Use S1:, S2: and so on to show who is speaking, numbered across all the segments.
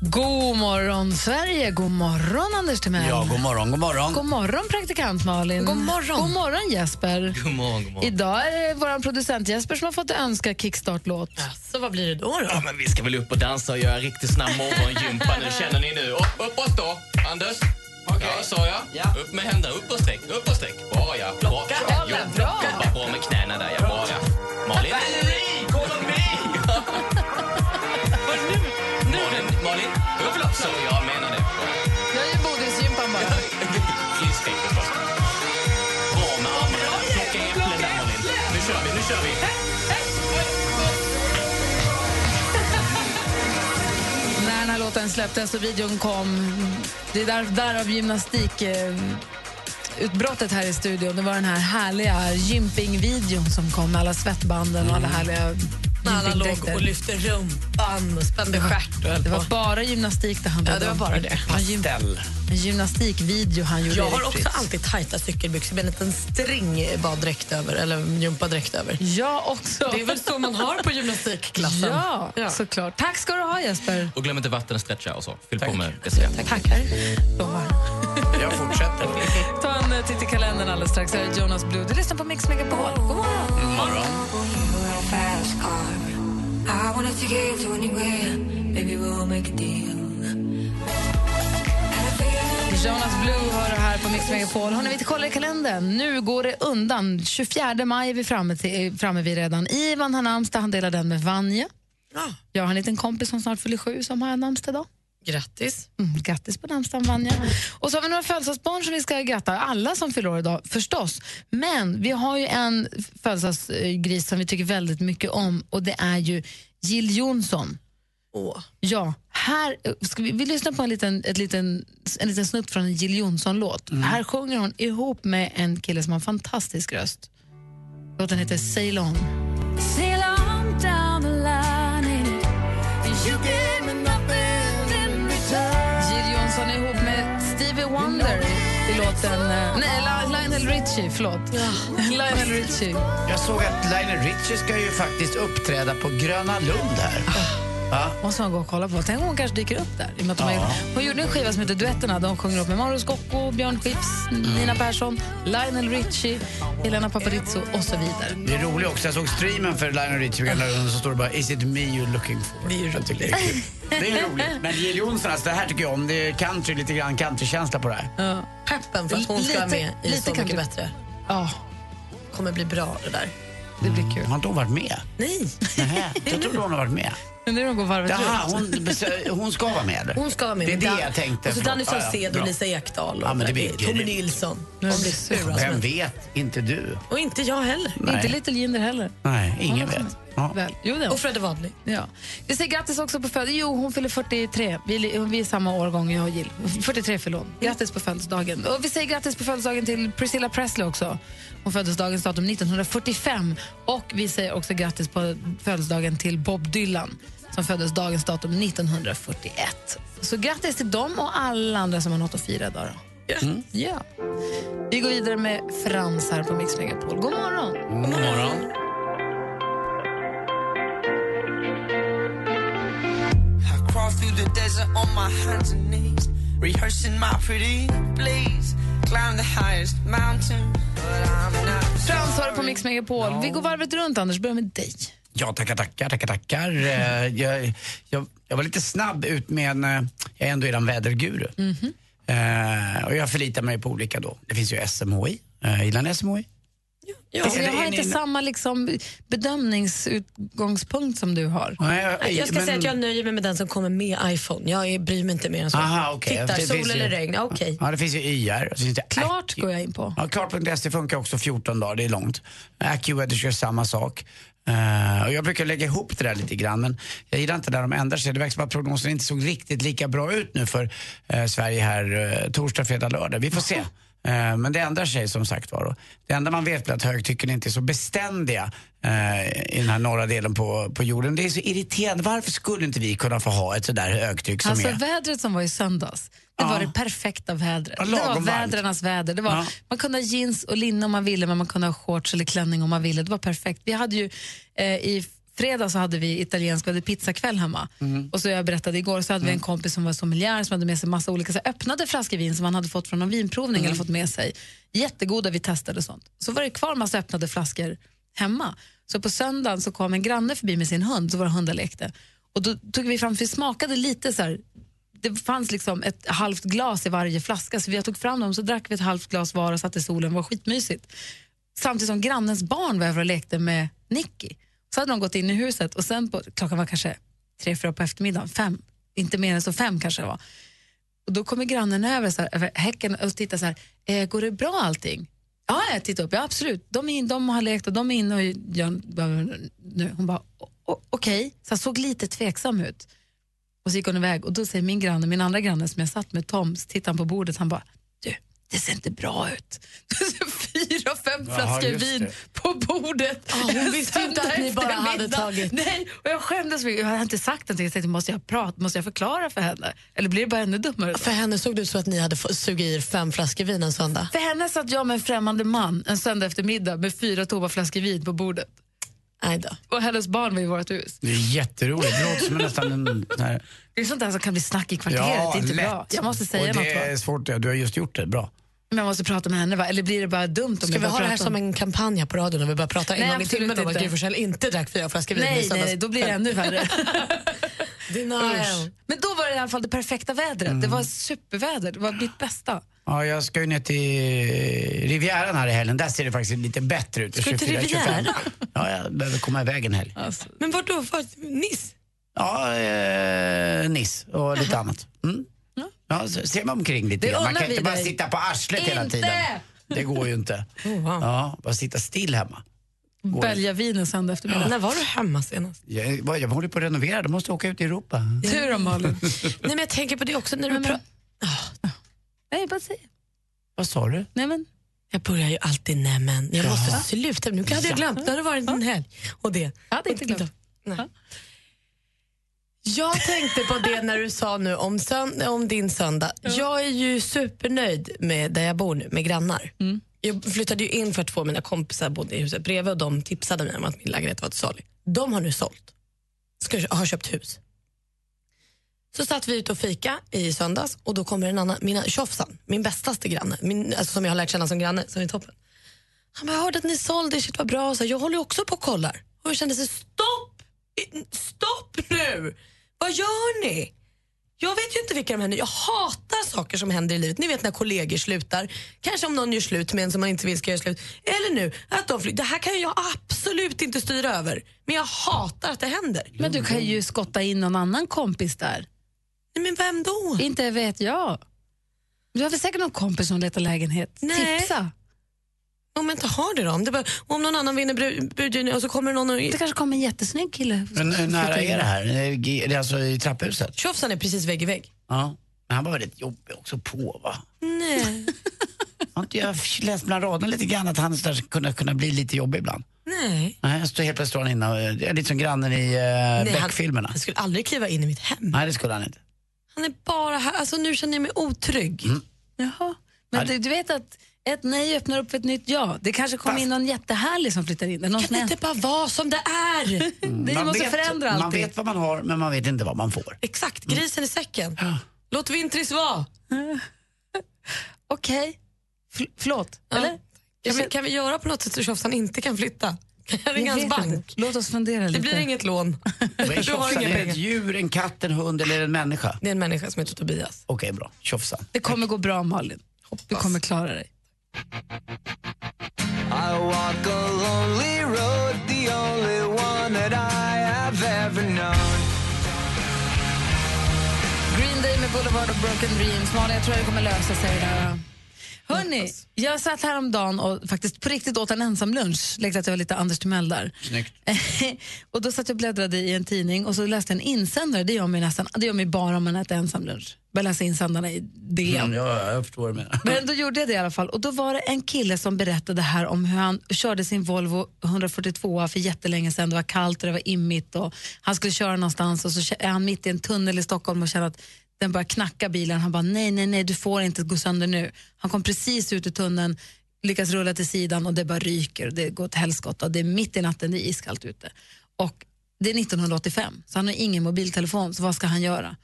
S1: God morgon, Sverige! God morgon, Anders Timell.
S2: Ja, god morgon, god morgon.
S1: God morgon, praktikant Malin.
S3: God morgon.
S1: God morgon, Jesper.
S2: God morgon, god morgon.
S1: Idag är det vår producent Jesper som har fått önska kickstart-låt.
S3: Så vad blir det då? då?
S2: Ja, men vi ska väl upp och dansa och göra riktigt snabb morgongympa nu, känner ni nu? Upp, uppåt då, Anders. Ja, sa jag. Upp med händerna, upp och sträck, upp och sträck. Bra, ja. Bra.
S1: Den låten släpptes och videon kom, det är där, därav gymnastik... Eh, utbrottet här i studion, det var den här härliga gympingvideon som kom med alla svettbanden och alla härliga
S3: När alla låg och lyfte rumpan och spände stjärt
S1: Det var bara gymnastik det handlade
S3: Ja, det var bara det.
S1: En, gym, en gymnastikvideo han gjorde.
S3: Jag har också
S1: Fritz.
S3: alltid tajta cykelbyxor med en liten string baddräkt över, eller gympadräkt över.
S1: Jag också.
S3: Det är väl så man har på gymnastikklassen?
S1: Ja,
S3: Ja.
S1: såklart. Tack ska du ha, Jesper.
S2: Och glöm inte vattenstretcha och så. Fyll på med vätska.
S1: Tackar. Lovar.
S2: Jag fortsätter.
S1: Ta en eh, titt i kalendern alldeles strax. Här är Jonas Blue. Du lyssnar på Mix Megapol. God morgon.
S2: morgon.
S1: Jonas Blue hör du här på Mix Megapol. Hörrni, vi kollar i kalendern. Nu går det undan. 24 maj är vi framme, till, framme vid redan. Ivan har namnsdag, han delar den med Vanja.
S3: Ja.
S1: Jag har en liten kompis som snart fyller sju som har namnsdag idag.
S3: Grattis.
S1: Mm, grattis på namnsdagen, Vanja. Och så har vi några födelsedagsbarn som vi ska gratta. Alla som fyller år idag, förstås. Men vi har ju en födelsedagsgris som vi tycker väldigt mycket om och det är ju Jill Johnson.
S3: Åh.
S1: Ja, här ska vi, vi lyssnar på en liten, ett liten, en liten snutt från en Jill Johnson-låt. Här sjunger hon ihop med en kille som har en fantastisk röst. Låten heter Sail i låten... eh, Nej, Lionel Richie, förlåt. Lionel Richie.
S4: Jag såg att Lionel Richie ska ju faktiskt uppträda på Gröna Lund här. Va?
S1: måste man gå och kolla på. Tänk om hon kanske dyker upp där. I och med att de har, hon gjorde en skiva som heter Duetterna. De sjunger upp med Mauro Scocco, Björn Skifs, Nina Persson, Lionel Richie, Helena Paparizou och så vidare.
S4: Det är roligt också. Jag såg streamen för Lionel Richie och så står det bara Is it me you're looking for?
S3: Det är ju
S4: tycker det är kul. Det är roligt. Men Jill Johnson, alltså, det här tycker jag om. Det är country, lite grann countrykänsla på det här.
S3: Peppen för att hon ska vara
S1: Lite-
S3: med i
S1: lite
S3: Så
S1: kan
S3: mycket bättre.
S1: Ja,
S3: kommer bli bra det där.
S1: det blir kul.
S4: Har inte hon varit med?
S3: Nej,
S4: Nähä, jag trodde hon har varit med.
S1: Nu de går varvet
S4: Jaha, hon, hon ska vara med?
S3: hon ska vara med.
S4: Det är det
S3: Dan-
S4: jag tänkte.
S3: Och så
S4: Förlåt.
S3: Danny
S4: Ja, ja,
S3: Saucedo,
S4: bra.
S3: Lisa Ekdahl och
S4: Ja, men det blir
S3: Tommy. Nilsson.
S1: Nu
S3: blir som
S4: Vem
S3: en-
S4: vet? Inte du.
S3: Och inte jag heller.
S4: Nej.
S1: Inte Little Jinder heller.
S4: Nej, ingen
S1: också
S4: vet. Ja.
S1: Väl. Jo, det.
S3: Och Fredde Wadley.
S1: Ja. Vi säger grattis också på födelsedagen. Jo, hon fyller 43. Vi, är- vi är samma årgång, jag och Jill. 43 fyller hon. Grattis på födelsedagen. Och vi säger grattis på födelsedagen till Priscilla Presley också. Hon föddes dagens datum 1945. Och vi säger också grattis på födelsedagen till Bob Dylan som föddes dagens datum 1941. Så grattis till dem och alla andra som har något att fira idag. Då.
S4: Mm.
S1: Ja. Vi går vidare med Frans här på Mix Megapol. God morgon!
S4: God morgon.
S5: I crawl through the desert on my hands and knees, rehearsing my pretty please. Climb the highest mountain, but I'm not
S1: Frans hör på Mix Megapol. Vi går varvet runt, Anders. Börjar med dig.
S4: Ja, tackar, tackar, tackar, tackar. Eh, jag, jag, jag var lite snabb ut med en, eh, jag är ändå eran väderguru. Eh, och jag förlitar mig på olika då. Det finns ju SMHI. Uh, gillar ni SMHI?
S3: Ja.
S1: Alltså, jag har
S4: ni-
S1: inte samma liksom, bedömningsutgångspunkt som du har.
S4: Nej,
S3: Jag ska
S4: men-
S3: säga att jag nöjer mig med den som kommer med iPhone. Jag är- bryr mig inte mer än så.
S4: Aha, okej.
S3: Tittar,
S4: Det
S3: sol
S4: finns ju-
S3: eller regn. Okej.
S4: Ja, det finns ju YR. finns det
S1: Klart
S4: Accu-
S1: går jag in på.
S4: Ja, klart.se funkar också 14 dagar, det är långt. AccuWeather kör samma sak. Uh, och jag brukar lägga ihop det där lite grann men jag gillar inte när de ändrar sig. Det verkar som att prognosen inte såg riktigt lika bra ut nu för uh, Sverige här uh, torsdag, fredag, lördag. Vi får se. Eh, Men det ändrar sig som sagt var. Det enda man vet är att högtycken inte är så beständiga eh, i den här norra delen på, på jorden. Det är så irriterande. Varför skulle inte vi kunna få ha ett sådär högtryck som
S1: Alltså
S4: är...
S1: vädret som var i söndags, det var det perfekta vädret.
S4: Ja,
S1: det var vädrarnas väder. Det var,
S4: Ja.
S1: Man kunde ha jeans och linne om man ville, men man kunde ha shorts eller klänning om man ville. Det var perfekt. Vi hade ju, eh, I fredags så hade vi italiensk, vi hade pizzakväll hemma.
S4: Mm.
S1: Och så jag berättade igår så hade vi en kompis som var sommelier som hade med sig massa olika så öppnade flaskor vin som han hade fått från någon vinprovning
S4: Mm.
S1: eller fått med sig. Jättegoda, vi testade sånt. Så var det kvar massa öppnade flaskor hemma. Så på söndagen så kom en granne förbi med sin hund, så våra hundar lekte. Och då tog vi fram, för vi smakade lite så här, det fanns liksom ett halvt glas i varje flaska så vi tog fram dem så drack vi ett halvt glas var och satt i solen, det var skitmysigt. Samtidigt som grannens barn var över och lekte med Nicky. Så hade de gått in i huset och sen på, klockan var kanske tre, fyra på eftermiddagen, fem, inte mer än så fem kanske det var. Och då kommer grannen över, så här, över häcken och tittar så här, eh, går det bra allting? Ja, jag tittar upp, ja absolut. De, är in, de har lekt och de är inne och gör nu. Hon bara, okej, okay. okej, så såg lite tveksam ut. Och så gick hon iväg och då säger min granne, min andra granne som jag satt med, Tom, så tittar han på bordet, han bara, du, det ser inte bra ut. Fyra, fem flaskor vin
S3: det.
S1: på bordet.
S3: Ja, hon visste inte att ni bara hade tagit-
S1: Nej, och jag skämdes, för jag hade inte sagt någonting. Jag tänkte, måste jag prata, måste jag förklara för henne? Eller blir det bara ännu dummare? Då?
S3: För henne såg det ut så att ni hade suga i er fem flaskor vin en söndag.
S1: För henne satt jag med en främmande man en söndag eftermiddag med fyra tomma flaskor vin på bordet.
S3: Nej då.
S1: Och hennes barn var i vårt hus.
S4: Det är jätteroligt. Det låter som nästan en... Här...
S1: Det är sånt där som kan bli snack i kvarteret. det är inte bra. Jag måste säga
S4: och
S1: något.
S4: det
S1: Va?
S4: är svårt, ja, du har just gjort det. Bra.
S1: Men jag måste prata med henne, va? eller blir det bara dumt om
S3: Ska vi ha det här
S1: pratar
S3: som
S1: om-
S3: en kampanj på radion och vi börjar prata en
S1: Nej,
S3: gång i timmen om att
S1: inte.
S3: Gry Forssell inte drack fyra flaskor vin
S1: Nej, nej, då blir det ännu värre.
S3: Denial.
S1: Men då var det i alla fall det perfekta vädret.
S4: Mm.
S1: Det var superväder, det var mitt bästa.
S4: Ja, jag ska ju ner till Rivieran här i helgen. Där ser det faktiskt lite bättre ut.
S3: Ska du till
S4: 24, 25.
S3: Rivieran?
S4: Ja, jag behöver komma iväg en helg.
S3: Men vart då? Var, Nice?
S4: Ja, eh, Niss och lite annat. Mm. Ja, så ser man omkring lite
S3: Det.
S4: Man kan inte bara
S3: dig.
S4: sitta på arslet hela
S1: Inte!
S4: tiden. Det går ju inte.
S3: Oh, wow.
S4: Ja, bara sitta still hemma.
S1: Bälja vin en söndag eftermiddag.
S3: När var du hemma senast?
S4: Jag, jag håller på att renovera, då måste jag åka ut i Europa.
S1: Tur om Malin.
S3: Nej, men jag tänker på det också när du pratar...
S1: Nej, bara säg.
S4: Vad sa du?
S1: Nej, men.
S3: Jag börjar ju alltid nej men. Jag
S4: Ja.
S3: måste sluta. Nu hade jag
S4: Ja.
S3: glömt. Nu har det varit en helg. Och det.
S1: Jag hade inte glömt.
S3: Nej. Jag tänkte på det när du sa nu om, om din söndag. Jag är ju supernöjd med där jag bor nu, med grannar. Jag flyttade ju in för att två av mina kompisar bodde i huset bredvid och de tipsade mig om att min lägenhet var till salu. De har nu sålt. Ska, har köpt hus. Så satt vi ute och fika i söndags och då kommer en annan, mina tjofsan, min bästaste granne, min, alltså som jag har lärt känna som granne, som är toppen. Han bara, jag hörde att ni sålde, shit vad bra. Så jag håller också på och kollar. Och jag kände så stopp! Stopp nu! Vad gör ni? Jag vet ju inte vilka de händer. Jag hatar saker som händer i livet. Ni vet när kollegor slutar. Kanske om någon gör slut med en som man inte vill ska göra slut. Eller nu, att de flyttar. Det här kan jag absolut inte styra över. Men jag hatar att det händer.
S1: Men du kan ju skotta in någon annan kompis där.
S3: Nej, men vem då?
S1: Inte vet jag. Du har väl säkert någon kompis som letar lägenhet?
S3: Nej.
S1: Tipsa.
S3: Om jag inte har det då? Om, det bara, om någon annan vinner budgivningen och så kommer någon och...
S1: Det kanske kommer en jättesnygg kille.
S4: Men hur nära
S1: Flytta in.
S4: är det här? Är det alltså i trapphuset?
S3: Tjofsan är precis vägg i vägg.
S4: Ja. Men han var väldigt jobbig också på va?
S3: Nej.
S4: Har jag läst mellan raderna lite grann att han så där skulle kunna, kunna bli lite jobbig ibland?
S3: Nej.
S4: Nej, jag står helt plötsligt står han inne och är lite som grannen i uh,
S3: Nej, han-
S4: Beck-filmerna.
S3: Han skulle aldrig kliva in i mitt hem.
S4: Nej, det skulle han inte.
S3: Han är bara här. Alltså nu känner jag mig otrygg.
S1: Jaha. Men du, du vet att ett nej öppnar upp för ett nytt ja. Det kanske kommer in någon jättehärlig som flyttar in. Någon
S3: Kan det inte bara vara som det är?
S1: Det
S4: Man
S1: måste
S4: vet,
S1: förändra
S4: Man
S1: allting.
S4: vet vad man har, men man vet inte vad man får.
S3: Exakt, grisen i säcken. Låt Vintris vara.
S1: Okej. Fl- förlåt,
S3: Ja.
S1: eller?
S3: Kan vi, kan vi göra på något sätt så Tjofsan inte kan flytta? Kan jag ringa hans bank?
S1: inte. Låt oss fundera
S3: Det
S1: lite.
S3: blir inget lån. Du har inga
S4: Är det ett djur, en katt, en hund eller en människa?
S3: Det är en människa som heter Tobias.
S4: Okej, bra. Tjofsan.
S1: Det kommer gå bra Malin. Du kommer klara dig.
S5: I walk a lonely road, the only one that I have ever known.
S1: Green Day med Boulevard of Broken Dreams. Malin, jag tror att det kommer lösa sig där. Hörni, jag satt häromdagen och faktiskt på riktigt åt en ensam lunch. Lekte att jag var lite Anders Timell där.
S4: Snyggt.
S1: och då satt jag och bläddrade i en tidning och så läste jag en insändare. Det gör mig, nästan, det gör mig bara om man äter ensam lunch. Bara läsa insändarna i DN.
S4: Mm, ja, jag förstår menar.
S1: Men då gjorde jag det i alla fall. Och då var det en kille som berättade här om hur han körde sin Volvo 142 för jättelänge sedan. Det var kallt och det var immigt och han skulle köra någonstans och så är han mitt i en tunnel i Stockholm och känner att den börjar knacka bilen. Han bara nej, nej, nej, du får inte gå sönder nu. Han kom precis ut ur tunneln, lyckas rulla till sidan och det bara ryker och det går åt helskotta och det är mitt i natten, det är iskallt ute. Och det är 1985, så han har ingen mobiltelefon, så vad ska han göra?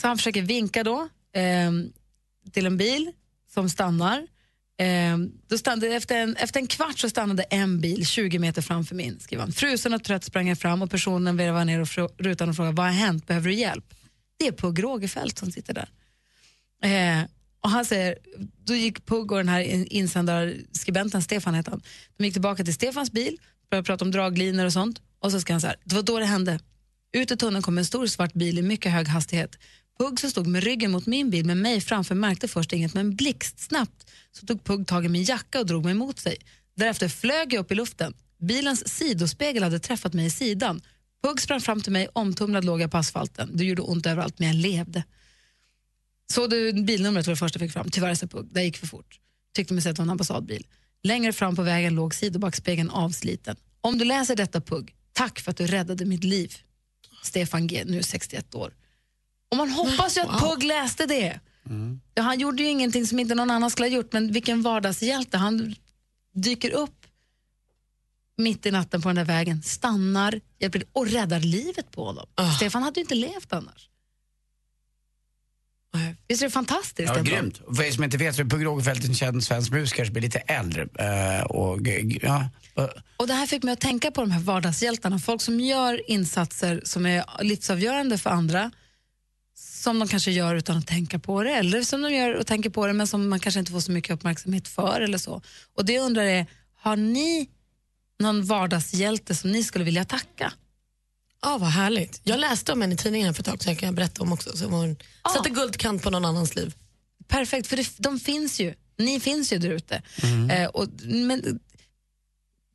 S1: Så han försöker vinka då eh, till en bil som stannar. Eh, då stannade, efter, en, efter en kvart så stannade en bil 20 meter framför min. Skriver han. Frusen och trött sprang jag fram och personen vevade ner och rutan och frågade vad har hänt, behöver du hjälp? Det är Pugh Rogefeldt som sitter där. Eh, och han säger, då gick Pugh och den här insändarskribenten, Stefan heter han, de gick tillbaka till Stefans bil, började prata om draglinor och sånt och så ska han så här, det var då det hände. Ut ur tunneln kom en stor svart bil i mycket hög hastighet. Pugh som stod med ryggen mot min bil med mig framför märkte först inget men blixtsnabbt så tog Pugh tag i min jacka och drog mig mot sig. Därefter flög jag upp i luften. Bilens sidospegel hade träffat mig i sidan. Pugh sprang fram till mig, omtumlad låg jag på asfalten. Det gjorde ont överallt men jag levde. Såg du bilnumret var det första jag fick fram. Tyvärr sa Pugh, det gick för fort. Tyckte mig se att det var en ambassadbil. Längre fram på vägen låg sidobackspegeln avsliten. Om du läser detta Pugh, tack för att du räddade mitt liv. Stefan G, nu 61 år. Och man hoppas ju att Pugh läste det. Ja, han gjorde ju ingenting som inte någon annan skulle ha gjort, men vilken vardagshjälte. Han dyker upp mitt i natten på den där vägen, stannar hjälper och räddar livet på honom. Stefan hade ju inte levt annars. Visst är det fantastiskt?
S4: Ja,
S1: ändå?
S4: grymt. Och För er som inte vet så är Pugh Rogefeldt en känd svensk musiker som blir lite äldre. Eh, och, ja, eh,
S1: Och det här fick mig att tänka på de här vardagshjältarna, folk som gör insatser som är livsavgörande för andra, som de kanske gör utan att tänka på det, eller som de gör och tänker på det men som man kanske inte får så mycket uppmärksamhet för eller så. Och det jag undrar är, har ni någon vardagshjälte som ni skulle vilja tacka?
S3: Ja, vad härligt. Jag läste om henne i tidningen för ett tag så jag kan berätta om också. Så hon satte guldkant på någon annans liv.
S1: Perfekt, för det, de finns ju. Ni finns ju där ute. Eh, och- men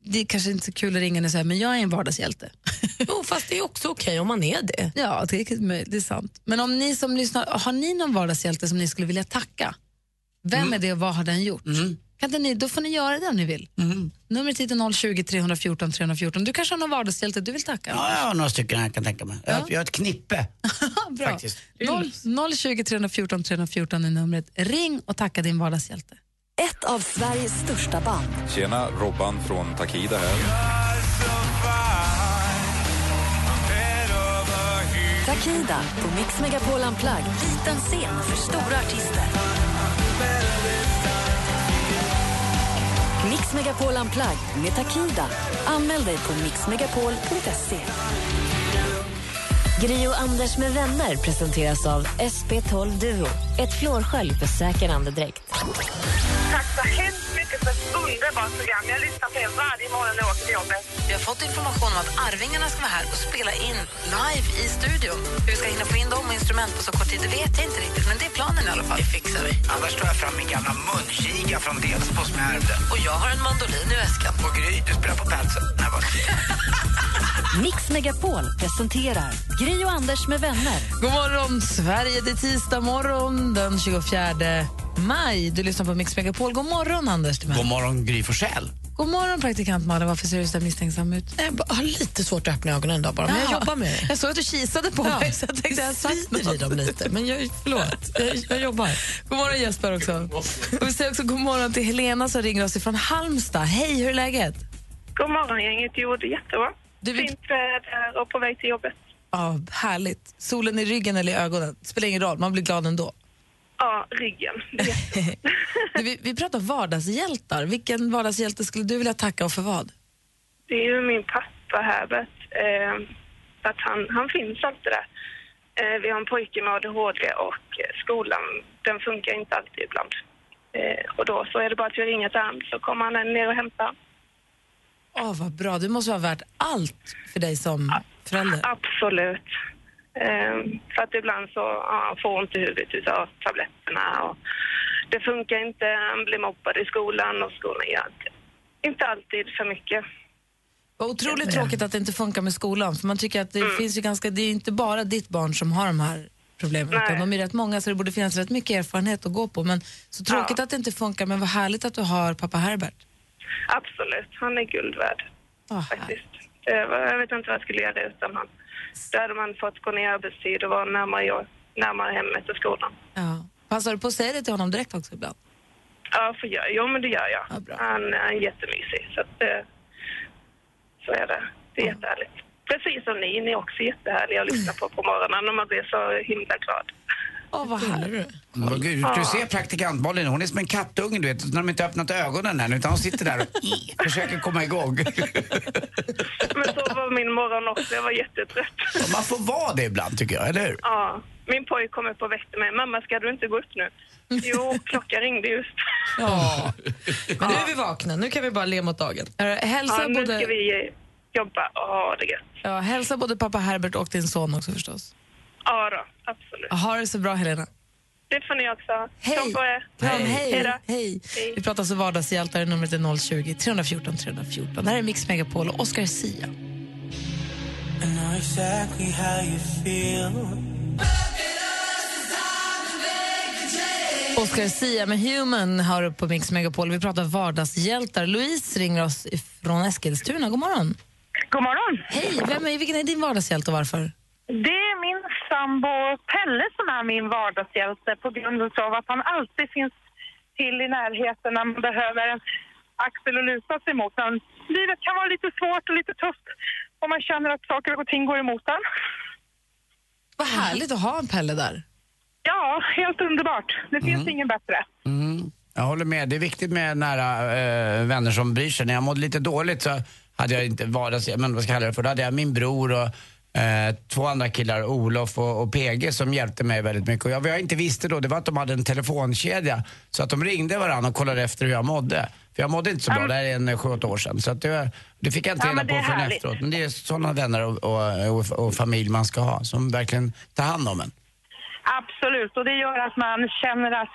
S1: det är kanske inte så kul att ringa och säga men jag är en vardagshjälte.
S3: Jo, fast det är också okej om man är det.
S1: Ja, det är, det är sant. Men om ni som lyssnar, har ni någon vardagshjälte som ni skulle vilja tacka? Vem är det och vad har den gjort? Kan inte ni, då får ni göra det om ni vill. Numret hit är 020 314 314. Du kanske har någon vardagshjälte du vill tacka?
S4: ja, jag har några stycken jag kan tänka mig. Jag, jag har ett knippe.
S1: Bra.
S4: faktiskt.
S1: 0, 020 314 314 är numret. Ring och tacka din vardagshjälte.
S6: Ett av Sveriges största band.
S7: Tjena, Robban från Takida här.
S6: Takida på Mix Megapol Unplugged. Liten scen för stora artister. Mix Megapol Unplugged med Takida. Anmäl dig på mixmegapol.se. Gri och Anders med vänner presenteras av SP12 Duo. Ett flårskölj för säker andedräkt.
S8: Tack så hemskt mycket för ett underbart program. Jag lyssnar på er varje morgon när jag åker till jobbet.
S1: Vi har fått information om att Arvingarna ska vara här och spela in live i studion. Hur vi ska hinna få in dem och instrument på så kort tid, det vet jag inte riktigt. Men det är planen i alla fall. Det fixar vi.
S4: Annars tar jag fram min gamla munkiga från Delsbo som jag ärvde.
S1: Och jag har en mandolin i väskan.
S4: Och Gry, du spelar på vad-
S6: Mix Megapol presenterar Gri och Anders med vänner.
S1: God morgon, Sverige. Det är tisdag morgon den 24 maj. Du lyssnar på Mix Megapol. God morgon, Anders. Timell.
S4: God morgon, Gry Forssell.
S1: God morgon, praktikant Malin. Varför ser du så misstänksam ut?
S3: Jag har lite svårt att öppna ögonen idag bara, men jag
S1: Ja.
S3: jobbar med det.
S1: Jag såg att du kisade på mig, så jag tänkte jag sagt
S3: i dem lite, men jag, förlåt. Jag, jag jobbar.
S1: God morgon, Jesper. också. Och vi säger också god morgon till Helena som ringer oss från Halmstad. Hej, hur är läget?
S8: God morgon, gänget. Jo, det är jättebra.
S1: Du vill-
S8: Fint väder och på väg till jobbet.
S1: Ja, härligt. Solen i ryggen eller i ögonen, spelar ingen roll, man blir glad ändå.
S8: Ja, ryggen.
S1: Du, vi, vi pratar vardagshjältar. Vilken vardagshjälte skulle du vilja tacka och för vad?
S8: det är ju min pappa Herbert. Eh, att han, han finns alltid där. Eh, vi har en pojke med ADHD och skolan, den funkar inte alltid ibland. Eh, och då så är det bara att jag ringer till honom så kommer han ner och hämtar.
S1: Åh, vad bra. Det måste vara värt allt för dig som förälder.
S8: Absolut. Eh, för att ibland så ja, får ont i huvudet utav tabletterna och det funkar inte, han blir mobbad i skolan och skolan gör inte, inte alltid för mycket.
S1: Vad otroligt tråkigt att det inte funkar med skolan. För man tycker att det finns ju ganska, det är ju inte bara ditt barn som har de här problemen. Utan de är rätt många så det borde finnas rätt mycket erfarenhet att gå på. Men så tråkigt att det inte funkar. Men vad härligt att du har pappa Herbert.
S8: Absolut, han är guld värd. faktiskt. Var- Jag vet inte vad jag skulle göra utan han. Då hade man fått gå ner i arbetstid och vara närmare, jag- närmare hemmet och skolan.
S1: Ja. Passar du på att säga det till honom direkt också ibland?
S8: Ja, för jag, jo men det gör jag. han, han är jättemysig. Så, att, eh, så är det. Det är jättehärligt. Precis som ni, ni är också jättehärliga att lyssna på på morgonen och man blir så himla glad.
S1: Åh, vad härligt.
S4: Men gud, du ser praktikant Malin, hon är som en kattunge du vet, när de inte har öppnat ögonen än utan hon sitter där och försöker komma igång.
S8: Men så var min morgon också, jag var jättetrött.
S4: Och Man får vara det ibland tycker jag, eller hur?
S8: Ja, min pojk kom upp och väckte mig. Mamma, ska du inte gå upp nu? Jo, klockan ringde just.
S3: Ja. Men nu är vi vakna, nu kan vi bara le mot dagen.
S1: Hälsa
S8: ja, nu
S1: både-
S8: ska vi jobba och ha det gött.
S1: Ja, hälsa både pappa Herbert och din son också förstås.
S8: Ja då, absolut.
S1: Ha det så bra Helena.
S8: Det får ni också.
S1: Hej!
S8: Kram på er.
S1: Kram, hej.
S8: då.
S1: hej. Vi pratar alltså vardagshjältar, numret är 020 314 314. Det här är Mix Megapol och Oscar Sia.
S5: I know exactly how you feel.
S1: Oscar Sia med Human har upp på Mix Megapol. Vi pratar vardagshjältar. Louise ringer oss från Eskilstuna. God morgon.
S9: God morgon.
S1: Hej, vem är, vilken är din vardagshjälte och varför?
S9: Det är min sambo Pelle som är min vardagshjälte på grund av att han alltid finns till i närheten när man behöver en axel att luta sig mot. Men livet kan vara lite svårt och lite tufft och man känner att saker och ting går emot en.
S1: Vad härligt att ha en Pelle där.
S9: Ja, helt underbart. Det finns ingen bättre.
S4: Mm. Jag håller med. Det är viktigt med nära eh, vänner som bryr sig. När jag mådde lite dåligt så hade jag inte vardags... Men vad ska jag kalla det för? Då hade jag min bror och eh, två andra killar, Olof och, och PG, som hjälpte mig väldigt mycket. Och jag, vad jag inte visste då, det var att de hade en telefonkedja. Så att de ringde varandra och kollade efter hur jag mådde. För jag mådde inte så bra, det här är en eh, sju, åtta år sedan. Så att det, det fick jag inte
S9: Ja,
S4: reda
S9: det
S4: på förrän efteråt. Men det är sådana vänner och, och, och, och familj man ska ha, som verkligen tar hand om en.
S9: Absolut, och det gör att man känner att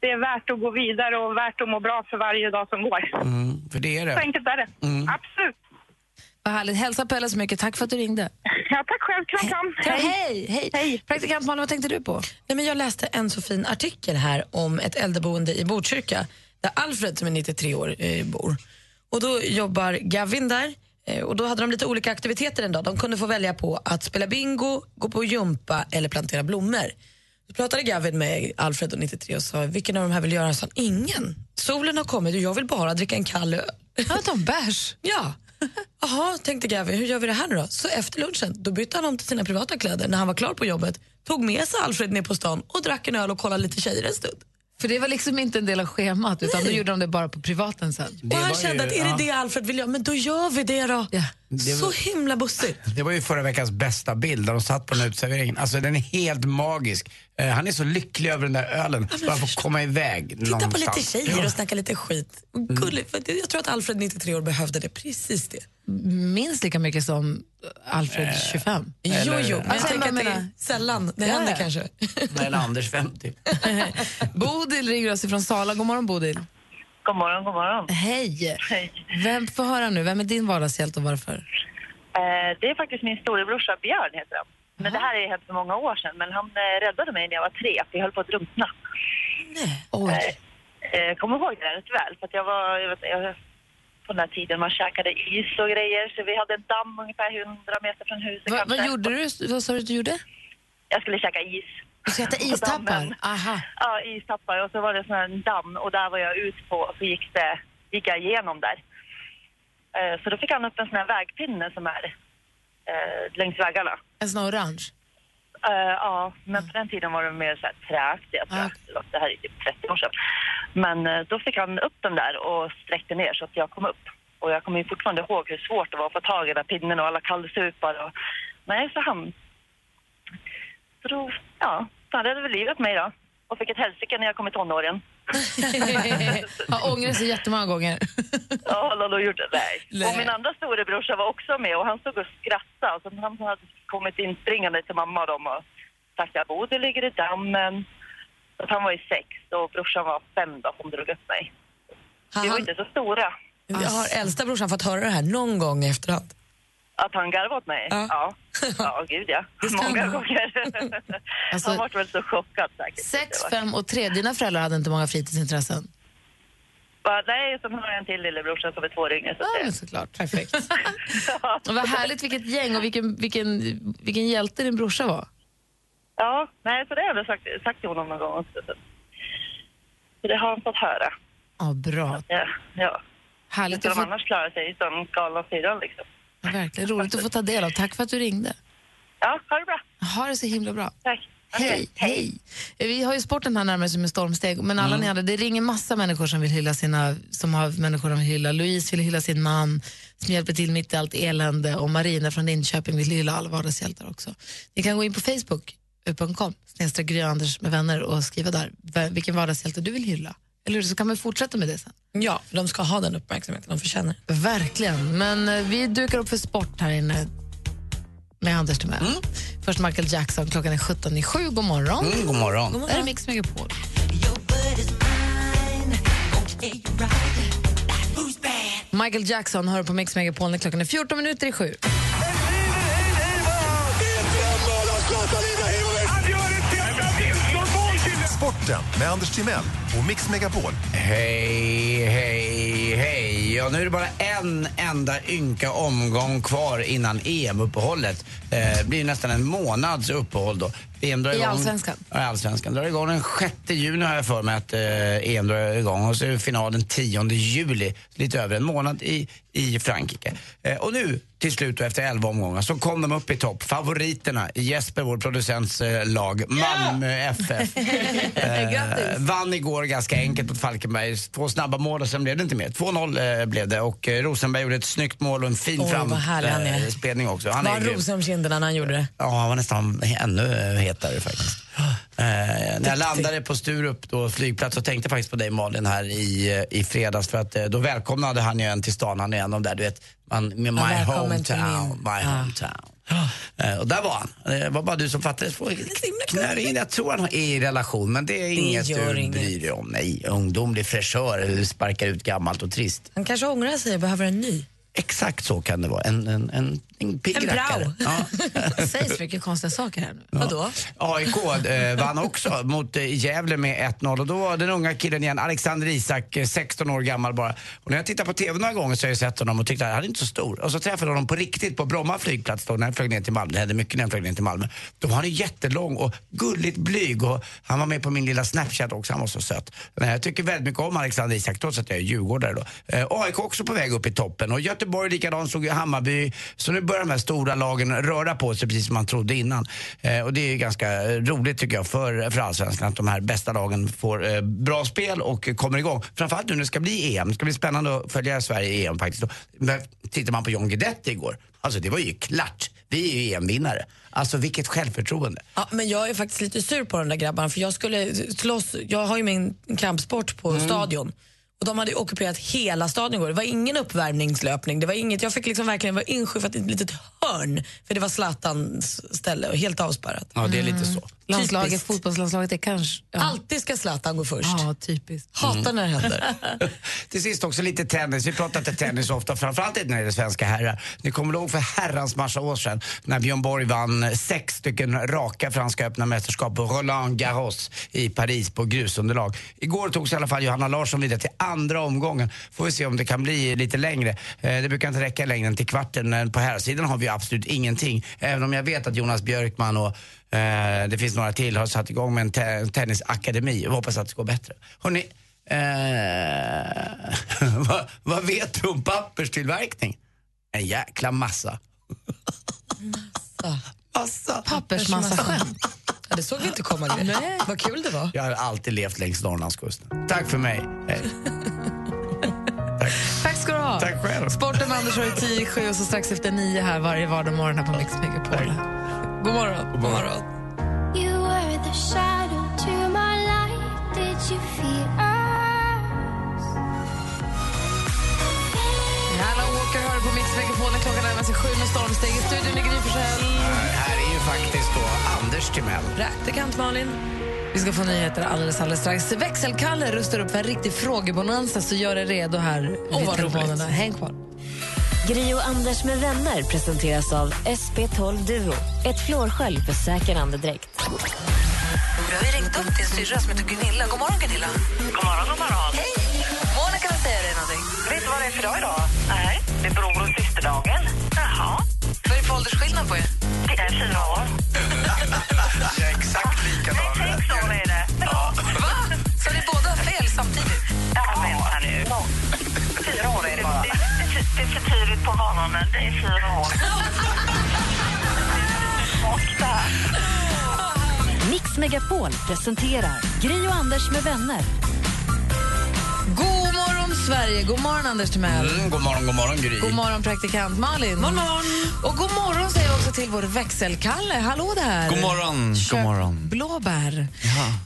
S9: det är värt att gå vidare och värt att må bra för varje dag som går.
S4: Mm, för det är
S9: Så
S4: det.
S9: enkelt är det.
S4: Mm.
S9: Absolut.
S1: Vad härligt. Hälsa Pelle så mycket. Tack för att du ringde.
S9: Ja, tack själv. Kram, kram.
S1: Hej, hej. hej. Praktikant Malin, vad tänkte du på?
S3: Nej, men jag läste en så fin artikel här om ett äldreboende i Botkyrka där Alfred som är 93 år eh, bor. Och då jobbar Gavin där eh, och då hade de lite olika aktiviteter en dag. De kunde få välja på att spela bingo, gå på gympa eller plantera blommor. Då pratade Gavin med Alfred och 93 och sa vilken av de här vill göra? Så han, ingen. Solen har kommit och jag vill bara dricka en kall öl.
S1: Han tar en bärs.
S3: Ja. Jaha, tänkte Gavin, hur gör vi det här nu då? Så efter lunchen, då bytte han om till sina privata kläder när han var klar på jobbet, tog med sig Alfred ner på stan och drack en öl och kollade lite tjejer en stund.
S1: För det var liksom inte en del av schemat, utan då gjorde de det bara på privaten sen.
S3: och han kände
S4: ju-
S3: att är det
S4: ja.
S3: det Alfred vill göra, men då gör vi det då.
S4: Det
S3: Så
S4: var-
S3: himla bussigt.
S4: Det var ju förra veckans bästa bild där de satt på den här uteserveringen. Alltså den är helt magisk. Eh, han är så lycklig över den där ölen. Bara få komma iväg
S3: Titta på
S4: någonstans.
S3: lite tjejer
S4: Ja.
S3: och snacka lite skit. Gulligt, för jag tror att Alfred 93 år behövde det, precis det.
S1: Minst lika mycket som Alfred 25.
S3: Jo, jo, men jag
S1: Alltså,
S3: tänker att det är sällan det
S1: Ja,
S3: händer
S1: ja.
S3: kanske.
S4: Eller Anders 50.
S1: Bodil ringer oss ifrån Sala. God morgon, Bodil.
S10: God morgon, god morgon.
S1: Hej. Vem får höra nu? Vem är din vardagshjälte och varför?
S10: Eh, det är faktiskt min storebrorsa Björn heter han. Men det här är hänt för många år sedan. Men han eh, räddade mig när jag var tre, för jag höll på att drunkna.
S1: Oj.
S10: Eh, eh, kommer ihåg det rätt väl, för jag var, jag vet, jag, på den här tiden man käkade is och grejer, så vi hade en damm ungefär 100 meter från huset
S1: Va, vad gjorde du? Vad sa du att du gjorde?
S10: Jag skulle käka is.
S1: Äta
S10: På
S1: istappar? Aha.
S10: Ja, istappar. Och så var det sån här damm och där var jag ut på och så gick, det, gick jag igenom där. Eh, så då fick han upp en sån här vägpinne som är eh, längs väggarna.
S1: En sån orange?
S10: Eh, ja, men på den tiden var det mer så här träakt. Jag tror att det här är typ 30 år sedan. Men då fick han upp den där och sträckte ner så att jag kom upp. Och jag kommer fortfarande ihåg hur svårt det var att få tag i den där pinnen och alla kallsupar. Och... Nej, så han... Så då, ja, så han räddade väl livet mig då. Och fick ett helsike när jag kom i tonåren.
S1: Har ångrat sig jättemånga gånger.
S10: Ja, han nog gjort det. Nej. Och min andra storebrorsa var också med och han stod och skrattade. Så han hade kommit inspringande till mamma och dem och att Bodil ligger i dammen. Att han var ju sex och brorsan var fem då som drog upp mig. Vi var inte så stora.
S3: Jag har äldsta brorsan fått höra det här någon gång i efterhand?
S10: Att han garvade åt mig?
S3: Ja.
S10: Ja, ja gud ja. Många
S1: han ha.
S10: gånger.
S1: Alltså-
S10: han var väl så chockad säkert.
S1: Sex, fem och tre. Dina föräldrar hade inte många fritidsintressen.
S10: Va, Nej, sen har en till lillebrorsa som är två år yngre. Så
S1: Ja, såklart. Perfekt. Och vad härligt vilket gäng och vilken, vilken, vilken hjälte din brorsa var.
S10: Ja, nej, så det har jag sagt, sagt till honom någon gång också. Så, det har han fått höra.
S1: Ja, bra.
S10: Ja, ja.
S1: Härligt att
S10: de
S1: få,
S10: annars klarar sig som galna syrran liksom.
S1: Verkligen roligt att få ta del av. Tack för att du ringde.
S10: Ja, ha det bra.
S1: Ha det så himla bra.
S10: Tack.
S1: Hej, hej. Vi har ju sporten här närmare sig med stormsteg, men alla
S4: Mm.
S1: ni andra, det ringer massa människor som vill hylla sina, som har människor de vill hylla. Louise vill hylla sin man som hjälper till mitt i allt elände och Marina från Linköping vill hylla alla vardagshjältar också. Ni kan gå in på facebook.com, snedstreck med vänner och skriva där vilken vardagshjälte du vill hylla. Eller så kan vi fortsätta med det sen.
S3: Ja, för de ska ha den uppmärksamheten de förtjänar.
S1: Verkligen. Men eh, vi dukar upp för sport här inne med Anders Timell.
S4: Mm.
S1: Först Michael Jackson, klockan är 17 i sju. God morgon.
S4: Mm, god morgon.
S1: God morgon. Där är Mix Megapol. Michael Jackson hör på Mix Megapol när klockan är 14 minuter i sju.
S11: Sporten med Anders Timell och Mix Megapol.
S4: Hej, hej, hej. Ja, nu är det bara en enda ynka omgång kvar innan EM-uppehållet. Det blir nästan en månads uppehåll då. EM drar
S1: I
S4: igång,
S1: Allsvenskan?
S4: Ja, Allsvenskan. drar igång den 6 juni har jag för mig att eh, EM drar igång. Och så är finalen 10 juli, lite över en månad i, i Frankrike. Eh, och nu till slut då, efter 11 omgångar så kom de upp i topp. Favoriterna i Jesper, vår producents eh, lag, Malmö FF. Eh, vann igår ganska enkelt mot Falkenberg. Två snabba mål och sen blev det inte mer. 2-0 eh, blev det och eh, Rosenberg gjorde ett snyggt mål och en fin
S3: är.
S4: framspelning också. Han
S3: Var han rosig om kinderna när han gjorde det?
S4: Ja, han var nästan ännu eh, hetare faktiskt. Eh, när jag landade på Sturup, då, flygplats, så tänkte jag faktiskt på dig Malin här i, eh, i fredags för att eh, då välkomnade han ju en till stan, han är en av de där, du vet, man, med my
S3: till
S4: hometown, my
S3: Ja.
S4: hometown. Eh, och där var han. Det var bara du som fattade. Knör in. Jag tror han är i relation, men det är inget
S3: gör
S4: du
S3: inget.
S4: bryr dig om. Nej, ungdomlig fräschör sparkar ut gammalt och trist.
S3: Han kanske ångrar sig och behöver en ny.
S4: Exakt så kan det vara. En, en, en, en pigg rackare. Ja.
S1: Det sägs mycket konstiga saker här nu.
S3: Vadå?
S4: AIK eh, vann också mot eh, Gävle med 1-0 och då var den unga killen igen, Alexander Isak, eh, 16 år gammal bara. Och när jag tittar på TV några gånger så har jag sett honom och tyckte att han är inte så stor. Och så träffade jag honom på riktigt på Bromma flygplats då när jag flög ner till Malmö. Det hände mycket när jag flög ner till Malmö. Då var han jättelång och gulligt blyg och han var med på min lilla Snapchat också, han var så söt. Men jag tycker väldigt mycket om Alexander Isak trots att jag är djurgårdare då. Eh, AIK också på väg upp i toppen och Göteborg likadant slog ju Hammarby. Så nu börjar de här stora lagen röra på sig precis som man trodde innan. Eh, och det är ju ganska roligt tycker jag för, för allsvenskan att de här bästa lagen får eh, bra spel och kommer igång. Framförallt nu när det ska bli EM. Det ska bli spännande att följa Sverige i EM faktiskt. Men tittar man på John Guidetti igår, alltså det var ju klart. Vi är ju EM-vinnare. Alltså vilket självförtroende.
S3: Ja, men jag är faktiskt lite sur på de där grabbarna för jag skulle slåss, jag har ju min kampsport på
S4: Mm.
S3: stadion. Och de hade ockuperat hela staden igår. Det var ingen uppvärmningslöpning. Det var inget, jag fick liksom verkligen vara inskjutsad i ett litet hörn för det var Zlatans ställe och helt avspärrat.
S4: Ja, det är lite så.
S1: Landslaget,
S3: Typiskt.
S1: fotbollslandslaget är kanske... Ja.
S3: Alltid ska Zlatan gå först.
S1: Ja, typiskt.
S3: Hatar när det händer.
S4: Till sist också lite tennis. Vi pratar inte tennis ofta, framförallt inte när det är svenska herrar. Ni kommer ihåg för herrans massa år sedan när Björn Borg vann sex stycken raka franska öppna mästerskap på Roland Garros i Paris på grusunderlag. Igår togs i alla fall Johanna Larsson vidare till andra omgången. Får vi se om det kan bli lite längre. Eh, Det brukar inte räcka längre än till kvarten. Men på herrsidan har vi absolut ingenting. Även om jag vet att Jonas Björkman och eh, det finns några till har satt igång med en te- tennisakademi och hoppas att det ska gå bättre. Hörrni, Eh, vad, vad vet du om papperstillverkning? En jäkla massa. Massa.
S1: Pappersmassa-skämt.
S3: Ja, det såg vi inte komma. Det.
S1: Nej.
S3: Vad kul det var.
S4: Jag har alltid levt längs Norrlandskusten. Tack för mig. Hej.
S1: Tack ska du ha.
S4: Tack själv.
S1: Sporten med Anders har ju 10 7 och så strax efter 9 här varje vardag morgon här på Mix Megapol. God morgon.
S4: God morgon.
S12: You were the shadow to my light. Did you feel us?
S1: Alan Walker hör på Mix Megapol när klockan närmar sig sju med stormsteg. I studion ligger Gry Forssell.
S4: Här är ju faktiskt då Anders Timell.
S3: Praktikant Malin.
S1: Vi ska få nyheter alldeles, alldeles strax. Växelkalle rustar upp för en riktig frågebonanza, så gör er redo här
S3: Åh,
S1: vid
S3: vad roligt.
S1: Häng kvar.
S6: Gri och Anders med vänner presenteras av SP12 Duo. Ett flårskölj för säker andedräkt.
S1: Vi har ju ringt upp din syrra som heter Gunilla. God morgon, Gunilla.
S13: God morgon, god morgon.
S1: Hej! Monica vill säga dig någonting.
S13: Vet du vad det är för dag idag? Nej. Det är bror och systerdagen. Jaha.
S1: Vad är det för åldersskillnad på er?
S13: Det är fyra år.
S4: Jag är exakt likadan.
S13: Sex år är det. Ja.
S1: Va? Så ni båda har fel samtidigt?
S13: Ja, vänta nu det, är för tidigt på morgonen. Det är fyra år.
S6: Mix Megapol presenterar Gri och Anders med vänner.
S1: Morgon, Sverige! God morgon, Anders Timell.
S4: Mm, god morgon, god morgon Gry.
S1: God morgon, praktikant Malin. God morgon. Och god morgon säger jag också till vår växelkalle. Hallå där!
S14: God morgon, god morgon.
S1: Blåbär.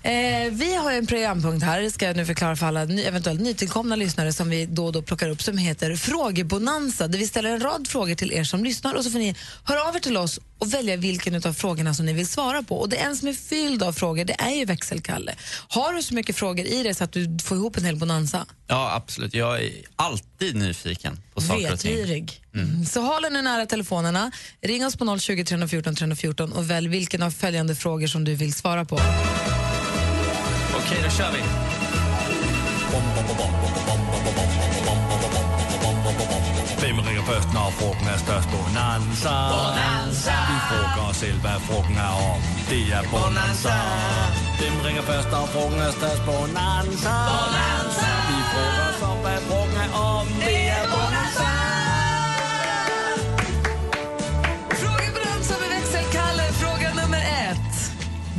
S1: Eh, vi har en programpunkt här, ska jag nu förklara för alla ny, eventuellt nytillkomna lyssnare som vi då och då plockar upp, som heter Frågebonanza, där vi ställer en rad frågor till er som lyssnar och så får ni höra av er till oss och välja vilken av frågorna som ni vill svara på. Och det är en som är fylld av frågor, det är ju växelkalle. Har du så mycket frågor i dig så att du får ihop en hel bonanza?
S14: Ja, absolut. Jag är alltid nyfiken på saker och ting.
S1: Vetgirig. Mm. Så håll er nu nära telefonerna. Ring oss på 020 314 314 och välj vilken av följande frågor som du vill svara på.
S14: Okej, då kör vi.
S15: Hvem ringer først, når frugten er størst? Bonanza.
S5: Bonanza.
S15: Vi frågar os selv, hvad frugten er om. Det er Bonanza. Hvem ringer først, når frugten er størst? Bonanza.
S5: Bonanza
S15: om. Det er Bonanza.
S1: som med växelkalle. Fråga nummer ett.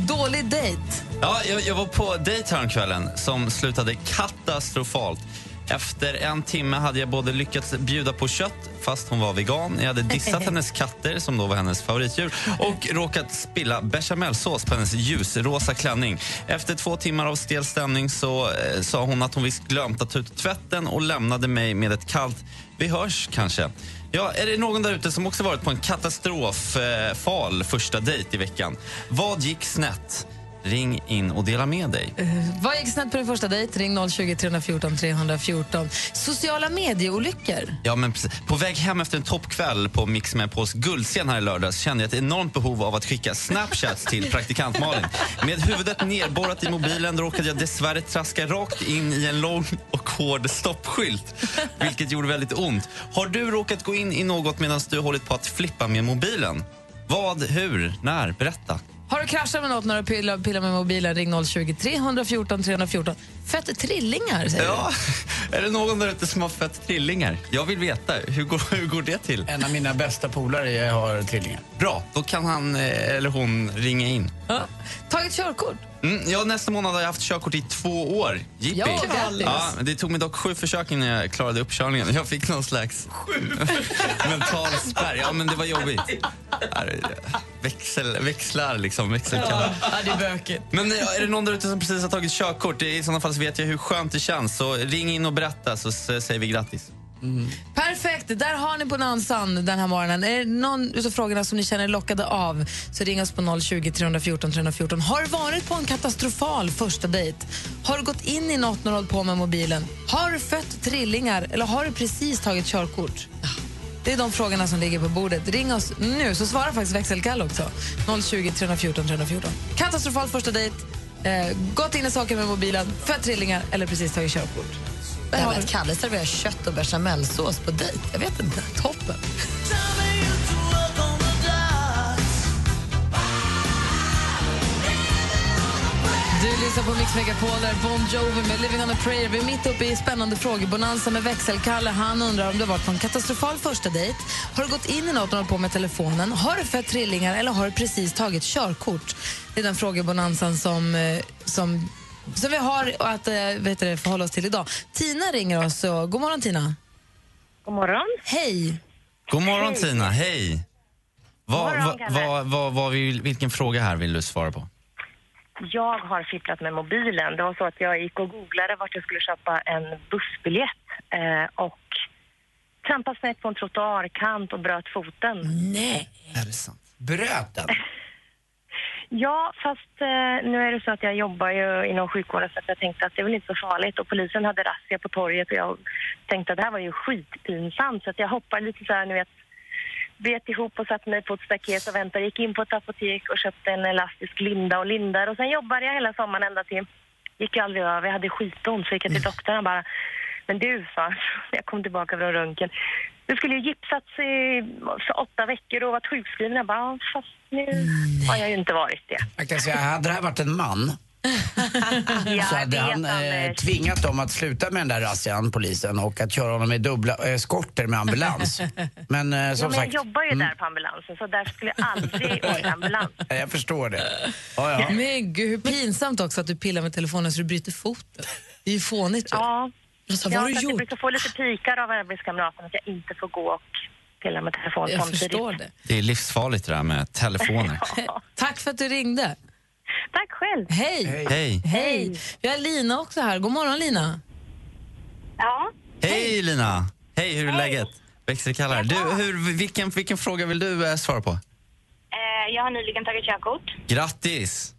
S1: Dålig dejt.
S14: Ja, jag, jag var på dejt häromkvällen som slutade katastrofalt. Efter en timme hade jag både lyckats bjuda på kött fast hon var vegan. Jag hade dissat hennes katter, som då var hennes favoritdjur och råkat spilla bechamelsås på hennes ljusrosa klänning. Efter två timmar av stel stämning så eh, sa hon att hon visst glömt att ta ut tvätten och lämnade mig med ett kallt vi hörs kanske. Ja, är det någon där ute som också varit på en katastroffal eh, första dejt i veckan? Vad gick snett? Ring in och dela med dig.
S1: Eh, vad gick snett på din första dejt? Ring 020 314 314. Sociala medieolyckor.
S14: Ja, men precis. På väg hem efter en toppkväll på Mix med Pauls guldscen här i lördags kände jag ett enormt behov av att skicka Snapchats till praktikant Malin. Med huvudet nerborrat i mobilen råkade jag dessvärre traska rakt in i en lång och hård stoppskylt, vilket gjorde väldigt ont. Har du råkat gå in i något medan du hållit på att flippa med mobilen? Vad, hur, när? Berätta.
S1: Har du kraschat med något när du pillar, pillar med mobilen? Ring 020 314 314. Fött trillingar, säger
S14: Ja, är det någon där ute som har fött trillingar? Jag vill veta. Hur går, hur går det till?
S4: En av mina bästa polare har trillingar.
S14: Bra, då kan han eh, eller hon ringa in.
S1: du. Ja. Tagit körkort?
S14: Mm, ja, nästa månad har jag haft körkort i två år. Jippi.
S1: Ja,
S14: ja, det tog mig dock sju försök innan jag klarade uppkörningen. Jag fick någon slags mental spärr. Ja, men det var jobbigt. Växel, växlar liksom, växelkalle.
S1: Ja, det är bökigt.
S14: Men är det någon där ute som precis har tagit körkort? I sådana fall så vet jag hur skönt det känns. Så ring in och berätta så säger vi grattis.
S1: Perfekt, där har ni bonanzan den här morgonen. Är det någon av frågorna som ni känner er lockade av så ring oss på 020 314 314. Har du varit på en katastrofal första dejt? Har du gått in i något när du hållit på med mobilen? Har du fött trillingar eller har du precis tagit körkort? Det är de frågorna som ligger på bordet. Ring oss nu så svarar faktiskt växelkall också. 020 314 314. Katastrofal första dejt, eh, gått in i saker med mobilen, fött trillingar eller precis tagit körkort.
S3: Att Kalle serverar kött och bechamelsås på dejt. Jag vet inte.
S1: Toppen. Du lyssnar på Mix Megapol, där Bon Jovi med Living on a prayer. Vi är mitt uppe i spännande frågebonanza med växelkalle. Han undrar om du har varit på en katastrofal första dejt. Har du gått in i något och hållit på med telefonen? Har du fött trillingar eller har du precis tagit körkort? Det är den frågebonanzan som, eh, som, som vi har att eh, vet du, förhålla oss till idag. Tina ringer oss. Så, god morgon, Tina.
S16: God morgon.
S1: Hej.
S14: God morgon
S16: Hej.
S14: Tina, hej. Vad,
S16: morgon,
S14: vad, vad, vad, vad vill, vilken fråga här vill du svara på?
S16: Jag har fipplat med mobilen. Det var så att jag gick och googlade vart jag skulle köpa en bussbiljett eh, och trampade snett på en trottoarkant och bröt foten.
S1: Nej.
S14: Är det sant?
S4: Bröt den?
S16: Ja, fast eh, nu är det så att jag jobbar ju inom sjukvården så att jag tänkte att det är väl inte så farligt. Och polisen hade razzia på torget och jag tänkte att det här var ju skitpinsamt. Så att jag hoppade lite så här, ni vet, bet ihop och satte mig på ett staket och väntade. Gick in på ett apotek och köpte en elastisk linda och lindar. Och sen jobbade jag hela sommaren ända till, gick aldrig över. Jag hade skitont så gick jag till doktorn och bara, men du sa jag kom tillbaka från röntgen. Du skulle ju gipsats i för åtta veckor och varit sjukskriven. Jag bara, "Ja, fast nu har jag ju inte varit det.
S4: Jag kan säga, hade det här varit en man
S16: Ja,
S4: så hade
S16: jag
S4: han eh, tvingat dem att sluta med den där razzian, polisen, och att köra honom med dubbla eskorter med ambulans. Men eh,
S16: Ja,
S4: som
S16: men jag
S4: sagt,
S16: jobbar ju
S4: mm,
S16: där på ambulansen så därför skulle jag aldrig åka ambulans.
S4: jag förstår det. Ja, ja.
S1: Men gud, hur pinsamt också att du pillar med telefonen så du bryter foten. Det är ju fånigt. ju.
S16: Ja,
S1: Alltså,
S16: ja
S1: vad har du
S16: att jag
S1: gjort?
S16: brukar få lite pikar av arbetskamraterna att jag inte får gå och pilla med telefonen
S1: Jag förstår det.
S14: Det är livsfarligt det där med telefoner.
S1: Tack för att du ringde.
S16: Tack själv.
S1: Hej.
S14: Hej.
S1: Hej. Vi har Lina också här. God morgon Lina.
S16: Ja.
S14: Hej Lina! Hej, hur är läget? Växelkallar. Du, hur, vilken, vilken fråga vill du eh, svara på?
S16: Eh, jag har nyligen tagit körkort.
S14: Grattis!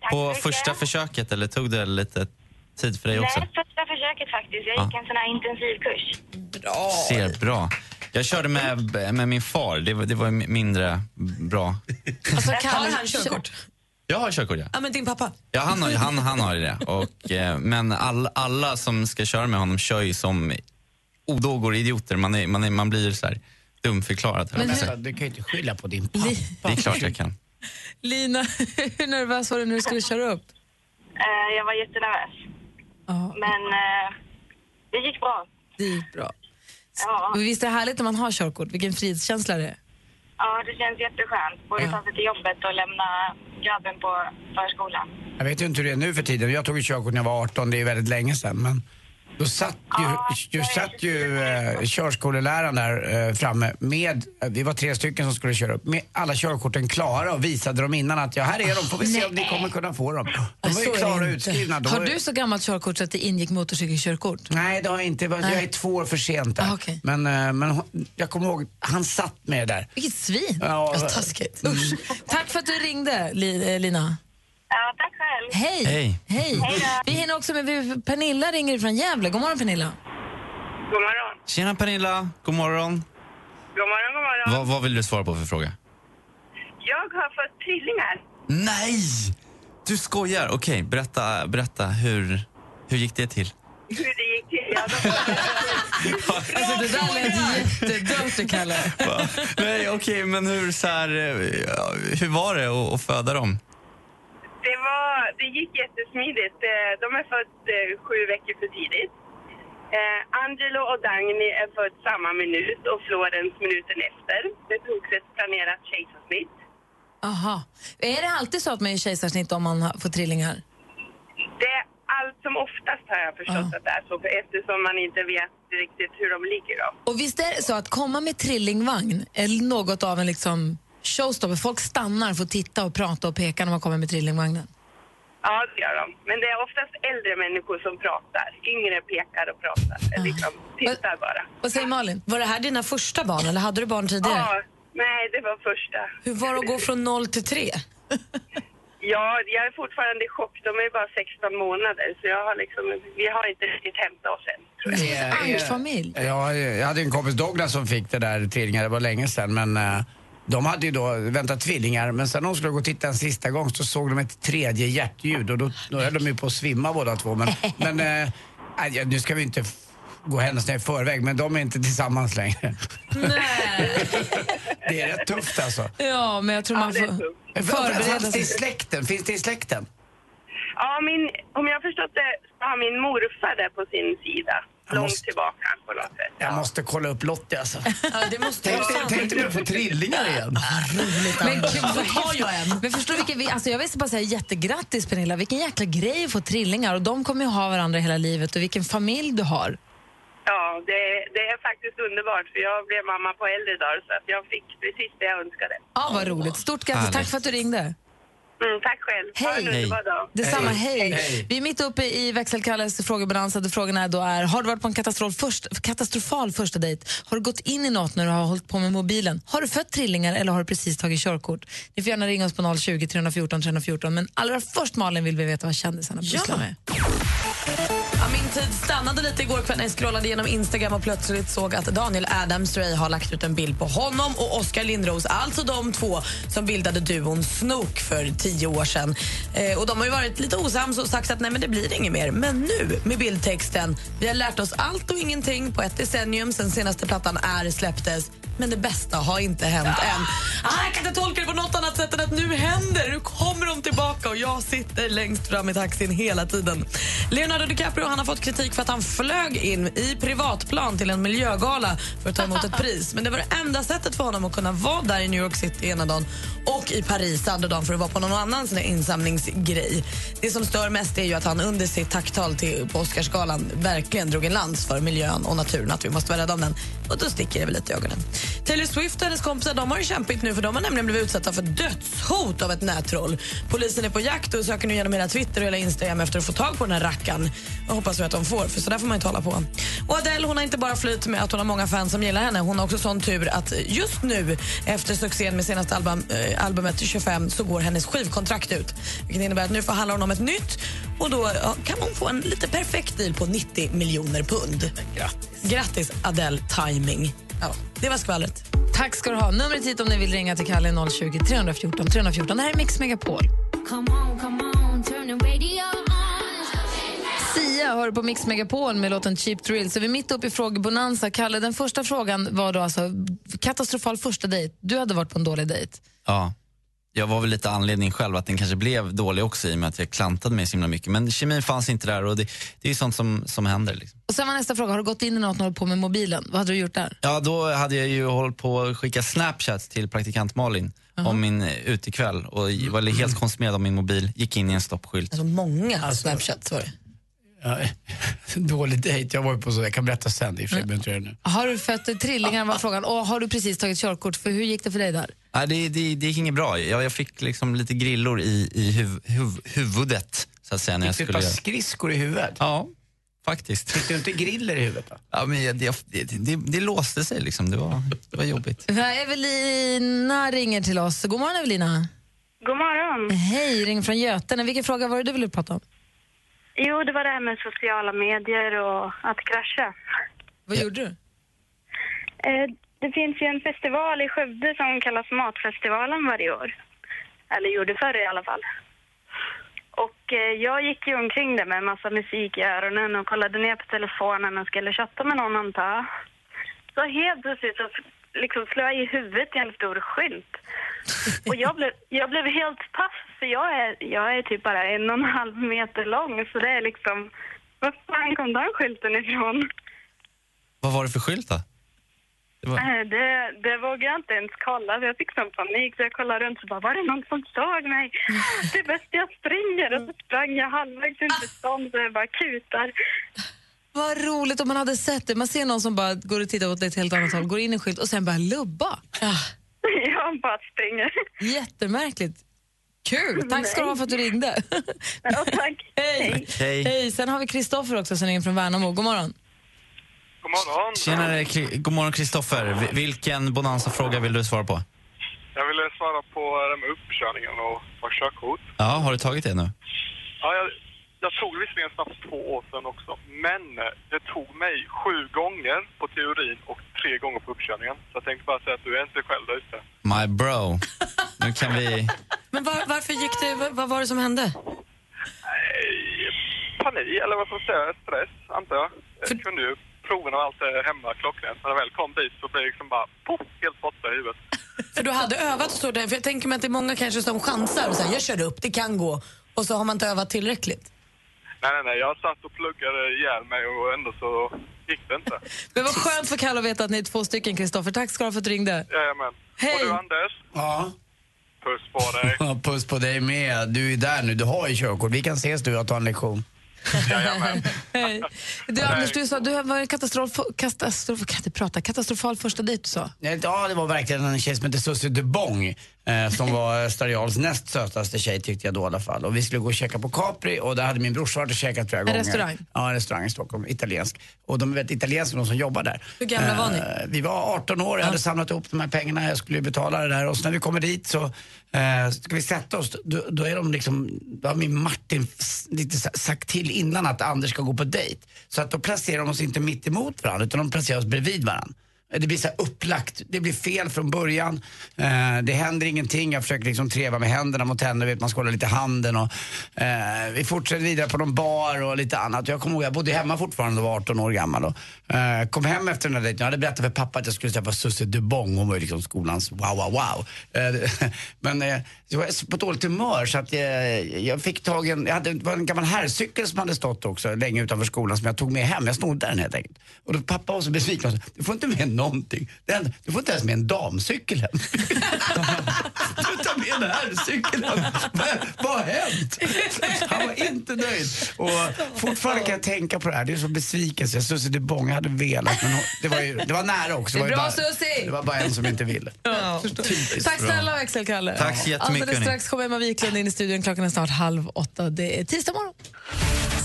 S16: Tack
S14: på första försöket, eller tog det lite tid för dig också?
S16: Nej, första försöket faktiskt. Jag gick en sån här intensivkurs.
S1: Bra.
S14: Ser bra. Jag körde med, med min far, det var, det var mindre bra.
S1: Alltså,
S3: Har han körkort?
S14: Jag har körkort, ja.
S3: Ja, men din pappa?
S14: Ja, han har, han, han har ju det. Och, eh, men all, alla som ska köra med honom kör ju som odågor, idioter. Man, är, man, är, man blir så här dumförklarad.
S4: Men
S14: säga.
S4: du kan ju inte skylla på din pappa.
S14: Det är klart jag kan.
S1: Lina, hur nervös var du när du skulle köra upp?
S16: Eh, jag var jättenervös. Men eh, det gick bra.
S1: Det gick bra.
S16: Ja.
S1: Visst är det härligt när man har körkort? Vilken frihetskänsla det är.
S16: ja, det känns jätteskönt. Både ta sig till jobbet och lämna grabben på förskolan.
S4: Jag vet ju inte hur det är nu för tiden. Jag tog körkort när jag var 18, det är väldigt länge sedan. Men då satt ju, ju, satt ju eh, körskoleläraren där eh, framme med, eh, vi var tre stycken som skulle köra upp, med alla körkorten klara och visade dem innan att ja, här är de, får vi se om ni kommer kunna få dem. De var ju
S1: det
S4: klara och utskrivna. Då
S1: Har du så gammalt körkort så att det ingick motorcykelkörkort?
S4: Nej, det har jag inte. Jag
S1: Nej.
S4: är två år för sent där.
S1: Ah, okej.
S4: Men, eh, men jag kommer ihåg, han satt med där.
S1: Vilket svin!
S4: Ja,
S1: taskigt. Usch. Tack för att du ringde, eh, Lina.
S16: Ja, tack själv.
S1: Hej!
S14: Hej.
S1: Hej. Vi hinner också med vi- Pernilla ringer från Gävle. God morgon Pernilla.
S8: God morgon.
S14: Tjena Pernilla, god morgon.
S8: God morgon, god morgon.
S14: Vad, vad vill du svara på för fråga?
S8: Jag har fått trillingar.
S14: Nej! Du skojar. Okej, berätta, berätta hur, hur gick det till?
S8: Hur det gick till? Ja,
S1: Alltså det där lät jättedirty, Kalle.
S14: Nej, okej, men hur, så här, eh, hur var det att, att föda dem?
S8: Det, var, det gick jättesmidigt. De är född eh, sju veckor för tidigt. Eh, Angelo och Dagny är född samma minut och Florens minuten efter. Det togs ett planerat kejsarsnitt.
S1: Aha. Är det alltid så att man gör kejsarsnitt om man får trillingar?
S8: Det är allt som oftast har jag förstått att det är så, eftersom man inte vet riktigt hur de ligger. Då.
S1: Och visst är det så att komma med trillingvagn är något av en liksom showstopper? Folk stannar för att titta och prata och peka när man kommer med trillingvagnen.
S8: Ja, det gör de. Men det är oftast äldre människor som pratar. Yngre pekar och pratar. Liksom, tittar bara.
S1: Vad säger Malin?
S3: Var det här dina första barn eller hade du barn tidigare?
S8: Ja, nej, det var första.
S3: Hur var det att gå från noll till tre?
S8: Ja, jag är fortfarande i chock. De är ju bara 16 månader, så jag har liksom, vi har inte riktigt hämtat oss än. Tror jag.
S1: Angstfamilj.
S4: Ja, jag hade en kompis Douglas som fick det där trillingar, det var länge sedan. Men eh, de hade ju då väntat tvillingar, men sen när de skulle gå och titta en sista gång så såg de ett tredje hjärtljud och då, då höll de ju på att svimma båda två. Men, men nej, ja, nu ska vi inte gå händelserna i förväg, men de är inte tillsammans längre. det är rätt tufft alltså.
S1: Ja, men jag tror man får förbereda
S4: Fanns det i
S1: sig.
S4: släkten? Finns det i släkten?
S8: Ja, min, om jag har förstått det så har min morfar det på sin sida. Långt
S4: måste-
S8: tillbaka på något sätt.
S4: Jag måste kolla upp Lottie alltså.
S3: Ja, det måste
S4: Tänk dig- tänk dig att få trillingar igen.
S1: Men gud, vad har jag en? Men förstår du vilken, vi- alltså jag vill bara säga jättegrattis Pernilla, vilken jäkla grej att få trillingar och de kommer ju ha varandra hela livet och vilken familj du har.
S8: Ja, det, det är faktiskt underbart för jag blev mamma på äldre dagar så att jag fick precis det jag önskade.
S1: Ja, vad roligt. Stort grattis, tack för att du ringde.
S8: Mm, tack själv. Ha en
S1: Hej.
S8: underbar dag.
S1: Detsamma, hej. Vi är mitt uppe i växelkalles frågebalansa där frågorna då är, har du varit på en katastrof först, katastrofal första dejt? Har du gått in i något när du har hållit på med mobilen? Har du fött trillingar eller har du precis tagit körkort? Ni får gärna ringa oss på 020 314 314 men allra först Malin vill vi veta vad kändisarna pysslar med.
S3: Ja, min tid stannade lite igår kväll när jag scrollade igenom Instagram och plötsligt såg att Daniel Adams-Ray har lagt ut en bild på honom och Oskar Lindros, alltså de två som bildade duon Snook för tio år sedan. Eh, och de har ju varit lite osams och sagt att nej men det blir inget mer. Men nu med bildtexten, vi har lärt oss allt och ingenting på ett decennium sen senaste plattan är släpptes. Men det bästa har inte hänt än. Ah, jag kan inte tolka det på något annat sätt än att nu händer Nu kommer de tillbaka och jag sitter längst fram i taxin hela tiden. Leonardo DiCaprio han har fått kritik för att han flög in i privatplan till en miljögala för att ta emot ett pris. Men det var det enda sättet för honom att kunna vara där i New York City ena dagen och i Paris andra dagen för att vara på någon annan sån här insamlingsgrej. Det som stör mest är ju att han under sitt tacktal till, på Oscarsgalan verkligen drog en lans för miljön och naturen, att vi måste vara rädda om den. Och då sticker det väl lite i ögonen. Taylor Swift och hennes kompisar de har ju kämpigt nu för de har nämligen blivit utsatta för dödshot av ett nättroll. Polisen är på jakt och söker nu genom hela Twitter och hela Instagram efter att få tag på den här rackaren. Jag hoppas vi att de får, för så där får man inte hålla på. Och Adele hon har inte bara flytt med att hon har många fans som gillar henne. Hon har också sån tur att just nu, efter succén med senaste album, eh, albumet 25, så går hennes skivkontrakt ut. Vilket innebär att nu förhandlar hon om ett nytt och då kan hon få en lite perfekt deal på 90 miljoner pund. Grattis. Grattis Adele, timing. Ja, det var skvallret.
S1: Tack ska du ha. Numret hit om ni vill ringa till Kalle är 020 314 314. Det här är Mix Megapol. Sia hör på Mix Megapol med låten Cheap Thrill. Så vi är mitt uppe i frågebonanza. Kalle, den första frågan var då alltså katastrofal första dejt. Du hade varit på en dålig dejt.
S14: Ja. Jag var väl lite anledning själv att den kanske blev dålig också i och med att jag klantade mig så himla mycket. Men kemin fanns inte där och det, det är ju sånt som, som händer. Liksom.
S1: Och sen var nästa fråga, har du gått in i något när du hållit på med mobilen? Vad hade du gjort där?
S14: Ja, då hade jag ju hållit på att skicka Snapchat till praktikant Malin om min eh, utekväll och var helt konsumerad av min mobil, gick in i en stoppskylt.
S3: Alltså många Snapchats var det.
S4: Dålig dejt, jag var ju på så, jag kan berätta sen i och för sig, det nu.
S1: Har du fött trillingar var frågan. Och har du precis tagit körkort? För hur gick det för dig där?
S14: Nej, det, det, det gick inget bra. Jag, jag fick liksom lite grillor i, i huv, huv, huvudet. Så att säga, när jag
S4: Fick du ett
S14: skulle
S4: par skridskor i huvudet?
S14: Ja, faktiskt.
S4: Fick du inte griller i huvudet? Då?
S14: Ja, men jag- det, det, det, det låste sig liksom. Det var, det var jobbigt.
S1: Evelina ringer till oss. God morgon Evelina.
S8: God morgon.
S1: Hej, ringer från Götene. Vilken fråga var det du ville prata om?
S8: Jo, det var det här med sociala medier och att krascha.
S1: Vad gjorde du?
S8: Eh, det finns ju en festival i Skövde som kallas Matfestivalen varje år. Eller gjorde förr i alla fall. Och eh, jag gick ju omkring där med en massa musik i öronen och kollade ner på telefonen och skulle chatta med någon antar. Så helt plötsligt så liksom slår jag i huvudet i en stor skylt. Och jag blev, jag blev helt paff för jag är, jag är typ bara en och en halv meter lång så det är liksom, var fan kom den skylten ifrån?
S14: Vad var det för skylt då? Det var...
S8: Eh, Det, det vågade jag inte ens kolla. Jag fick sån panik så jag kollade runt och bara, var det någon som såg mig? Det är bäst jag springer. Och så sprang jag halvvägs ut till stan så jag bara kutar.
S1: Vad roligt om man hade sett det. Man ser någon som bara går och tittar åt ett helt annat håll, går in i en skylt och sen börjar lubba.
S8: Jag bara springer.
S1: Jättemärkligt. Kul! Tack ska du ha för att du ringde.
S8: Ja, tack.
S1: Hej.
S14: Hej.
S1: Hej. Sen har vi Kristoffer också som ringer från Värnamo. God morgon.
S17: God morgon.
S14: Tjenare, Kri- god morgon Kristoffer. Vi- Vilken bonanza-fråga vill du svara på?
S17: Jag ville svara på det med uppkörningen och ta körkort.
S14: Ja, har du tagit det nu?
S17: Ja, jag, jag tog visserligen snabbt för två år sedan också, men eh, det tog mig sju gånger på teorin och tre gånger på uppkörningen. Så jag tänkte bara säga att du är inte själv där ute.
S14: My bro. Nu kan vi...
S3: Men var, varför gick det, vad, vad var det som hände?
S17: Panik, eller vad ska man säga, stress antar jag. Jag kunde ju proven och allt det hemma klockrent. När jag väl kom dit så blev det liksom bara poff, helt borta i huvudet.
S3: För du hade övat så där, för jag tänker mig att det är många kanske som chansar och säger jag kör upp, det kan gå. Och så har man inte övat tillräckligt.
S17: Nej, nej, nej. Jag satt och pluggade ihjäl mig och ändå så gick det inte.
S1: Men vad skönt för Kalle att veta att ni är två stycken, Kristoffer. Tack ska du ha för att du ringde.
S17: Jajamän.
S1: Hej.
S17: Och du Anders,
S4: Ja.
S17: puss på dig.
S4: Puss på dig med. Du är där nu, du har ju körkort. Vi kan ses du och ta en lektion.
S1: Hej. Du, Anders, du sa du var en katastrof, katastrof, kan inte prata, katastrofal första dejt du sa.
S4: Ja, det var verkligen en tjej som hette Susie Dubong. Eh, som var Starials näst sötaste tjej tyckte jag då i alla fall. Och vi skulle gå och käka på Capri och där hade min brorsa varit och käkat flera
S1: En
S4: gånger.
S1: restaurang?
S4: Ja, en restaurang i Stockholm, italiensk. Och de är väldigt italienska de som jobbar där.
S1: Hur gamla var ni?
S4: Eh, Vi var 18 år, jag hade samlat ihop de här pengarna, jag skulle betala det där. Och så när vi kommer dit så eh, ska vi sätta oss, då, då är de liksom, då har min Martin lite sagt till innan att Anders ska gå på dejt. Så att då placerar de oss inte mitt emot varandra utan de placerar oss bredvid varandra. Det blir så upplagt, det blir fel från början. Eh, det händer ingenting, jag försöker liksom treva med händerna mot henne, vet, man ska hålla lite i handen. Och, eh, vi fortsätter vidare på någon bar och lite annat. Jag kommer ihåg, jag bodde hemma fortfarande och var 18 år gammal. Och, eh, kom hem efter den här dejten, jag hade berättat för pappa att jag skulle träffa Susie Dubong, hon var ju liksom skolans wow wow wow. Eh, men eh, jag var på dåligt humör så att jag fick tag i en, jag hade, det var en gammal herrcykel som hade stått också länge utanför skolan som jag tog med hem, jag snodde den helt enkelt. Och då pappa var så besviken, sa, du får inte med någonting. Du får inte ens med en damcykel hem. med en herrcykel hem. Vad- Vad har hänt? Han var inte nöjd. Och fortfarande kan jag tänka på det här, det är så besvikelse. Susie de Bång, jag hade velat men hon, det, var ju, det var nära också.
S1: Det är
S4: var ju
S1: bra,
S4: bara! Det var bara en som inte ville.
S1: Ja. Tack snälla växelkalle.
S14: Tack så jättemycket,
S1: Alldeles strax kommer Emma Wiklund in i studion. Klockan är snart halv åtta. Det är tisdag morgon.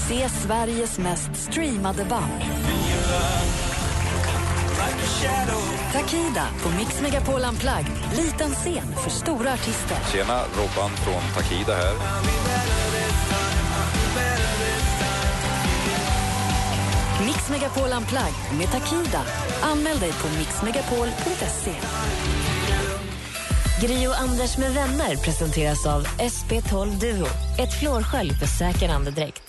S18: Se Sveriges mest streamade band. Takida på Mix Megapol Unplugged. Liten scen för stora artister.
S7: Tjena, Robban från Takida här.
S18: Mix Megapol Unplugged med Takida. Anmäl dig på mixmegapol.se.
S6: Gri och Anders med vänner presenteras av SP12 Duo. Ett flårskölj för säker andedräkt.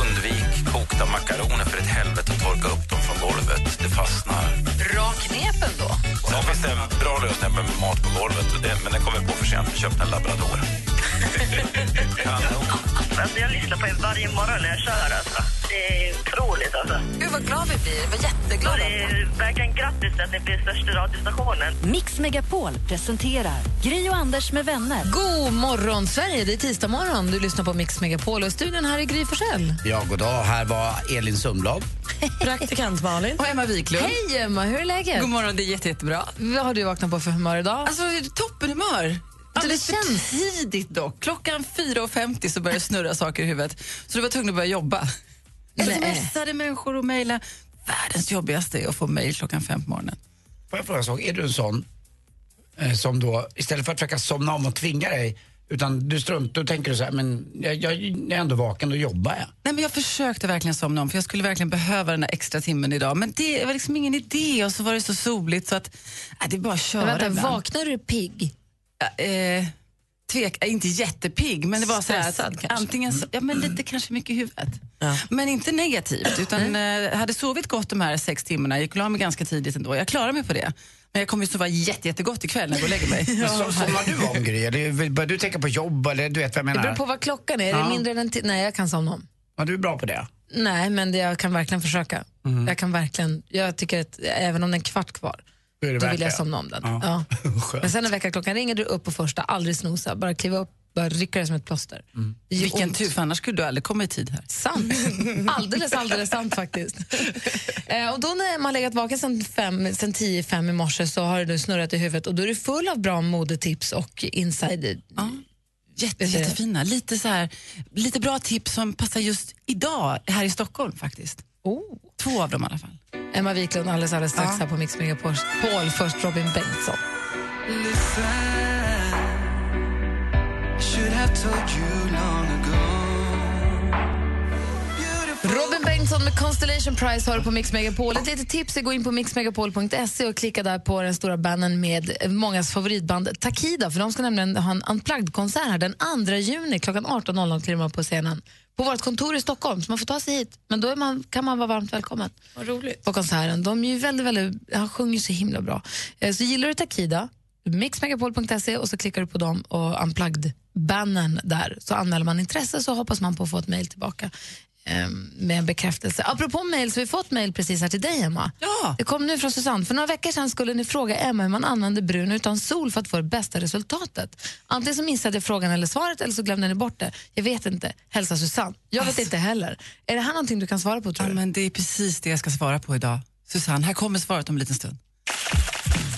S19: Undvik kokta makaroner för ett helvete och torka upp dem från golvet. Det fastnar.
S1: Bra knepen då.
S19: Sen finns det en bra lösning med mat på golvet, och det, men den kommer på för sent. Vi köpte en labrador. Kanon.
S13: Alltså, jag lyssnar på er varje morgon när jag kör. Alltså. Det är otroligt. Alltså.
S1: Gud vad glad vi blir. Vi var jätteglada.
S13: Det är verkligen grattis att ni blir största radiostationen.
S18: Mix Megapol presenterar Gri och Anders med vänner.
S1: God morgon, Sverige. Det är tisdag morgon. Du lyssnar på Mix Megapol och i studion här är Gry Forssell.
S4: Ja, god dag. Här var Elin Sundblad.
S3: Praktikant Malin.
S1: Och Emma Wiklund. Hej Emma, hur är läget?
S20: God morgon, det är jätte, jättebra.
S1: Vad har du vaknat på för humör idag?
S20: Alltså, toppenhumör. Alldeles för tidigt dock. Klockan 4.50 så började snurra saker i huvudet. Så du var tvungen att börja jobba. Jag smsade människor och mejlade. Världens jobbigaste är att få mejl klockan fem på morgonen.
S4: Får jag fråga en sak? Är du en sån eh, som då, istället för att försöka somna om och tvinga dig, utan du strunt, då tänker du så här, men jag, jag, jag är ändå vaken, då jobbar jag.
S20: Nej, men jag försökte verkligen somna om för jag skulle verkligen behöva den där extra timmen idag. Men det var liksom ingen idé och så var det så soligt så att nej, det är bara att köra
S1: Men vänta,
S20: ibland.
S1: vaknar du pigg?
S20: Ja, eh, tvek, äh, inte jättepigg, men det var så här
S1: Stressad
S20: att
S1: kanske?
S20: antingen, så, ja men lite kanske mycket i huvudet. Men inte negativt, utan eh, hade sovit gott de här sex timmarna, gick och la mig ganska tidigt ändå. Jag klarar mig på det. Men jag kommer ju sova jätte, jättegott ikväll när jag går och lägger mig.
S4: Så, somnar du om Gry? Börjar du tänka på jobb? Eller du vet vad jag
S1: Det
S4: menar?
S1: beror på vad klockan är. Är
S4: Ja.
S1: det mindre än en Nej, jag kan somna om.
S4: Ja, du är bra på det.
S1: Nej, men det, jag kan verkligen försöka.
S4: Mhm.
S1: Jag kan verkligen, jag tycker att även om det är en kvart kvar,
S4: Då
S1: då vill jag somna om den.
S4: Ja.
S1: Ja. Men sen när väckarklockan ringer du upp på första, aldrig snosa, bara kliva upp, bara rycka det som ett plåster. Gör
S20: Vilken
S1: ont.
S20: tur, för annars skulle du aldrig komma i tid här.
S1: Sant. Alldeles, alldeles sant faktiskt. eh, och då när man har legat vaken sen, fem, sen tio, fem i morse så har du snurrat i huvudet och då är du full av bra modetips och insider.
S20: Jätte, jättefina. Lite, så här, lite bra tips som passar just idag här i Stockholm faktiskt.
S1: Oh.
S20: Två av dem i alla fall.
S1: Emma Wiklund alldeles, alldeles strax
S20: Ja.
S1: här på Mix Megapol. Först Robin Bengtsson. Robin Bengtsson med Constellation Prize har på Mix Megapol. Ett litet tips är gå in på mixmegapol.se och klicka där på den stora bannern med mångas favoritband Takida. För de ska nämligen ha en Unplugged-konsert här den 2 juni klockan 18.00 kliver man på scenen på vårt kontor i Stockholm. Så man får ta sig hit. Men då man, kan man vara varmt välkommen
S3: Vad roligt.
S1: på konserten. De är väldigt, väldigt, han sjunger så himla bra. Eh, Så gillar du Takida, mixmegapol.se och så klickar du på dem och Unplugged-bannern där. Så anmäler man intresse så hoppas man på att få ett mejl tillbaka med en bekräftelse. Apropå mejl så har vi fått mejl precis här till dig Emma.
S20: Ja.
S1: Det kom nu från Susanne. För några veckor sedan skulle ni fråga Emma hur man använder brun utan sol för att få det bästa resultatet. Antingen så missade jag frågan eller svaret eller så glömde ni bort det. Jag vet inte. Hälsa Susanne. Jag vet inte heller. Är det här någonting du kan svara på tror
S20: Ja,
S1: du?
S20: men det är precis det jag ska svara på idag. Susanne, här kommer svaret om en liten stund.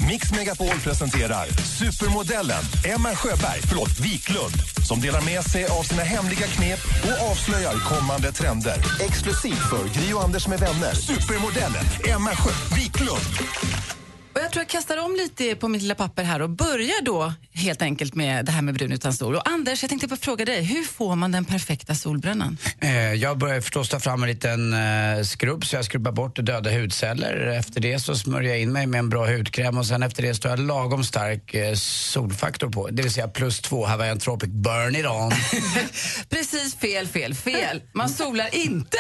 S11: Mix Megapol presenterar supermodellen Emma Sjöberg, förlåt, Wiklund som delar med sig av sina hemliga knep och avslöjar kommande trender. Exklusivt för Gri och Anders med vänner. Supermodellen Emma Sjö Wiklund.
S20: Och jag tror jag kastar om lite på mitt lilla papper här och börjar då helt enkelt med det här med brun utan sol. Och Anders, jag tänkte bara fråga dig, hur får man den perfekta solbrännan?
S4: Eh, Jag börjar förstås ta fram en liten eh, skrubb så jag skrubbar bort döda hudceller. Efter det så smörjer jag in mig med en bra hudkräm och sen efter det står jag lagom stark eh, solfaktor på. Det vill säga plus två Hawaiian Tropic Burn It On.
S20: Precis fel, fel, fel. Man solar inte.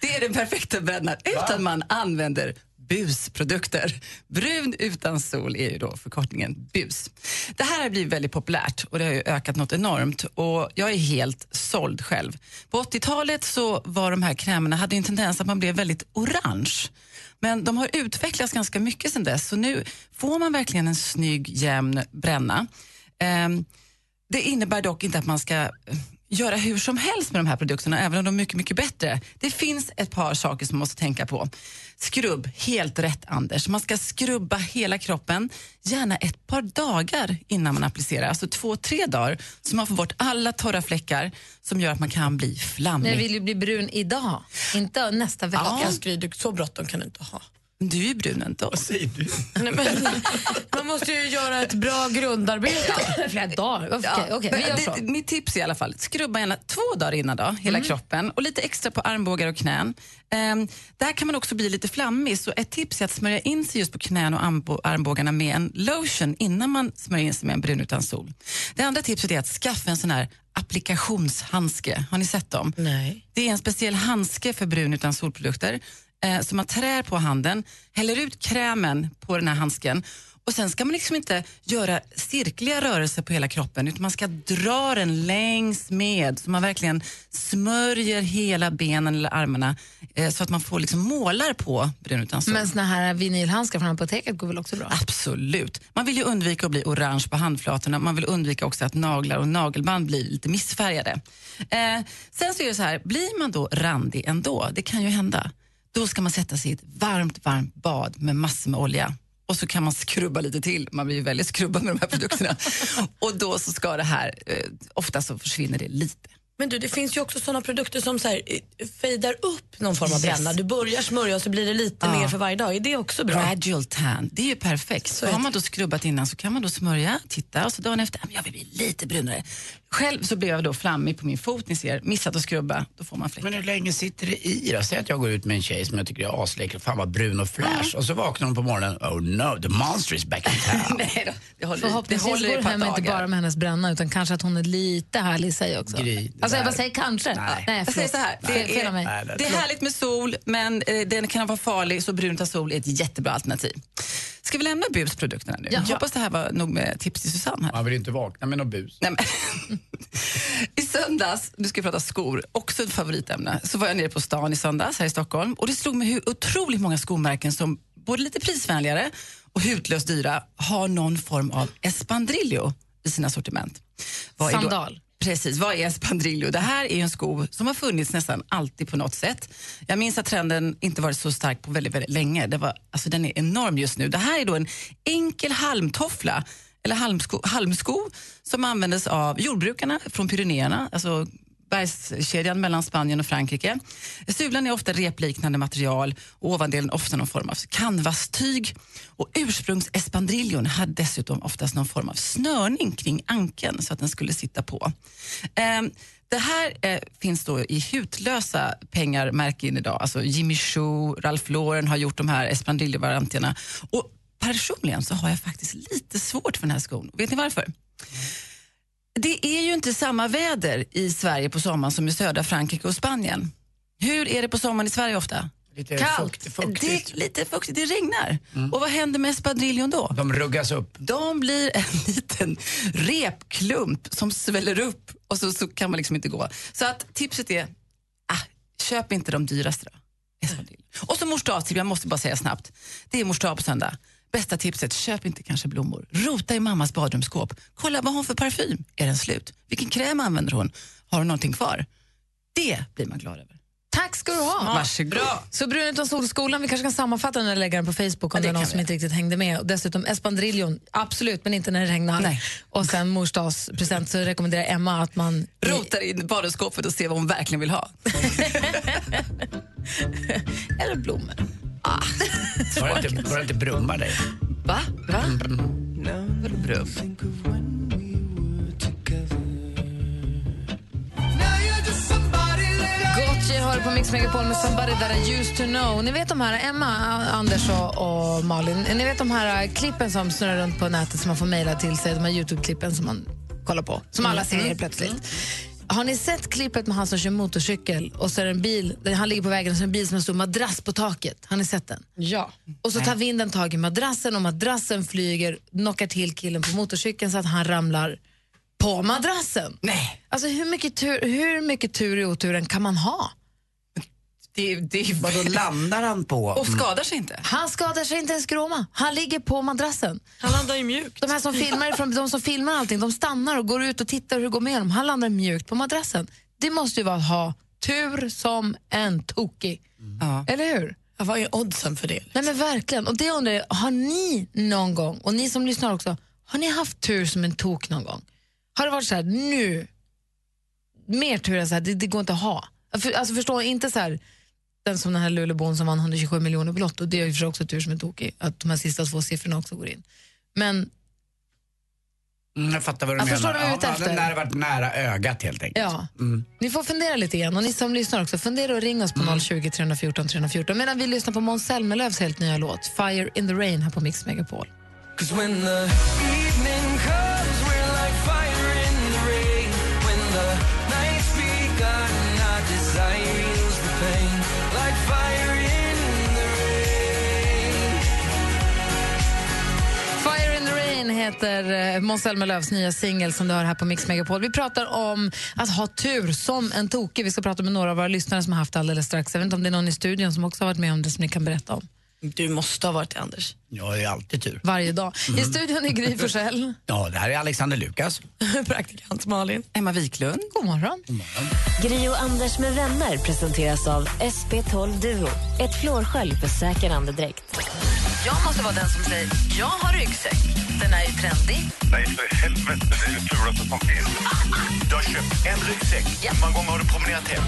S20: Det är den perfekta brännan. Utan man använder busprodukter. Brun utan sol är ju då förkortningen BUS. Det här har blivit väldigt populärt och det har ju ökat något enormt och jag är helt såld själv. På 80-talet så var de här krämerna, hade ju en tendens att man blev väldigt orange. Men de har utvecklats ganska mycket sedan dess så nu får man verkligen en snygg jämn bränna. Ehm, det innebär dock inte att man ska göra hur som helst med de här produkterna, även om de är mycket, mycket bättre. Det finns ett par saker som man måste tänka på. Skrubb, helt rätt Anders. Man ska skrubba hela kroppen, gärna ett par dagar innan man applicerar. Alltså två, tre dagar, så man får bort alla torra fläckar som gör att man kan bli flammig.
S1: Men jag vill ju bli brun idag, inte nästa vecka.
S20: Ja.
S3: Så bråttom kan du inte ha.
S20: Du är brun ändå. Vad
S4: säger du?
S3: Nej, men, man måste ju göra ett bra grundarbete.
S1: Flera dagar? Okej,
S20: Ja,
S1: okej,
S20: men
S1: vi gör så.
S20: det, mitt tips är i alla fall, skrubba gärna två dagar innan då, hela
S1: Mm.
S20: kroppen och lite extra på armbågar och knän. Um, där kan man också bli lite flammig så ett tips är att smörja in sig just på knän och armbå- armbågarna med en lotion innan man smörjer in sig med en brun utan sol. Det andra tipset är att skaffa en sån här applikationshandske. Har ni sett dem?
S3: Nej.
S20: Det är en speciell handske för brun utan solprodukter eh, som man trär på handen, häller ut krämen på den här handsken och sen ska man liksom inte göra cirkliga rörelser på hela kroppen utan man ska dra den längs med så man verkligen smörjer hela benen eller armarna eh, så att man får liksom målar på brun utan sol.
S1: Men såna här vinylhandskar från apoteket går väl också bra?
S20: Absolut. Man vill ju undvika att bli orange på handflatorna. Man vill undvika också att naglar och nagelband blir lite missfärgade. Eh, sen så är det så här, blir man då randig ändå, det kan ju hända, då ska man sätta sig i ett varmt, varmt bad med massor med olja. Och så kan man skrubba lite till. Man blir ju väldigt skrubbad med de här produkterna. och då så ska det här, eh, ofta så försvinner det lite.
S3: Men du, det finns ju också såna produkter som så här, eh, fejdar upp någon form av bränna. Du börjar smörja och så blir det lite
S20: Ja.
S3: mer för varje dag. Är det också bra?
S20: Gradual tan, det är ju perfekt. Så har man då skrubbat innan så kan man då smörja, titta och så dagen efter, "Ah, jag vill bli lite brunare. Själv så blev jag då flammig på min fot, ni ser, missat att skrubba, då får man fläckar.
S4: Men hur länge sitter det i då? Säg att jag går ut med en tjej som jag tycker är asläcker, fan vad brun och fräsch. Och så vaknar hon på morgonen, oh no, the monster is back in town.
S20: Nej då, det håller,
S1: Förhoppningsvis
S20: det håller
S1: går det hem inte bara med hennes bränna utan kanske att hon är lite härlig i sig också.
S4: Gry,
S1: alltså jag bara säger kanske.
S4: Nej.
S1: Nej,
S20: Jag säger så här,
S1: Fel-
S20: det
S1: mig.
S20: är,
S4: Nej,
S20: det är härligt med sol, men eh, den kan vara farlig, så brun sol är ett jättebra alternativ. Ska vi lämna busprodukterna nu?
S1: Ja.
S20: Jag hoppas det här var nog med tips till Susanne. Här.
S4: Man vill inte vakna med någon bus.
S20: Nej, men. I söndags, nu ska vi prata skor, också ett favoritämne, så var jag nere på stan i söndags här i Stockholm och det slog mig hur otroligt många skomärken som både lite prisvänligare och hutlöst dyra har någon form av espandrillo i sina sortiment. Vad är då-
S1: Sandal.
S20: Precis, vad är spandrillo? Det här är en sko som har funnits nästan alltid på något sätt. Jag minns att trenden inte varit så stark på väldigt, väldigt länge. Det var, alltså den är enorm just nu. Det här är då en enkel halmtoffla eller halmsko, halmsko som användes av jordbrukarna från Pyrenéerna, alltså bergskedjan mellan Spanien och Frankrike. Sulan är ofta repliknande material och ovandelen ofta någon form av canvastyg. Och ursprungsespandriljon hade dessutom oftast någon form av snörning kring ankeln så att den skulle sitta på. Ehm, det här eh, finns då i hutlösa pengar märken idag. Alltså Jimmy Choo, Ralph Lauren har gjort de här Espandrillo-varianterna. Och personligen så har jag faktiskt lite svårt för den här skon. Vet ni varför? Det är ju inte samma väder i Sverige på sommaren som i södra Frankrike och Spanien. Hur är det på sommaren i Sverige ofta?
S4: Lite
S20: Kallt.
S4: fukt- fuktigt.
S20: Det är lite fuktigt, det regnar. Och vad händer med espadriljon då?
S4: De ruggas upp.
S20: De blir en liten repklump som sväller upp och så, så kan man liksom inte gå. Så att tipset är, ah, köp inte de dyraste då. Espadrillo. Och så mors jag måste bara säga snabbt. Det är mors på söndag. Bästa tipset, köp inte kanske blommor. Rota i mammas badrumsskåp. Kolla vad har hon för parfym. Är den slut? Vilken kräm använder hon? Har hon någonting kvar? Det blir man glad över.
S1: Tack ska du ha.
S20: Varsågod.
S1: Så Brun utan solskolan, vi kanske kan sammanfatta den och lägga den på Facebook om det är någon som inte riktigt hängde med. Och dessutom Espandriljon, absolut, men inte när det regnar.
S20: Nej.
S1: Och sen mors dagspresent så rekommenderar Emma att man...
S20: Rotar in badrumsskåpet och ser vad hon verkligen vill ha.
S1: Eller blommor.
S4: Var det inte, var det inte brummar dig?
S20: Va? Va?
S4: Vadå brum?
S1: Gotye hör på Mix Megapol med Somebody That I Used To Know. Ni vet de här, Emma, Anders och, och Malin, ni vet de här klippen som snurrar runt på nätet som man får mejla till sig, de här Youtube-klippen som man kollar på, som alla ser helt plötsligt. Har ni sett klippet med han som kör motorcykel och så är det en bil, han ligger på vägen och så är det en bil som har en stor madrass på taket? Har ni sett den?
S3: Ja.
S1: Och så tar vinden tag i madrassen och madrassen flyger, knockar till killen på motorcykeln så att han ramlar på madrassen.
S20: Nej.
S1: Alltså hur mycket tur, hur mycket tur i oturen kan man ha?
S20: Det, det,
S4: Vadå landar han på?
S20: och skadar sig inte.
S1: Han skadar sig inte en skråma. Han ligger på madrassen.
S3: Han landar ju mjukt.
S1: De här som filmar, de som filmar allting, de stannar och går ut och tittar hur det går med dem. Han landar mjukt på madrassen. Det måste ju vara att ha tur som en tokig.
S20: Ja.
S1: Eller hur?
S3: Ja, vad är oddsen för det?
S1: Nej men verkligen. Och det undrar jag, har ni någon gång, och ni som lyssnar också, har ni haft tur som en tok någon gång? Har det varit så här, nu, mer tur än så här, det, det går inte att ha. För, alltså förstå, inte så här, den som den här Luleåbon som vann 127 miljoner på Lotto, det är ju också tur som en tokig, att de här sista två siffrorna också går in. Men
S4: Mm, jag fattar vad du
S1: Jag
S4: menar.
S1: förstår du är
S4: Ja, hade
S1: efter.
S4: nära varit nära ögat helt enkelt.
S1: Ja.
S4: Mm.
S1: Ni får fundera lite grann och ni som lyssnar också, fundera och ring oss på 020 314 314 medan vi lyssnar på Måns Zelmerlöws helt nya låt Fire in the Rain här på Mix Megapol.
S5: Cause when the evening comes,
S1: heter eh, Måns Zelmerlöws nya singel som du hör här på Mix Megapol. Vi pratar om att ha tur som en tokig. Vi ska prata med några av våra lyssnare som har haft det alldeles strax. Jag vet inte om det är någon i studion som också har varit med om det som ni kan berätta om.
S3: Du måste ha varit det, Anders.
S4: Jag har ju alltid tur.
S1: Varje dag. I studion är Gry Forssell.
S4: Ja, det här är Alexander Lukas.
S3: Praktikant Malin.
S20: Emma Wiklund.
S1: God morgon.
S6: Gri och Anders med vänner presenteras av SP12 Duo. Ett flårskölj för säker andedräkt.
S1: Jag måste vara den som säger, jag har ryggsäck. Den är ju trendig.
S19: Nej, för helvete. Det är det fulaste som finns. Du har köpt en ryggsäck. Hur många gånger har du promenerat hem?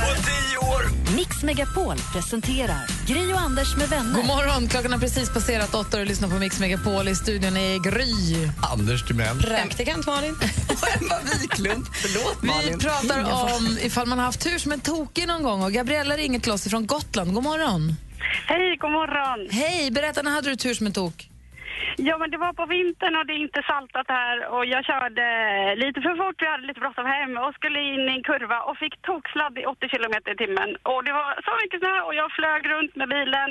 S19: På tio år!
S6: Mix Megapol presenterar Gri och Anders med vänner.
S1: God morgon, klockan har precis passerat åtta och lyssnar på Mix Megapol. I studion är Gry.
S4: Anders Timell.
S3: Praktikant Malin.
S20: Emma Wiklund. Förlåt,
S1: Vi
S20: Malin.
S1: pratar om ifall man har haft tur som en tokig någon gång. Och Gabriella ringer till oss från Gotland. God morgon.
S9: Hej, god morgon.
S1: Hej, berätta, när hade du tur som en tok?
S9: Ja, men det var på vintern och det är inte saltat här och jag körde lite för fort, vi hade lite bråttom hem och skulle in i en kurva och fick toksladd i 80 kilometer i timmen. Och det var så mycket snö och jag flög runt med bilen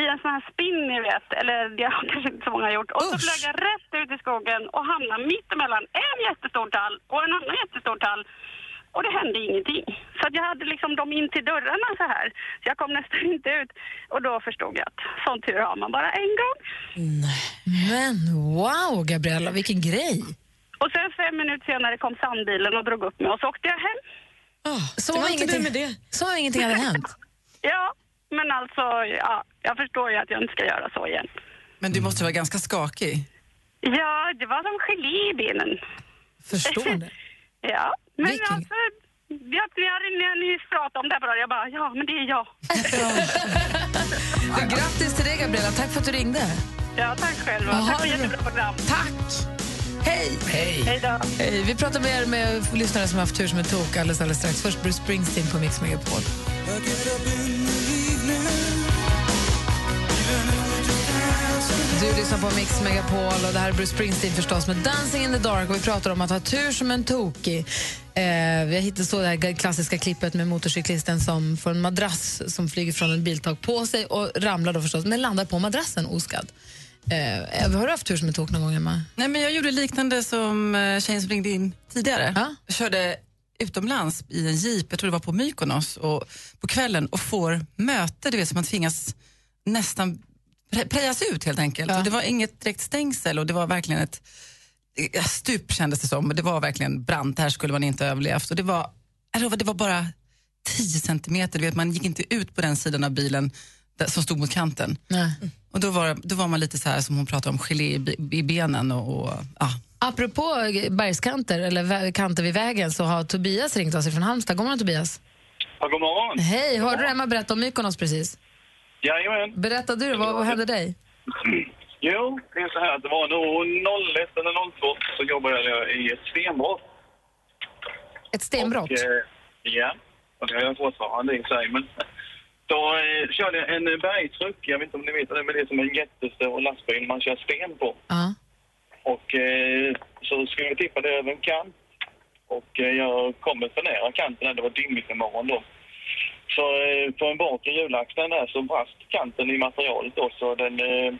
S9: i en sån här spinn, ni vet, eller det har kanske inte så många gjort. Och så
S1: Usch.
S9: flög jag rätt ut i skogen och hamnade mitt emellan en jättestor tall och en annan jättestor tall. Och det hände ingenting. Så att jag hade liksom dem in till dörrarna så här. Så jag kom nästan inte ut. Och då förstod jag att sån tur har man bara en gång.
S1: Men wow, Gabriella, vilken grej.
S9: Och sen fem minuter senare kom sandbilen och drog upp mig och så åkte jag hem.
S1: Så
S3: det var
S1: ingenting,
S3: med det.
S1: Så ingenting hade hänt.
S9: Ja, men alltså, ja, jag förstår ju att jag inte ska göra så igen.
S20: Men du måste vara ganska skakig.
S9: Ja, det var som gelé i benen.
S1: Förstår det.
S9: Ja, men
S1: Vilken-
S9: alltså, jag, jag hade nyss pratat om det bara. Jag bara, ja, men det är jag.
S1: Du, grattis till dig, Gabriella. Tack för att du ringde.
S9: Ja, tack själva. Tack för
S1: bra.
S9: jättebra program.
S1: Tack. Hej.
S4: Hej.
S9: Hej då.
S1: Hej. Vi pratar mer med lyssnare som har haft tur som en tok alldeles, alldeles strax. Först Bruce Springsteen på Mix Megapol. Du lyssnar på Mix Megapol och det här är Bruce Springsteen förstås med Dancing in the dark och vi pratar om att ha tur som en tokig. Eh, vi har hittat så det här klassiska klippet med motorcyklisten som får en madrass som flyger från en biltak på sig och ramlar då förstås, men landar på madrassen oskadd. Eh, har du haft tur som en tok någon gång, Emma?
S20: Nej, men jag gjorde liknande som eh, tjejen som ringde in tidigare.
S1: Ja.
S20: Jag körde utomlands i en jeep, jag tror det var på Mykonos, och, på kvällen och får möte, du vet, som man tvingas nästan prejas ut helt enkelt. Och det var inget direkt stängsel och det var verkligen ett stup kändes det som. Det var verkligen brant, här skulle man inte ha överlevt. Och det var det var bara 10 centimeter. Du vet, man gick inte ut på den sidan av bilen där, som stod mot kanten.
S1: Nej.
S20: Och då var, då var man lite så här som hon pratade om, gelé i, i benen och, och ja.
S1: Apropå bergskanter, eller kanter vid vägen, så har Tobias ringt oss från Halmstad. God morgon Tobias.
S21: Ja, god morgon.
S1: Hej, hörde du Emma berätta om Mykonos precis?
S21: Jajamän.
S1: Berätta du, vad, vad hände dig?
S21: Jo, det är så här att det var nog 01 eller 02 så jobbade jag i ett stenbrott.
S1: Ett stenbrott?
S21: Och, eh, ja, och det har jag fortfarande i sig. Men då eh, körde jag en bergtruck, jag vet inte om ni vet det men det är som en jättestor lastbil man kör sten på.
S1: Ja.
S21: Och eh, så skulle vi tippa det över en kant. Och eh, jag kommer för nära kanten, det var dimmigt en morgon då. Så eh, på en bakre hjulaxeln där så brast kanten i materialet då, så den eh,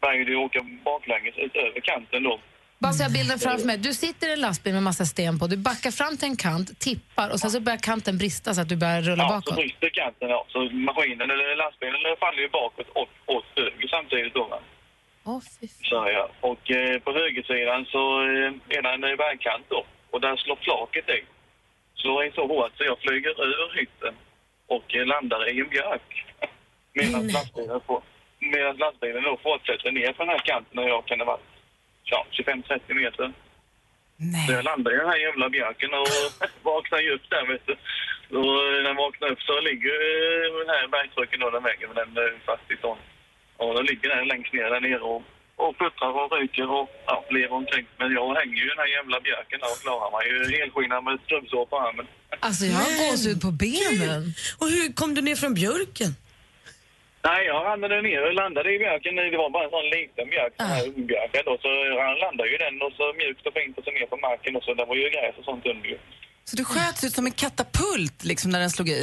S21: började ju åka baklänges utöver kanten då.
S1: Bara så jag bilden framför mig. Du sitter i en lastbil med massa sten på, du backar fram till en kant, tippar och sen så börjar kanten brista så att du börjar rulla
S21: Ja, så
S1: bakåt.
S21: brister kanten ja. Så maskinen eller lastbilen faller ju bakåt och åt höger samtidigt då. va.
S1: Fy
S21: Så ja. Och eh, på högersidan så eh, är det en eh, bergkant då. Och där slår flaket i. Slår in så hårt så jag flyger ur hytten och eh, landar i en björk. Medan lastbilen, får, medan lastbilen då fortsätter ner på den här kanten och jag kan ha varit ja, 25-30 meter. Så jag landar i den här jävla björken och vaknar upp där vet du. Och när jag vaknar upp så ligger eh, den här bergtrucken då den vägen, men den är fast i stånd. Och den ligger där längst ner där nere och, och puttrar och ryker och ja, lever omkring. Men jag hänger ju i den här jävla björken där och klarar mig ju helskinnad med strumpsår på armen.
S1: Alltså jag har gåshud på benen.
S3: Och hur kom du ner från björken?
S21: Nej, jag ramlade ner och landade i björken. Det var bara en sån liten björk, sån här ungbjörken då. Så han landade ju den och så mjukt och fint och så ner på marken och så. Det var ju gräs och sånt under ju.
S20: Så du sköts ut som en katapult liksom när den slog i?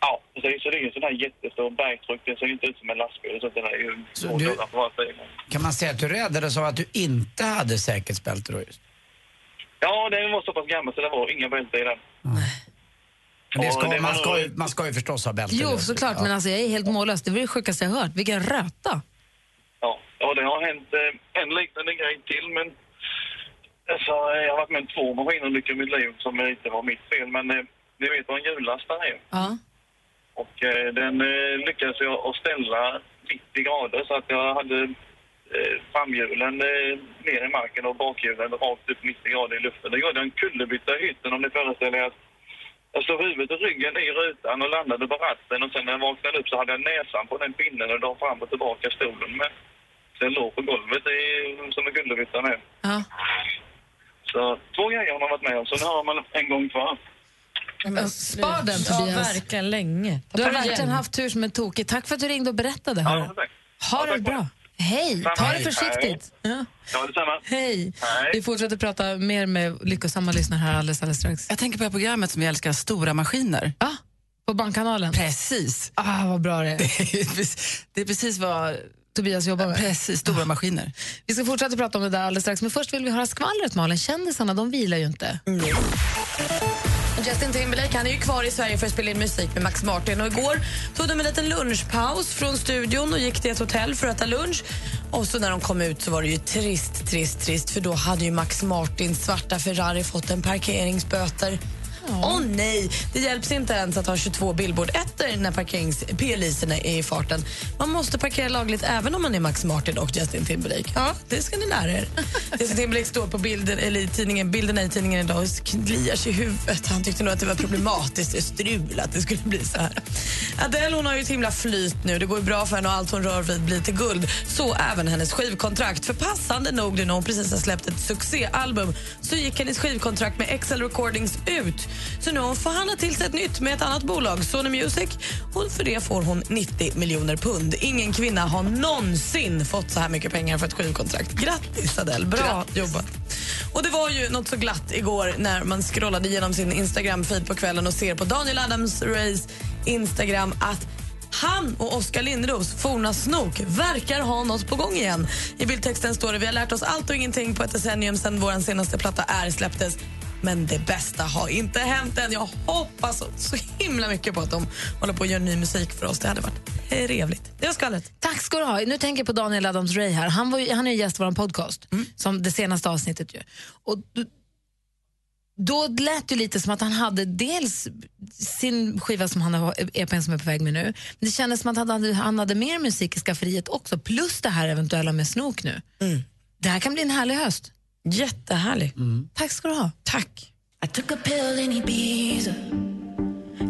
S21: Ja, precis. Så det är ju en sån här jättestor bergtruck. Den ser ju inte ut som en lastbil. Så den är ju två
S4: du-
S21: på sida.
S4: Kan man säga att du räddades av att du inte hade säkerhetsbälte då just?
S21: Ja, den var så pass gammal så det var inga bälte i den.
S4: Men det
S21: Ja,
S4: ska, man, ska ju, man ska ju förstås ha bälte.
S1: Jo, såklart,
S4: Ja.
S1: men alltså jag är helt mållös. Det var det sjukaste jag hört. Vilken röta.
S21: Ja, och det har hänt eh, en liknande grej till, men alltså, eh, jag har varit med om två maskinolyckor i mitt liv som inte var mitt fel, men eh, ni vet vad en hjullastare är.
S1: Ja.
S21: Och eh, den eh, lyckades jag att ställa 90 grader så att jag hade framhjulen eh, ner i marken och bakhjulen rakt upp 90 grader i luften. Då gjorde jag en kullerbytta i hytten om ni föreställer er att jag slog huvudet och ryggen i rutan och landade på ratten och sen när jag vaknade upp så hade jag näsan på den pinnen och då fram och tillbaka stolen med. Så jag låg på golvet i, som en kullerbytta med.
S1: Ja.
S21: Så två grejer har man varit med om, så nu har man en gång kvar.
S1: Spar den,
S3: Ja,
S1: Tobias.
S3: verkligen länge.
S1: Du har verkligen
S3: igen.
S1: haft tur som en tokig. Tack för att du ringde och berättade. hörru. ha det bra. Hej, ta det försiktigt. Ja.
S21: Ja, detsamma.
S1: Hej.
S21: Hej.
S1: Vi fortsätter prata mer med lyckosamma lyssnare här alldeles, alldeles strax.
S20: Jag tänker på det här programmet som vi älskar, Stora maskiner.
S1: Ja, på Bankkanalen.
S20: Precis.
S1: Ah, vad bra det är.
S20: det är precis vad
S1: Tobias jobbar med.
S20: Precis, stora maskiner.
S1: Vi ska fortsätta prata om det där alldeles strax, men först vill vi höra skvallret, Malin. Kändisarna, de vilar ju inte.
S3: Justin Timberlake han är ju kvar i Sverige för att spela in musik med Max Martin. Och igår tog de en liten lunchpaus från studion och gick till ett hotell för att äta lunch. Och så när de kom ut så var det ju trist, trist, trist för då hade ju Max Martins svarta Ferrari fått en parkeringsböter. Åh nej, det hjälps inte ens att ha 22 billboard efter när parkerings-p-liserna är i farten. Man måste parkera lagligt även om man är Max Martin och Justin Timberlake. Ja, det ska ni lära er. Justin Timberlake står på bilden, eller i tidningen, bilderna i tidningen idag och kliar sig i huvudet. Han tyckte nog att det var problematiskt, det strul att det skulle bli så här. Adele hon har ju ett himla flyt nu. Det går bra för henne och allt hon rör vid blir till guld. Så även hennes skivkontrakt. För passande nog nu när hon precis har släppt ett succéalbum så gick hennes skivkontrakt med Excel Recordings ut. Så nu har hon förhandlat till sig ett nytt med ett annat bolag, Sony Music. Och för det får hon 90 miljoner pund. Ingen kvinna har någonsin fått så här mycket pengar för ett skivkontrakt. Grattis Adele, bra jobbat. Och det var ju något så glatt igår när man scrollade igenom sin Instagram-feed på kvällen och ser på Daniel Adams-Rays Instagram att han och Oskar Lindros, forna Snok, verkar ha något på gång igen. I bildtexten står det vi har lärt oss allt och ingenting på ett decennium sedan vår senaste platta Är släpptes. Men det bästa har inte hänt än. Jag hoppas så, himla mycket på att de håller på att göra ny musik för oss. Det hade varit trevligt. Det var skvallret.
S1: Tack ska du ha. Nu tänker jag på Daniel Adams-Ray här. Han, var han är ju gäst i vår podcast, som det senaste avsnittet. Ju. Och då lät det lite som att han hade dels sin skiva som han har, EPn som är på väg med nu, men det kändes som att han hade, han hade mer musik i skafferiet också, plus det här eventuella med Snook nu. Det här kan bli en härlig höst.
S3: Jättehärlig.
S1: Tack ska du ha.
S3: Tack.
S6: I took a pill in Ibiza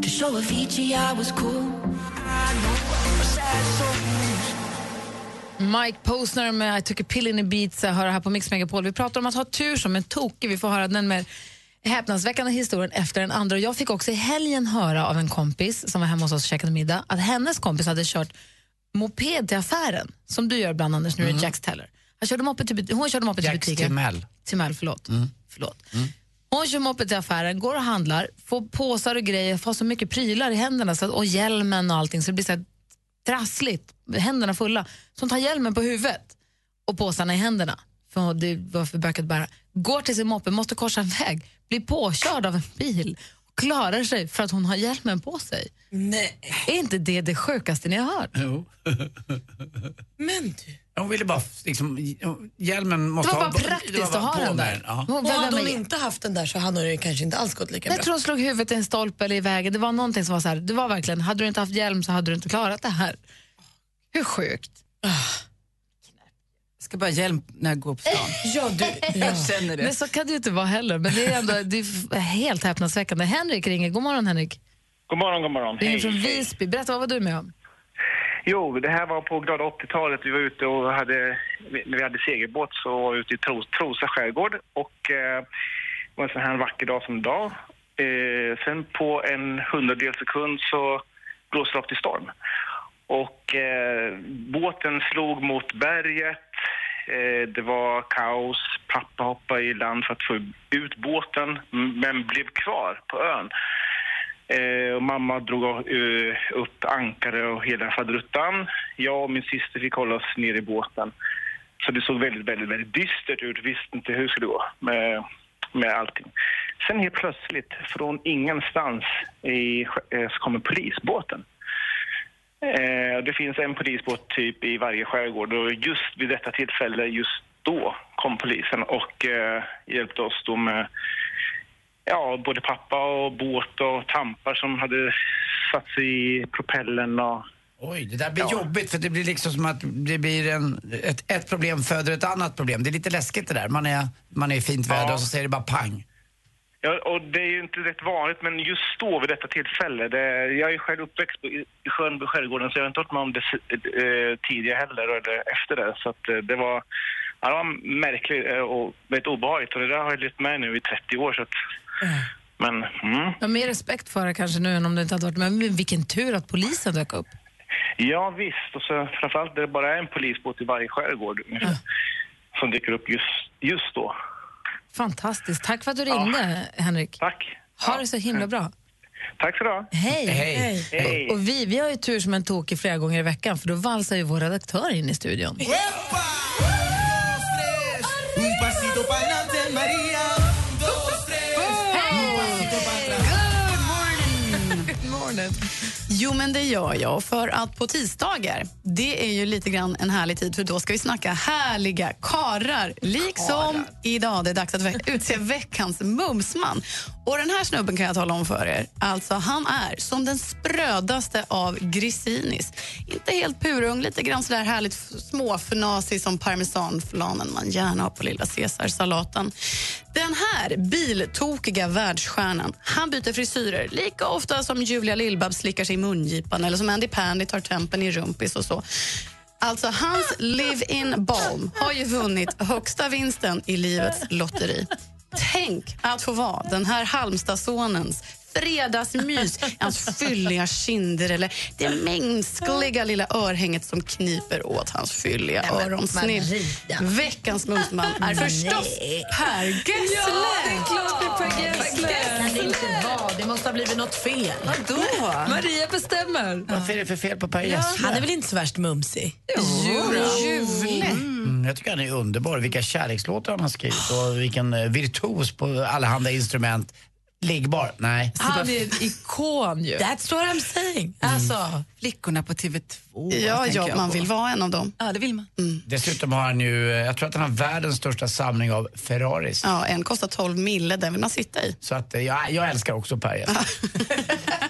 S6: to show Avicii I was cool. I know a sad soul.
S1: Mike Posner med I took a pill in Ibiza hör här på Mix Megapol. Vi pratar om att ha tur som en tokig. Vi får höra den med häpnadsväckande historien efter den andra. Jag fick också i helgen höra av en kompis som var hemma hos oss och käkade middag att hennes kompis hade kört moped till affären, som du gör ibland Anders, när du är Jax Teller. Han körde moped till, hon körde moped till butiken.
S4: Timell.
S1: Timell, förlåt. förlåt. Hon kör moped till affären, går och handlar, får påsar och grejer, får så mycket prylar i händerna så att, och hjälmen och allting så det blir så här trassligt, händerna fulla. Så hon tar hjälmen på huvudet och påsarna i händerna. För det var för bökigt att bära. Går till sin moppe, måste korsa en väg, blir påkörd av en bil klarar sig för att hon har hjälmen på sig.
S3: Nej.
S1: Är inte det det sjukaste ni har hört?
S4: Jo.
S3: Men du.
S4: Hon ville bara, liksom, hjälmen måste
S1: Det var
S4: ha...
S1: bara praktiskt
S4: det var
S1: att ha den där.
S4: Ja.
S1: Hon
S3: Och hade hon inte haft den där så hade det kanske inte alls gått lika
S1: Jag
S3: bra.
S1: tror hon slog huvudet i en stolpe eller i vägen. Det var någonting som var så här, det var verkligen, hade du inte haft hjälm så hade du inte klarat det här. Hur sjukt?
S22: Jag ska bara hjälp när jag går på stan.
S3: Ja, du.
S22: Jag känner det.
S1: Men så kan det ju inte vara heller. Men det är ändå det är helt häpnadsväckande. Henrik ringer. God morgon Henrik.
S23: God morgon, god morgon.
S1: Ringer
S23: Hej,
S1: från. Visby. Berätta, vad var du med om?
S23: Jo, det här var på glada 80-talet. Vi var ute och hade, när vi hade segelbåt så var vi ute i Tros, Trosa skärgård och eh, det var en sån här vacker dag som idag. Eh, sen på en hundradels sekund så blåste det upp till storm. Och eh, båten slog mot berget. Eh, det var kaos. Pappa hoppade i land för att få ut båten men blev kvar på ön. Eh, och mamma drog eh, upp ankare och hela faderuttan. Jag och min syster fick hålla oss ner i båten. Så det såg väldigt, väldigt, väldigt dystert ut. Visste inte hur det skulle gå med, med allting. Sen helt plötsligt, från ingenstans, i, så kommer polisbåten. Eh, det finns en polisbåt typ i varje skärgård och just vid detta tillfälle, just då, kom polisen och eh, hjälpte oss då med ja, både pappa och båt och tampar som hade satt sig i propellen och
S4: Oj, det där blir jobbigt för det blir liksom som att det blir en, ett, ett problem föder ett annat problem. Det är lite läskigt det där. Man är, man är i fint väder
S23: Ja.
S4: och så säger det bara pang.
S23: Ja, och det är ju inte rätt vanligt, men just då vid detta tillfälle, det, jag är själv uppväxt på- i Sjönby skärgården så jag har inte varit med om det eh, tidigare heller eller efter det. Så att, eh, det var, ja, det var märkligt eh, och väldigt obehagligt och det där har jag levt med nu i 30 år. Så att, men, mm.
S1: Har mer respekt för det kanske nu än om du inte hade varit med. Men vilken tur att polisen dök upp.
S23: Ja visst, och så framförallt det bara är en polisbåt i varje skärgård ungefär, som dyker upp just, just då.
S1: Fantastiskt. Tack för att du ringde, Henrik.
S23: Tack.
S1: Ha det så himla bra.
S23: Tack så du
S1: Hej.
S23: Hej. Hej.
S1: Och vi, vi har ju tur som en tokig flera gånger i veckan för då valsar ju vår redaktör in i studion.
S24: Un
S22: Jo, men det gör jag. För att på tisdagar, det är ju lite grann en härlig tid för då ska vi snacka härliga karar. Liksom idag, det är dags att ve- utse veckans mumsman. Och den här snubben kan jag tala om för er. Alltså, han är som den sprödaste av grisinis. Inte helt purung, lite grann sådär härligt småfnasig som parmesanflanen man gärna har på lilla caesarsalaten. Den här biltokiga världsstjärnan, han byter frisyrer lika ofta som Julia Lill-Babs slickar sig i mungipan eller som Andy Pandy tar tempen i rumpis och så. Alltså, hans live-in balm har ju vunnit högsta vinsten i livets lotteri. Tänk att få vara den här Halmstadssonens fredagsmys, hans fylliga kinder eller det mänskliga lilla örhänget som kniper åt hans fylliga
S1: Nej,
S22: öronsnitt. Veckans mumsman är förstås Per Gessle!
S1: Ja, det är klart det är Per Gessle. Kan det inte vara? Det måste ha blivit något fel.
S22: Vadå?
S1: Maria bestämmer.
S4: Varför är det för fel på Per Gessle?
S3: Han är väl inte så värst mumsig?
S22: Ljuvlig.
S4: Mm, jag tycker han är underbar. Vilka kärlekslåtar han har skrivit och vilken eh, virtuos på allehanda instrument. Liggbar? Nej.
S1: Han är en ikon ju.
S3: That's what I'm saying. Alltså,
S20: Flickorna på TV2.
S22: Ja, ja, man
S20: på.
S22: vill vara en av dem.
S20: Ja, det vill man.
S4: Dessutom har han ju, jag tror att han har världens största samling av Ferraris.
S22: Ja, en kostar 12 mille, den vill man sitta i.
S4: Så att, eh, jag, jag älskar också Per.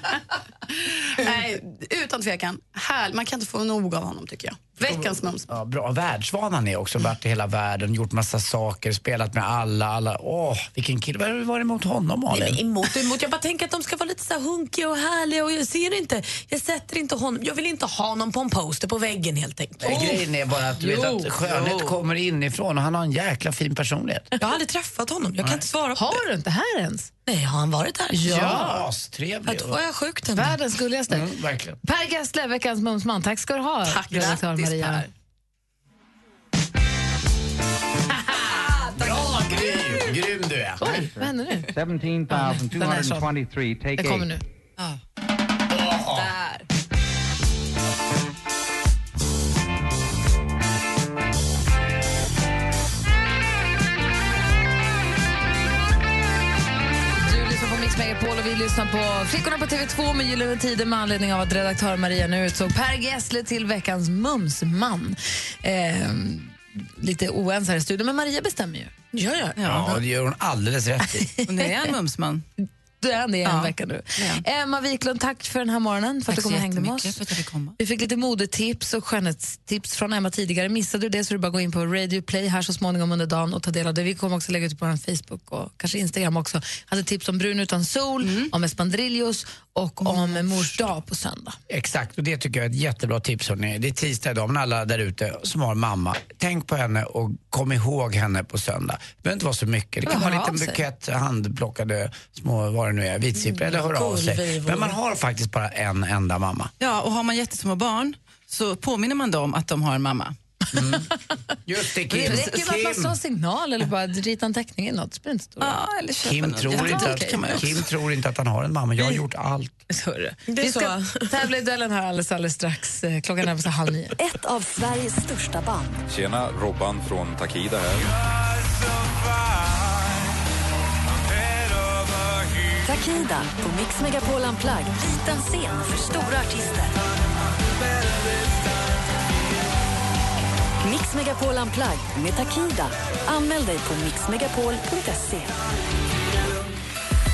S22: Nej, utan tvekan. Här, man kan inte få nog av honom tycker jag. Veckans mums.
S4: Ja, bra världsvan han är också. Varit i hela världen, gjort massa saker, spelat med alla. alla. Åh, vilken kille. Vad var det emot honom Malin?
S3: Nej, men emot emot. Jag bara tänker att de ska vara lite så här hunkiga och härliga och jag ser inte, jag sätter inte honom, jag vill inte ha honom på en poster på väggen helt enkelt.
S4: Nej, Grejen är bara att, du vet att skönhet
S3: jo.
S4: kommer inifrån och han har en jäkla fin personlighet.
S3: Jag har aldrig träffat honom, jag kan inte svara på
S1: Har du inte här ens?
S3: Nej, har han varit här?
S4: Ja, astrevlig.
S3: Ja, då var jag sjukt ändå.
S1: Världens gulligaste.
S4: Mm, verkligen.
S1: Per Gessle, veckans mumsman. Tack ska du ha.
S22: Tack,
S1: redaktör
S22: grattis,
S1: Maria.
S22: Per.
S4: Bra, grym, grym du är.
S1: Oj, vad händer nu?
S25: 17,223 take
S1: Det kommer nu.
S3: Där.
S1: Megapol och vi lyssnar på Flickorna på TV2 med Gyllene Tider med anledning av att redaktör Maria nu utsåg Per Gessle till veckans mumsman. Eh, lite oense här i studion, men Maria bestämmer ju.
S3: Ja, ja.
S4: Ja, det gör hon alldeles rätt i.
S20: Och nu är han mumsman.
S1: Du är det i en
S20: Ja.
S1: vecka nu.
S20: Ja.
S1: Emma Wiklund, tack för den här morgonen, för att
S20: Tack
S1: du kom och hängde med oss.
S20: att.
S1: Vi fick lite modetips och skönhetstips från Emma tidigare. Missade du det så är det bara att gå in på Radio Play här så småningom under dagen och ta del av det. Vi kommer också lägga ut på vår Facebook och kanske Instagram också. Hade tips om brun utan sol, om espandrillos och om mors dag på söndag.
S4: Exakt, och det tycker jag är ett jättebra tips. Hörrni. Det är tisdag idag, men alla där ute som har mamma, tänk på henne och kom ihåg henne på söndag. Det behöver inte vara så mycket. Det kan vara en liten bukett handplockade små, vad det nu är, vitsippor eller höra av sig. Men man har faktiskt bara en enda mamma.
S20: Ja, och har man jättesmå barn så påminner man dem att de har en mamma.
S4: Just det,
S1: Det
S4: Kim.
S1: räcker med att man slår signal eller bara rita en teckning eller något. Det spelar inte stor.
S20: Ja, eller
S4: Kim tror, inte att. Kim tror inte att han har en mamma. Jag har gjort allt.
S1: Hörru.
S3: Det är
S1: Vi ska tävla i duellen här alldeles, alldeles strax. Eh, Klockan närmar sig halv nio.
S18: Ett av Sveriges största band.
S7: Tjena, Robban från Takida här.
S18: Takida på Mix Megapol Unplugged. Liten scen för stora artister. Mix Megapol Unplugged med Takida. Anmäl dig på mixmegapol.se.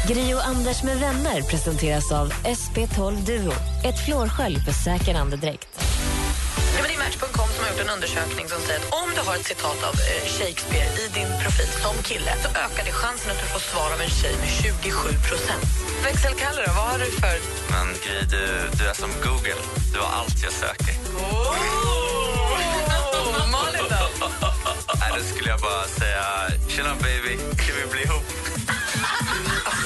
S6: Gri och Anders med vänner presenteras av SP12 Duo. Ett flårskölj för säker andedräkt.
S3: Ja, det är Match.com som har gjort en undersökning som säger att om du har ett citat av eh, Shakespeare i din profil som kille så ökar det chansen att du får svar av en tjej med 27 procent. Växelkalle då, vad har du för...
S14: Men Gry, du, du är som Google. Du har allt jag söker.
S3: Malin Då
S14: skulle jag bara säga, tjena baby, kan vi bli ihop?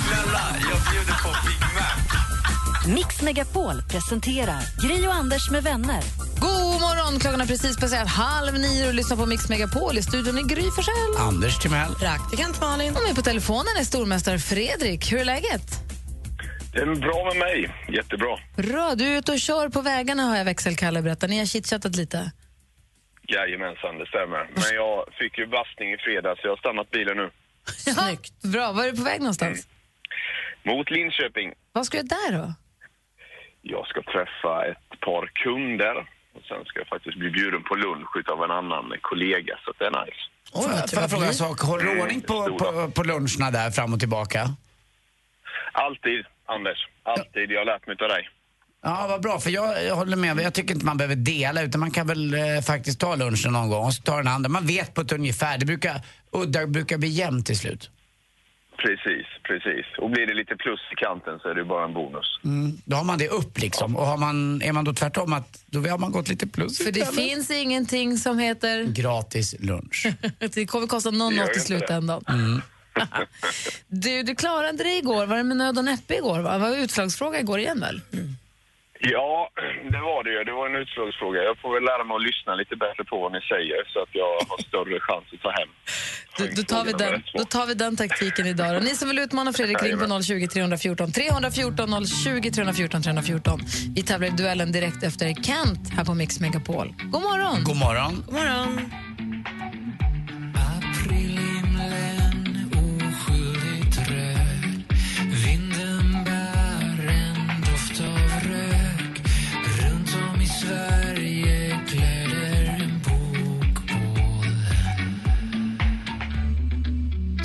S14: Snälla, jag bjuder på Big Mac.
S18: Mix Megapol presenterar Gri och Anders med vänner.
S1: God morgon! Klockan har precis passerat halv nio och lyssnar på Mix Megapol. I studion är Gry Forssell.
S4: Anders Timell.
S3: Praktikant Malin.
S1: Och med på telefonen är stormästare Fredrik. Hur är läget?
S19: Det är bra med mig. Jättebra.
S1: Bra. Du är ute och kör på vägarna har jag växelkalle berättat. Ni har chitchattat lite.
S19: Jajamensan, det stämmer. Men jag fick ju bastning i fredags så jag har stannat bilen nu.
S1: Snyggt. Bra. Var är du på väg någonstans?
S19: Mot Linköping.
S1: Vad ska du där då?
S19: Jag ska träffa ett par kunder och sen ska jag faktiskt bli bjuden på lunch utav en annan kollega så det är nice.
S4: Får jag- får jag fråga en sak? Håller du ordning på, på, på luncherna där fram och tillbaka?
S19: Alltid, Anders. Alltid. Jag har lärt mig utav dig.
S4: Ja, vad bra. För jag, jag håller med. Jag tycker inte man behöver dela, utan man kan väl eh, faktiskt ta lunchen någon gång och så tar den andra. Man vet på ett ungefär. Det brukar, udda brukar bli jämnt till slut.
S19: Precis, precis. Och blir det lite plus i kanten så är det ju bara en bonus.
S4: Mm. Då har man det upp liksom. Och har man, är man då tvärtom att då har man gått lite plus.
S1: För det finns ingenting som heter...
S4: Gratis lunch.
S1: det kommer kosta någon
S4: Det
S1: något i
S4: det.
S1: slutändan.
S4: Mm.
S1: Du, du klarade dig igår. Var det med nöd och näppe igår? Va? Det var utslagsfråga igår igen väl?
S19: Ja, det var det ju. Det var en utslagsfråga. Jag får väl lära mig att lyssna lite bättre på vad ni säger så att jag har större chans att ta hem.
S1: Då, då, tar vi den, då tar vi den taktiken idag. Och ni som vill utmana Fredrik, ring på 020 314 314 020 314 314. Vi tävlar i duellen direkt efter Kent här på Mix Megapol. God morgon!
S4: God morgon.
S1: God morgon!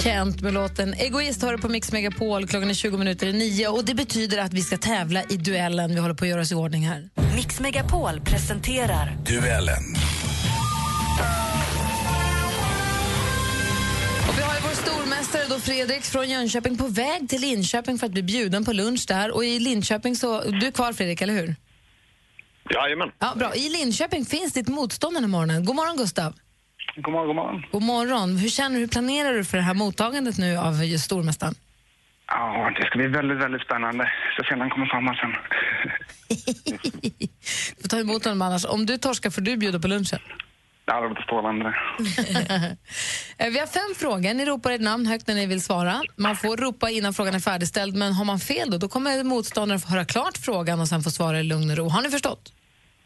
S1: Kent med låten Egoist har du på Mix Megapol. Klockan är 20 minuter i nio och det betyder att vi ska tävla i duellen. Vi håller på att göra oss i ordning här.
S18: Mix Megapol presenterar...
S11: Duellen.
S1: Och vi har ju vår stormästare då Fredrik från Jönköping på väg till Linköping för att bli bjuden på lunch där. Och i Linköping så... Du är kvar, Fredrik, eller hur?
S19: Jajamän.
S1: Ja, bra. I Linköping finns ditt motstånd den här morgonen. God morgon Gustav.
S23: God morgon, god morgon.
S1: God morgon. Hur känner du, hur planerar du för det här mottagandet nu av just stormästaren?
S23: Ja, det ska bli väldigt, väldigt spännande. Så se när han kommer fram här sen.
S1: Du får ta emot honom annars. Om du torskar får du bjuda på lunchen.
S23: Ja, det låter strålande.
S1: Vi har fem frågor. Ni ropar ert namn högt när ni vill svara. Man får ropa innan frågan är färdigställd, men har man fel då, då kommer motståndaren få höra klart frågan och sen få svara i lugn och ro. Har ni förstått?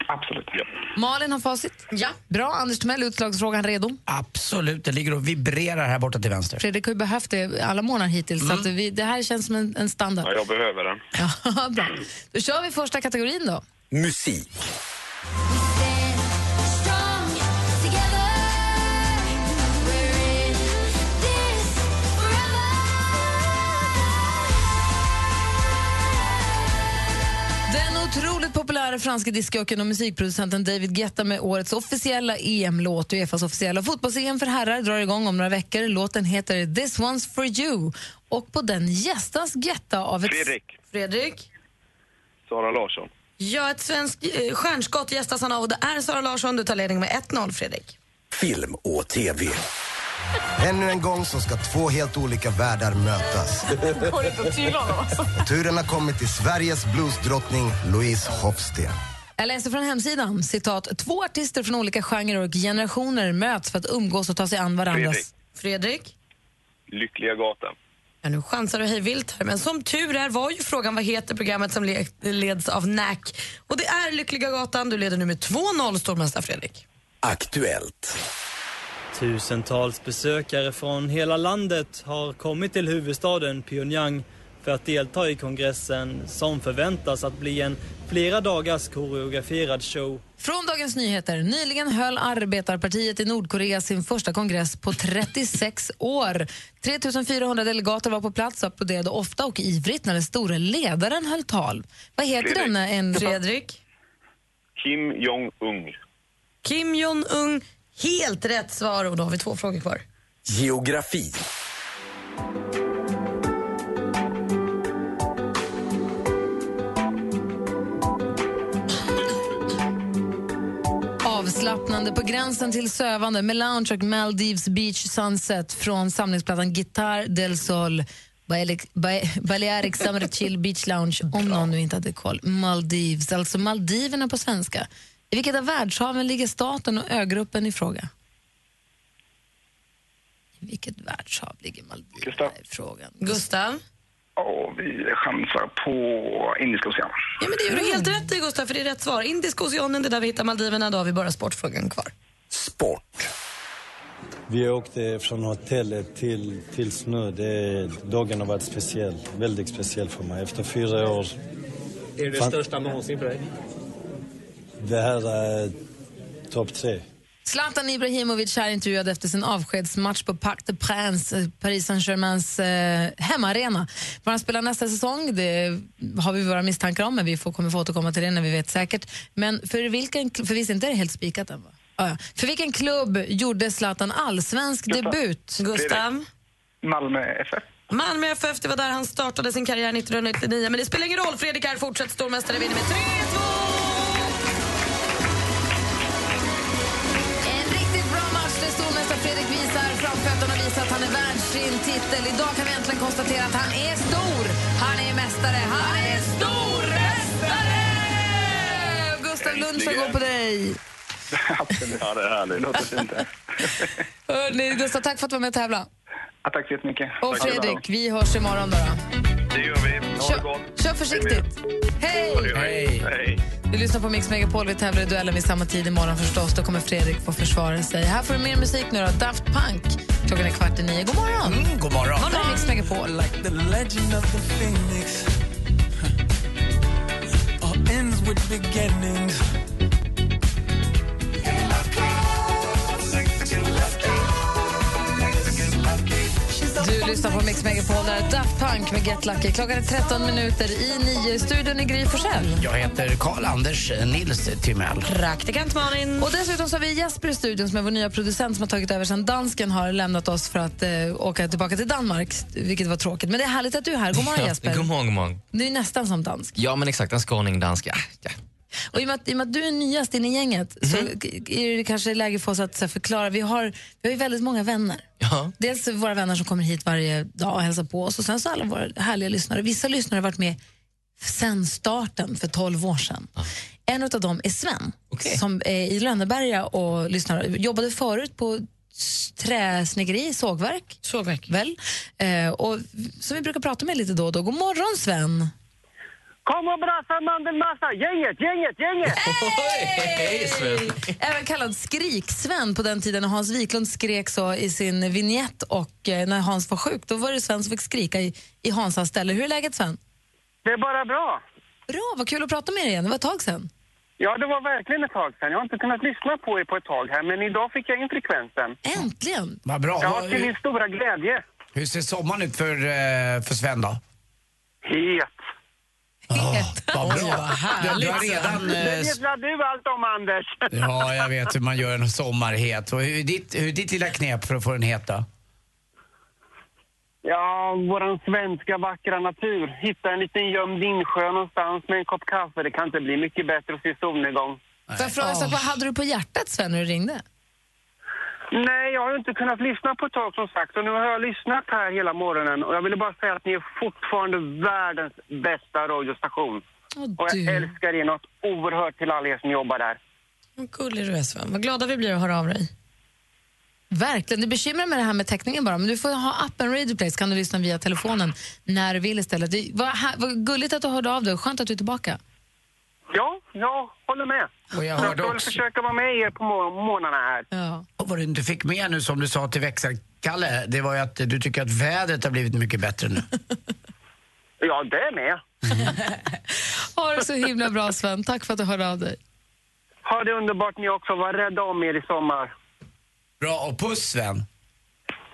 S23: Absolut. Ja.
S1: Malin har facit. Ja. Bra. Anders Timell, utslagsfrågan redo?
S4: Absolut, det ligger och vibrerar här borta till vänster.
S1: Fredrik har ju behövt det alla månader hittills, så att vi, det här känns som en, en standard.
S19: Ja, jag behöver den.
S1: Ja, bra. Då kör vi första kategorin då.
S11: Musik.
S1: Otroligt populära franska discjockeyn och musikproducenten David Guetta med årets officiella EM-låt. Uefas officiella fotbolls-EM för herrar drar igång om några veckor. Låten heter This one's for you. Och på den gästas Guetta av ett...
S19: Fredrik.
S3: Fredrik?
S19: Sara Larsson.
S3: Ja, ett svenskt eh, stjärnskott gästas han av och det är Sara Larsson. Du tar ledning med 1-0, Fredrik.
S11: Film och TV.
S26: Ännu en gång så ska två helt olika världar mötas.
S3: Går inte att tyla honom alltså.
S26: Turen har kommit till Sveriges bluesdrottning Louise Hofsten.
S1: Jag läser från hemsidan, citat, två artister från olika genrer och generationer möts för att umgås och ta sig an varandras...
S19: Fredrik.
S3: Fredrik?
S19: Lyckliga gatan.
S3: Ja, nu chansar du hej vilt här, men som tur är var ju frågan vad heter programmet som le- leds av NAC. Och det är Lyckliga gatan. Du leder nu med 2-0, stormästare Fredrik.
S11: Aktuellt.
S27: Tusentals besökare från hela landet har kommit till huvudstaden Pyongyang för att delta i kongressen som förväntas att bli en flera dagars koreograferad show.
S1: Från Dagens Nyheter. Nyligen höll Arbetarpartiet i Nordkorea sin första kongress på 36 år. 3400 delegater var på plats och applåderade ofta och ivrigt när den store ledaren höll tal. Vad heter
S19: Fredrik.
S1: denna? En...
S3: Fredrik?
S19: Kim Jong-Un.
S3: Kim Jong-Un. Helt rätt svar och då har vi två frågor kvar.
S11: Geografi.
S1: Avslappnande på gränsen till sövande med lounge och Maldives Beach Sunset från samlingsplattan Guitar del Sol Balearic- Ba- Balearic Summer Chill Beach Lounge, om någon nu inte hade koll. Maldives, alltså Maldiverna på svenska. I vilket av världshaven ligger staten och ögruppen i fråga? I vilket världshav ligger Maldiverna
S23: Gustav.
S1: i frågan?
S3: Gustav?
S23: Och vi chansar på Indiska oceanen.
S3: Ja, men det gör du helt rätt i, Gustav, för det är rätt svar. Indiska oceanen, det är där vi hittar Maldiverna. Då har vi bara sportfrågan kvar.
S28: Vi åkte från hotellet till, till snö. Det, dagen har varit speciell. Väldigt speciell för mig. Efter fyra år.
S27: Är det det
S28: Fan.
S27: största någonsin för dig?
S28: Det här är topp tre.
S1: Zlatan Ibrahimovic är intervjuad efter sin avskedsmatch på Parc des Princes, eh, Paris Saint-Germains eh, hemmaarena. Var han spelar nästa säsong det har vi våra misstankar om, men vi får, kommer få återkomma till det när vi vet säkert. Men för vilken, för visst inte är det helt spikat än? Va? Ah, ja. För vilken klubb gjorde Zlatan allsvensk
S23: Gustav.
S1: debut?
S3: Gustav?
S23: Malmö FF.
S3: Malmö FF, det var där han startade sin karriär 1999. Men det spelar ingen roll, Fredrik är fortsatt stormästare, vinner med 3-2!
S1: Fredrik visar framfötterna och visar att han är värd sin titel. Idag kan vi äntligen konstatera att han är stor. Han är mästare. Han är stormästare! Gustav Lundström går på dig.
S23: Absolut.
S19: Ja, det är härligt.
S23: Det låter fint. det.
S1: Hörrni, Gustav, tack för att du var med och tävla.
S23: Ja, tack så jättemycket.
S1: Och. Fredrik, vi hörs imorgon då. då.
S19: Det gör vi. Ha det gott.
S1: Kör försiktigt. Hej!
S19: Hej. Hej.
S1: Du lyssnar på Mix Megapol. Vi tävlar i duellen vid samma tid imorgon förstås. Då kommer Fredrik få försvara sig. Här får du mer musik nu då. Daft Punk. Klockan är kvart i nio. God morgon!
S4: Mm, god morgon.
S1: Det här är Mix Megapol.
S5: Like the legend of the phoenix. All ends with beginnings.
S1: Du lyssnar på Mix Megapol. Där är Daft Punk med Get Lucky. Klockan är 13 minuter i nio. Studion i Gry Forssell.
S4: Jag heter Karl-Anders Nils Timell.
S3: Praktikant Malin.
S1: Och dessutom så har vi Jesper i studion som är vår nya producent som har tagit över sen dansken har lämnat oss för att eh, åka tillbaka till Danmark, vilket var tråkigt. Men det är härligt att du är här. God morgon Jesper.
S29: God morgon, god morgon.
S1: Du är nästan som dansk.
S29: Ja, men exakt. En skåning, dansk. Ja. Ja.
S1: Och i och, med att, I och med att du är nyast in i gänget så är det kanske läge för oss att så här, förklara. Vi har, vi har ju väldigt många vänner.
S29: Ja.
S1: Dels våra vänner som kommer hit varje dag och hälsar på oss och sen så alla våra härliga lyssnare. Vissa lyssnare har varit med sen starten för 12 år sedan. En av dem är Sven som är i Lönneberga och lyssnar. Jobbade förut på träsnickeri, sågverk.
S3: Sågverk.
S1: Väl? Eh, och som vi brukar prata med lite då och då. God morgon Sven!
S30: Kom och brassa mandelmassa! Gänget, gänget, gänget!
S29: Hej, Sven.
S1: Även kallad Skrik-Sven på den tiden när Hans Wiklund skrek så i sin vignett och eh, när Hans var sjuk. Då var det Sven som fick skrika i, i Hansas ställe. Hur är läget Sven?
S30: Det är bara bra.
S1: Bra, vad kul att prata med dig igen. Det var ett tag sedan.
S30: Ja, det var verkligen ett tag sedan. Jag har inte kunnat lyssna på er på ett tag här, men idag fick jag in frekvensen.
S1: Äntligen!
S4: Vad bra.
S30: Ja, till min stora glädje.
S4: Hur ser sommaren ut för, eh, för Sven då?
S30: Het.
S4: Vad bra. Du, du har redan...
S30: Det
S4: Eh,
S30: vet väl du allt om, Anders?
S4: ja, jag vet hur man gör en sommar het. Och hur, är ditt, hur är ditt lilla knep för att få den het då?
S30: Ja, våran svenska vackra natur. Hitta en liten gömd insjö någonstans med en kopp kaffe. Det kan inte bli mycket bättre att se solnedgång.
S1: Får jag fråga, så, vad hade du på hjärtat Sven när du ringde?
S30: Nej, jag har inte kunnat lyssna på ett tag som sagt. Och nu har jag lyssnat här hela morgonen och jag ville bara säga att ni är fortfarande världens bästa radiostation. och jag
S1: du.
S30: älskar er något oerhört till alla er som jobbar där.
S3: Vad gullig du är Sven. Vad glada vi blir att höra av dig.
S1: Verkligen. Det bekymrar mig det här med täckningen bara. Men du får ha appen Radio Play så kan du lyssna via telefonen när du vill istället. Det här, var gulligt att du hörde av dig skönt att du är tillbaka.
S30: Ja, jag håller med.
S4: Och jag hörde
S30: ska väl
S4: också-
S30: försöka vara med er på mor- morgnarna här.
S1: Ja.
S4: Och vad du inte fick med nu som du sa till växelkalle, det var ju att du tycker att vädret har blivit mycket bättre nu.
S30: Ja, det är med.
S1: Ha det så himla bra Sven. Tack för att du hörde av dig.
S30: Ha det underbart ni också. Var rädda om er i sommar.
S4: Bra, och puss Sven.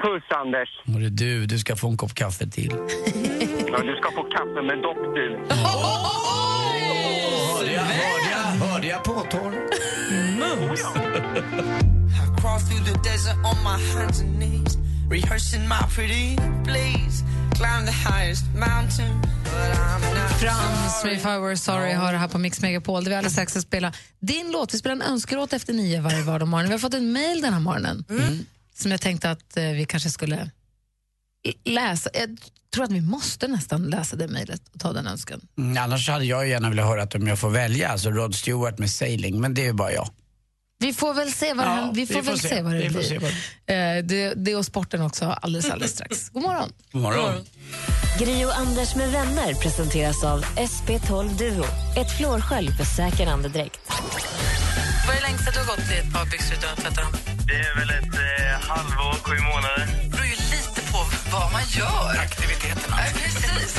S30: Puss, Anders.
S4: Och det är du, du ska få en kopp kaffe till.
S30: Ja, du ska få kaffe med dopp, du.
S4: Jag påtår?
S5: I crawl through the desert on my hands and knees, rehearsing my pretty please. Climb the highest mountain, but I'm not
S1: Frans med. If I Were Sorry har det här på Mix Megapol där vi alldeles strax ska spela din låt. Vi spelar en önskelåt efter nio varje vardag morgon. Vi har fått en mail den här morgonen som jag tänkte att eh, vi kanske skulle läsa. Jag tror att vi måste nästan läsa det mejlet och ta den önskan.
S4: Mm, annars hade jag gärna velat höra att om jag får välja, alltså Rod Stewart med Sailing, men det är ju bara jag.
S1: Vi får väl se vad,
S4: Ja,
S1: det, vi
S4: vi
S1: får
S4: får
S1: väl
S4: se.
S1: se. vad det
S4: Vi får
S1: blir.
S4: se vad
S1: Eh, det, det och sporten också alldeles, alldeles strax. God morgon.
S4: God morgon.
S6: Gri och Anders med vänner presenteras av SP12 Duo. Ett flårskölj för säker andedräkt.
S1: Vad är det längsta du har gått i ett par byxor utan att tvätta dem?
S21: Det är väl ett eh, halvår, sju månader.
S1: Vad man gör.
S4: Aktiviteterna.
S1: Nej, precis.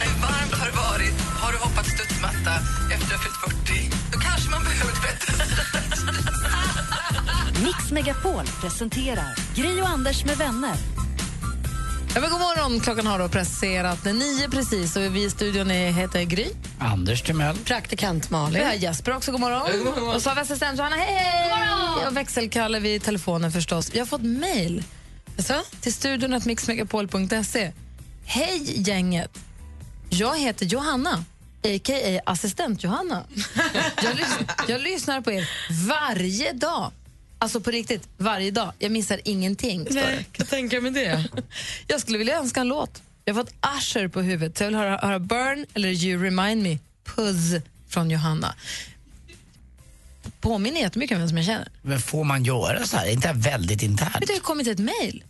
S1: Hur varmt har det varit? Har du hoppat studsmatta efter att du fyllt 40? Då kanske man behöver tvätta.
S18: Mix Megapol presenterar Gri och Anders med vänner.
S1: Ja, men god morgon. Klockan har då passerat nio precis och vi i studion är, heter Gry.
S4: Anders Timell.
S3: Praktikant
S1: Vi
S3: Malin.
S1: har Jesper också, god morgon.
S3: God morgon.
S1: Och så har vi assistent Johanna, hej, hej! Och växelkalle vid telefonen förstås. Vi har fått mejl till studion att mixmegapol.se. Hej gänget! Jag heter Johanna, a.k.a. assistent Johanna. Jag, lys- jag lyssnar på er varje dag. Alltså på riktigt, varje dag. Jag missar ingenting.
S3: Nej, kan tänka mig det.
S1: Jag skulle vilja önska en låt. Jag har fått Usher på huvudet. Så jag vill höra, höra Burn eller You Remind Me, Puzz från Johanna. Påminner jättemycket om vem som jag känner.
S4: Men får man göra så här? Är inte det väldigt internt?
S1: Men det har kommit ett mejl.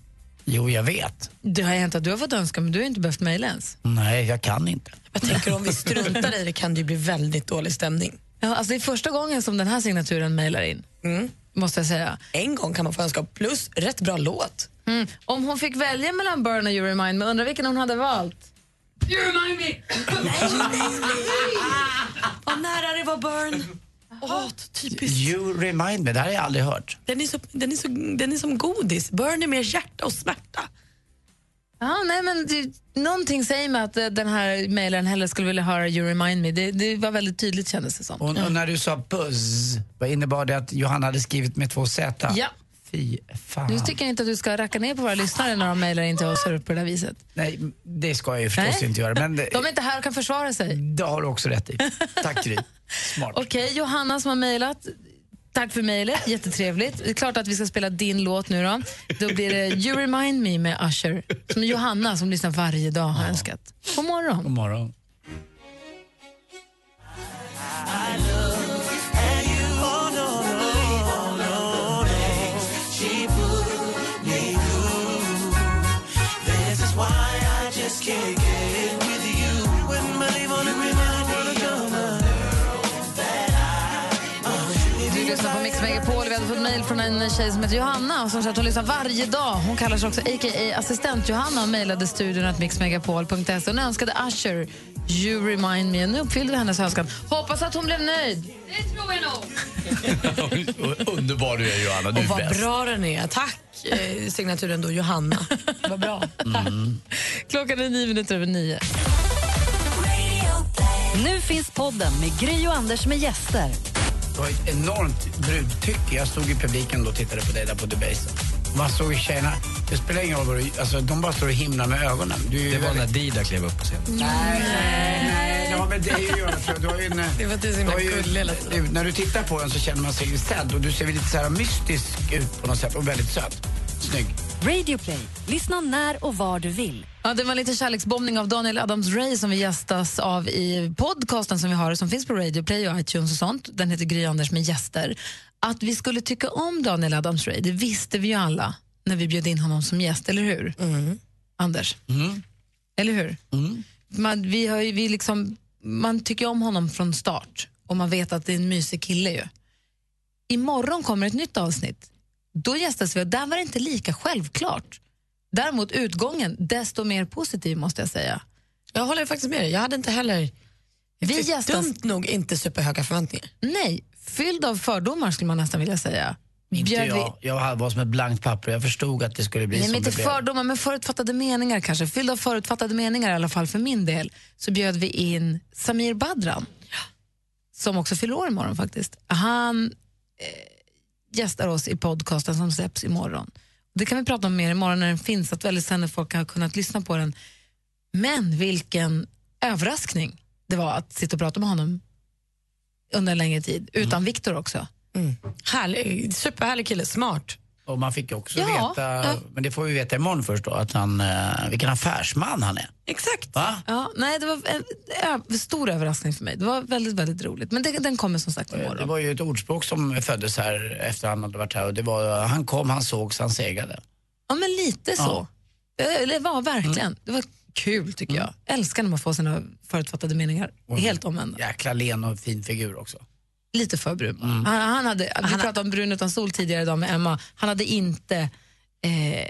S4: Jo, jag vet.
S1: Det har hänt att du har fått önska, men du har inte behövt mejla ens.
S4: Nej, jag kan inte.
S3: Jag tänker om vi struntar i det kan det ju bli väldigt dålig stämning.
S1: Ja, alltså det är första gången som den här signaturen mejlar in. Måste jag säga.
S3: En gång kan man få önska, plus rätt bra låt.
S1: Mm. Om hon fick välja mellan Burn och You Remind Me, undrar vilken hon hade valt? You Remind Me!
S3: Vad nära det var Burn. Åh, typiskt.
S4: You remind me, det här har jag aldrig hört.
S3: Den är, så, den, är så, den är som godis. Burn är mer hjärta och smärta.
S1: Ja, nej, men det, någonting säger mig att eh, den här mejlaren hellre skulle vilja höra You remind me. Det, det var väldigt tydligt kändes det som.
S4: Och, och när du sa buzz, vad innebar det att Johanna hade skrivit med två Z?
S1: Ja.
S4: Fy fan.
S1: Nu tycker jag inte att du ska racka ner på våra lyssnare när de mejlar in till oss på det där viset.
S4: Nej, det ska jag ju förstås
S1: Nej.
S4: inte göra. Men det,
S1: De är inte här och kan försvara sig.
S4: det har du också rätt i. Tack Gry. Smart.
S1: Okej, Johanna som har mejlat. Tack för mejlet, jättetrevligt. Det är klart att vi ska spela din låt nu då. Då blir det You remind me med Usher, som Johanna som lyssnar varje dag har önskat. God morgon.
S4: God morgon.
S1: Mejl från en tjej som heter Johanna som att hon lyssnar varje dag. Hon kallar sig också a.k.a. assistent Johanna och mejlade studion att mixmegapol.se. Hon önskade Usher, You remind me. Nu uppfyllde vi hennes önskan. Hoppas att hon blev nöjd.
S22: Det tror jag nog.
S4: Underbar du är Johanna, du
S3: Och
S4: är
S3: vad
S4: bäst.
S3: bra den är. Tack, eh, signaturen då, Johanna. vad bra.
S4: Mm.
S1: Klockan är nio minuter över nio.
S18: Nu finns podden med Gry och Anders med gäster.
S4: Det var ett enormt brudtycke. Jag stod i publiken och tittade på dig där på Debaser. Man såg ju tjejerna, det spelar ingen roll vad du, alltså de bara står och himlar med ögonen. Du är ju
S29: Det var
S4: väldigt-
S29: när Dida klev upp på scenen.
S4: Nej, nej, nej, det dig att göra tror jag. Du har ju en,
S3: Det var du
S4: ju-
S3: gullig
S4: När du tittar på den så känner man sig sedd och du ser lite så här mystisk ut på något sätt och väldigt söt. Snygg.
S18: Radio Play. Lyssna när och var du vill.
S1: Ja, det var lite kärleksbombning av Daniel Adams-Ray som vi gästas av i podcasten som vi har som finns på Radio Play och iTunes och sånt. Den heter Gry Anders med gäster. Att vi skulle tycka om Daniel Adams-Ray, det visste vi ju alla när vi bjöd in honom som gäst, eller hur? Anders? Eller hur? Man, vi har ju, vi liksom, man tycker om honom från start och man vet att det är en mysig kille ju. Imorgon kommer ett nytt avsnitt. Då gästas vi och där var det inte lika självklart. Däremot utgången, desto mer positiv måste jag säga.
S3: Jag håller faktiskt med dig. Jag hade inte heller...
S1: Vi gästas-
S3: Dumt nog inte superhöga förväntningar.
S1: Nej, fylld av fördomar skulle man nästan vilja säga.
S4: Inte
S1: Bjöd
S4: jag. Jag var som ett blankt papper. Jag förstod att det skulle bli
S1: Nej,
S4: som
S1: men inte
S4: det blev.
S1: fördomar, men förutfattade meningar kanske. Fylld av förutfattade meningar i alla fall för min del. Så bjöd vi in Samir Badran, som också fyller år imorgon faktiskt. Han eh, gästar oss i podcasten som släpps imorgon. Det kan vi prata om mer imorgon när den finns, att väldigt sen när folk har kunnat lyssna på den. Men vilken överraskning det var att sitta och prata med honom under en längre tid, utan Viktor också.
S3: Härlig, superhärlig kille, smart.
S4: Och man fick också
S1: Ja,
S4: veta,
S1: ja.
S4: men det får vi veta imorgon först då, att han, eh, vilken affärsman han är.
S3: Exakt.
S4: Va?
S1: Ja, nej, det var en ö- stor överraskning för mig. Det var väldigt, väldigt roligt. Men det, den kommer som sagt
S4: Det
S1: imorgon.
S4: var ju ett ordspråk som föddes här efter han hade varit här och det var han kom, han sågs, han segrade.
S1: Ja, men lite så. Eh, Det var verkligen. Det var kul tycker jag. Älskar när man får sina förutfattade meningar helt omvända.
S4: Jäkla len och fin figur också.
S1: Lite för brun. Han, han hade, vi pratade om brun utan sol tidigare idag med Emma. Han hade inte eh,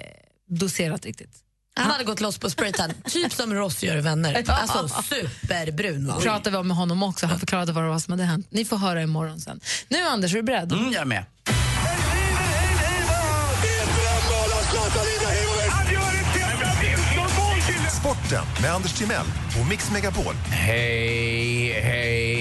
S1: doserat riktigt.
S3: Han hade gått loss på spraytan, typ som Ross gör i Vänner. Alltså superbrun var han.
S1: pratade vi om med honom också. Han förklarade vad det var som hade hänt. Ni får höra imorgon sen. Nu Anders, är du beredd?
S4: Mm, jag är med.
S11: Sporten med Anders Timell och Mix Megapol.
S4: Hej, hej.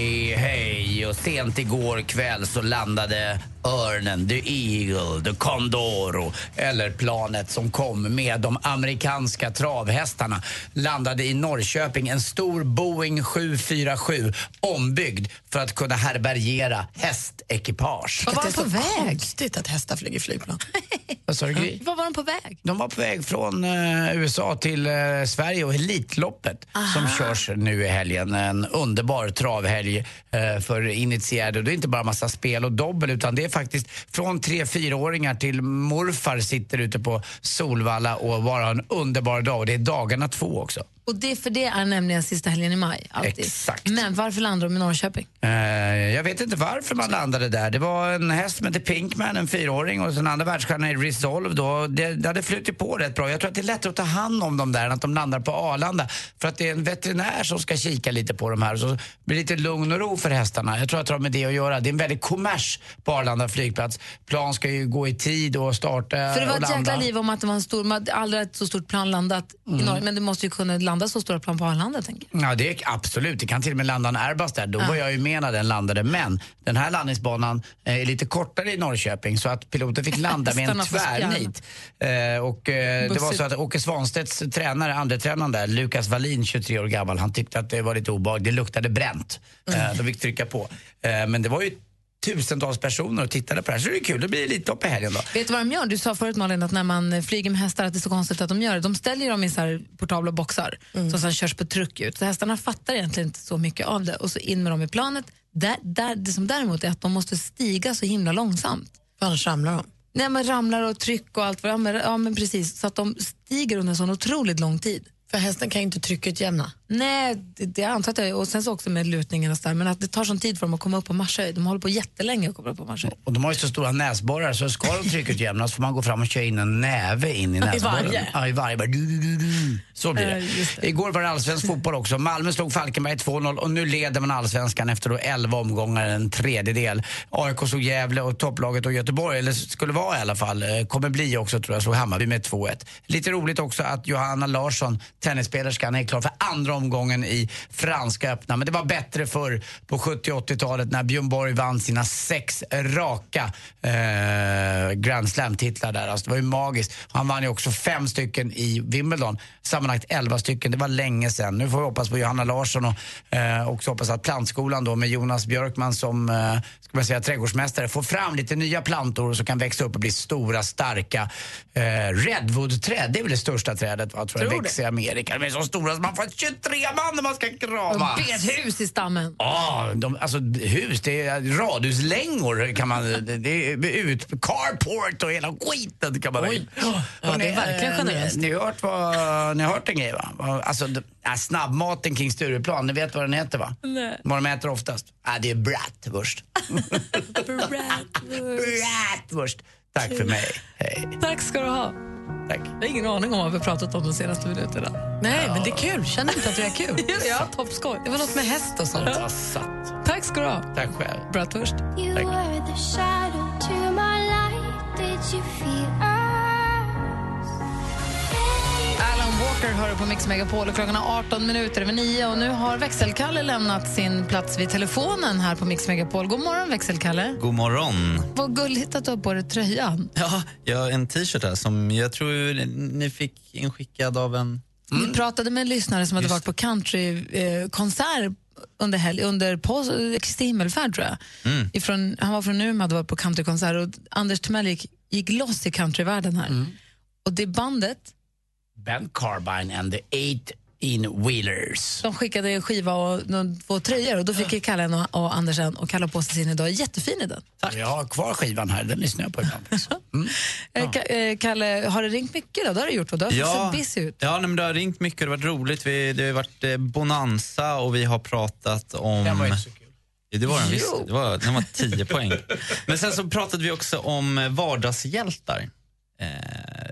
S4: Och sent igår kväll så landade örnen, The Eagle, The Condoro eller planet som kom med de amerikanska travhästarna landade i Norrköping. En stor Boeing 747 ombyggd för att kunna härbärgera hästekipage.
S1: Vad var
S3: Det är
S1: han på
S3: så
S1: väg?
S3: konstigt att hästar flyger flygplan.
S4: Vad sa du, Gry?
S1: Vad var han på väg?
S4: De var på väg från eh, USA till eh, Sverige och Elitloppet som körs nu i helgen. En underbar travhelg eh, för initierade. Och det är inte bara massa spel och dobbel utan det är faktiskt från tre fyraåringar till morfar sitter ute på Solvalla och bara har en underbar dag. Och det är dagarna två också.
S1: Och det, för det är nämligen sista helgen i maj. Alltid.
S4: Exakt.
S1: Men varför landar de i Norrköping?
S4: Eh, jag vet inte varför man landade där. Det var en häst som hette Pinkman, en fyraåring och sen andra världsstjärnan i Resolve då. Det, det hade flutit på rätt bra. Jag tror att det är lättare att ta hand om dem där än att de landar på Arlanda. För att det är en veterinär som ska kika lite på de här. Så blir lite lugn och ro för hästarna. Jag tror att det har med det att göra. Det är en väldig kommers på Arlanda flygplats. Plan ska ju gå i tid och starta
S1: För det var
S4: och
S1: ett
S4: landa.
S1: jäkla liv om att det var en stor, aldrig ett så stort plan landat
S4: Mm.
S1: i Norge. Men det måste ju kunna landa så stora plan på Arlanda, tänker jag.
S4: Ja, det är absolut. Det kan till och med landa en Airbus där. Då var jag ju med när den landade. Men den här landningsbanan eh, är lite kortare i Norrköping så att piloten fick landa med en tvärnit. Eh, och, eh, det var så att Åke Svanstedts tränare, andre tränaren där, Lukas Wallin, 23 år gammal, han tyckte att det var lite obehagligt. Det luktade bränt.
S1: Mm.
S4: Eh, de fick trycka på. Eh, men det var ju tusentals personer och tittade på det här så det är kul. Det blir Elitlopp i helgen då.
S1: Vet du vad de gör? Du sa förut Malin att när man flyger med hästar att det är så konstigt att de gör det. De ställer dem i så här portabla boxar som sen körs på truck ut. Så hästarna fattar egentligen inte så mycket av det och så in med dem i planet. Där, där, det som däremot är att de måste stiga så himla långsamt.
S3: För annars ramlar de.
S1: Nej, men ramlar och tryck och allt ja, men, ja, men precis. Så att de stiger under en sån otroligt lång tid.
S3: För hästen kan ju inte tryckutjämna.
S1: Nej, det, det jag antar att det är, och sen så också med lutningen och så där, men att det tar sån tid för dem att komma upp på marschhöjd. De håller på jättelänge att komma upp på marschhöjd.
S4: Och de har ju så stora näsborrar så ska de tryckutjämnas får man gå fram och köra in en näve in i näsborren.
S1: varje?
S4: Ja, i varje. Bara, du, du, du, du. Så blir
S1: Ja,
S4: det.
S1: just det.
S4: Igår var det allsvensk fotboll också. Malmö slog Falkenberg 2-0 och nu leder man allsvenskan efter då 11 omgångar, en tredjedel. AIK slog Gävle och topplaget och Göteborg, eller skulle vara i alla fall, eh, kommer bli också tror jag, slog Hammarby med 2-1. Lite roligt också att Johanna Larsson, tennissspelerskan, är klar för andra omgången i Franska öppna. Men det var bättre förr på 70 80-talet när Björn Borg vann sina sex raka eh, Grand Slam-titlar där. Alltså, det var ju magiskt. Han vann ju också fem stycken i Wimbledon. Sammanlagt elva stycken. Det var länge sedan. Nu får vi hoppas på Johanna Larsson och eh, också hoppas att plantskolan då med Jonas Björkman som eh, ska man säga, trädgårdsmästare får fram lite nya plantor som kan växa upp och bli stora, starka eh, redwoodträd. Det är väl det största trädet va, tror jag,
S1: Tror
S4: växer i Amerika. De är så stora så man får 23 man när man ska krama.
S1: Bet hus i stammen.
S4: Ja, de, alltså hus, det är radhuslängor kan man, det är ut, carport och hela skiten kan man ha in.
S3: Ja, det är verkligen
S4: eh,
S3: generöst.
S4: Ni, ni, har hört vad, ni har hört en grej va? Alltså, snabbmaten kring Stureplan, ni vet vad den heter va?
S1: Nej.
S4: Vad de äter oftast? Äh, det är bratwurst. bratwurst. Tack för mig. Hej.
S1: Tack ska du ha.
S4: Tack.
S1: Jag har ingen aning om vad vi har pratat om de senaste minuterna.
S3: Nej, men det är kul. Känner inte att du är kul?
S1: ja, toppskoj.
S3: Det var något med häst och sånt.
S4: Ja, satt.
S1: Tack ska du ha.
S4: Tack själv.
S1: Bratwurst.
S5: You were
S1: Walker hör på Mix Megapol och klockan är 18 minuter över 9 och nu har växelkalle lämnat sin plats vid telefonen här på Mix Megapol. God morgon växelkalle.
S14: God morgon.
S1: Vad gulligt att du har på dig tröjan.
S14: Ja, jag har en t-shirt här som jag tror ni fick inskickad av en...
S1: Vi pratade med en lyssnare som hade varit på countrykonsert under, helg, under pås, Kristi himmelfärd tror jag.
S14: Mm.
S1: Ifrån, han var från Umeå och hade varit på countrykonsert och Anders Timell gick, gick loss i countryvärlden här. Och det bandet,
S4: Ben Carbine and the Eight in Wheelers.
S1: de skickade en skiva och två tröjor och då fick Kalle och, och Anders en och Kalle på sig sin idag. Jättefin är den.
S4: Jag har kvar skivan här, den lyssnar jag på ibland.
S1: Eh, Ka- eh, Kalle, har det ringt mycket då? Det har du gjort va? Du har
S14: Ja,
S1: sett busy ut.
S14: ja nej, men det har ringt mycket, det har varit roligt. Vi, det har varit eh, bonanza och vi har pratat om...
S4: Den var inte så kul.
S14: Ja, det var den visst. Det var, den var 10 poäng. Men sen så pratade vi också om eh, vardagshjältar eh,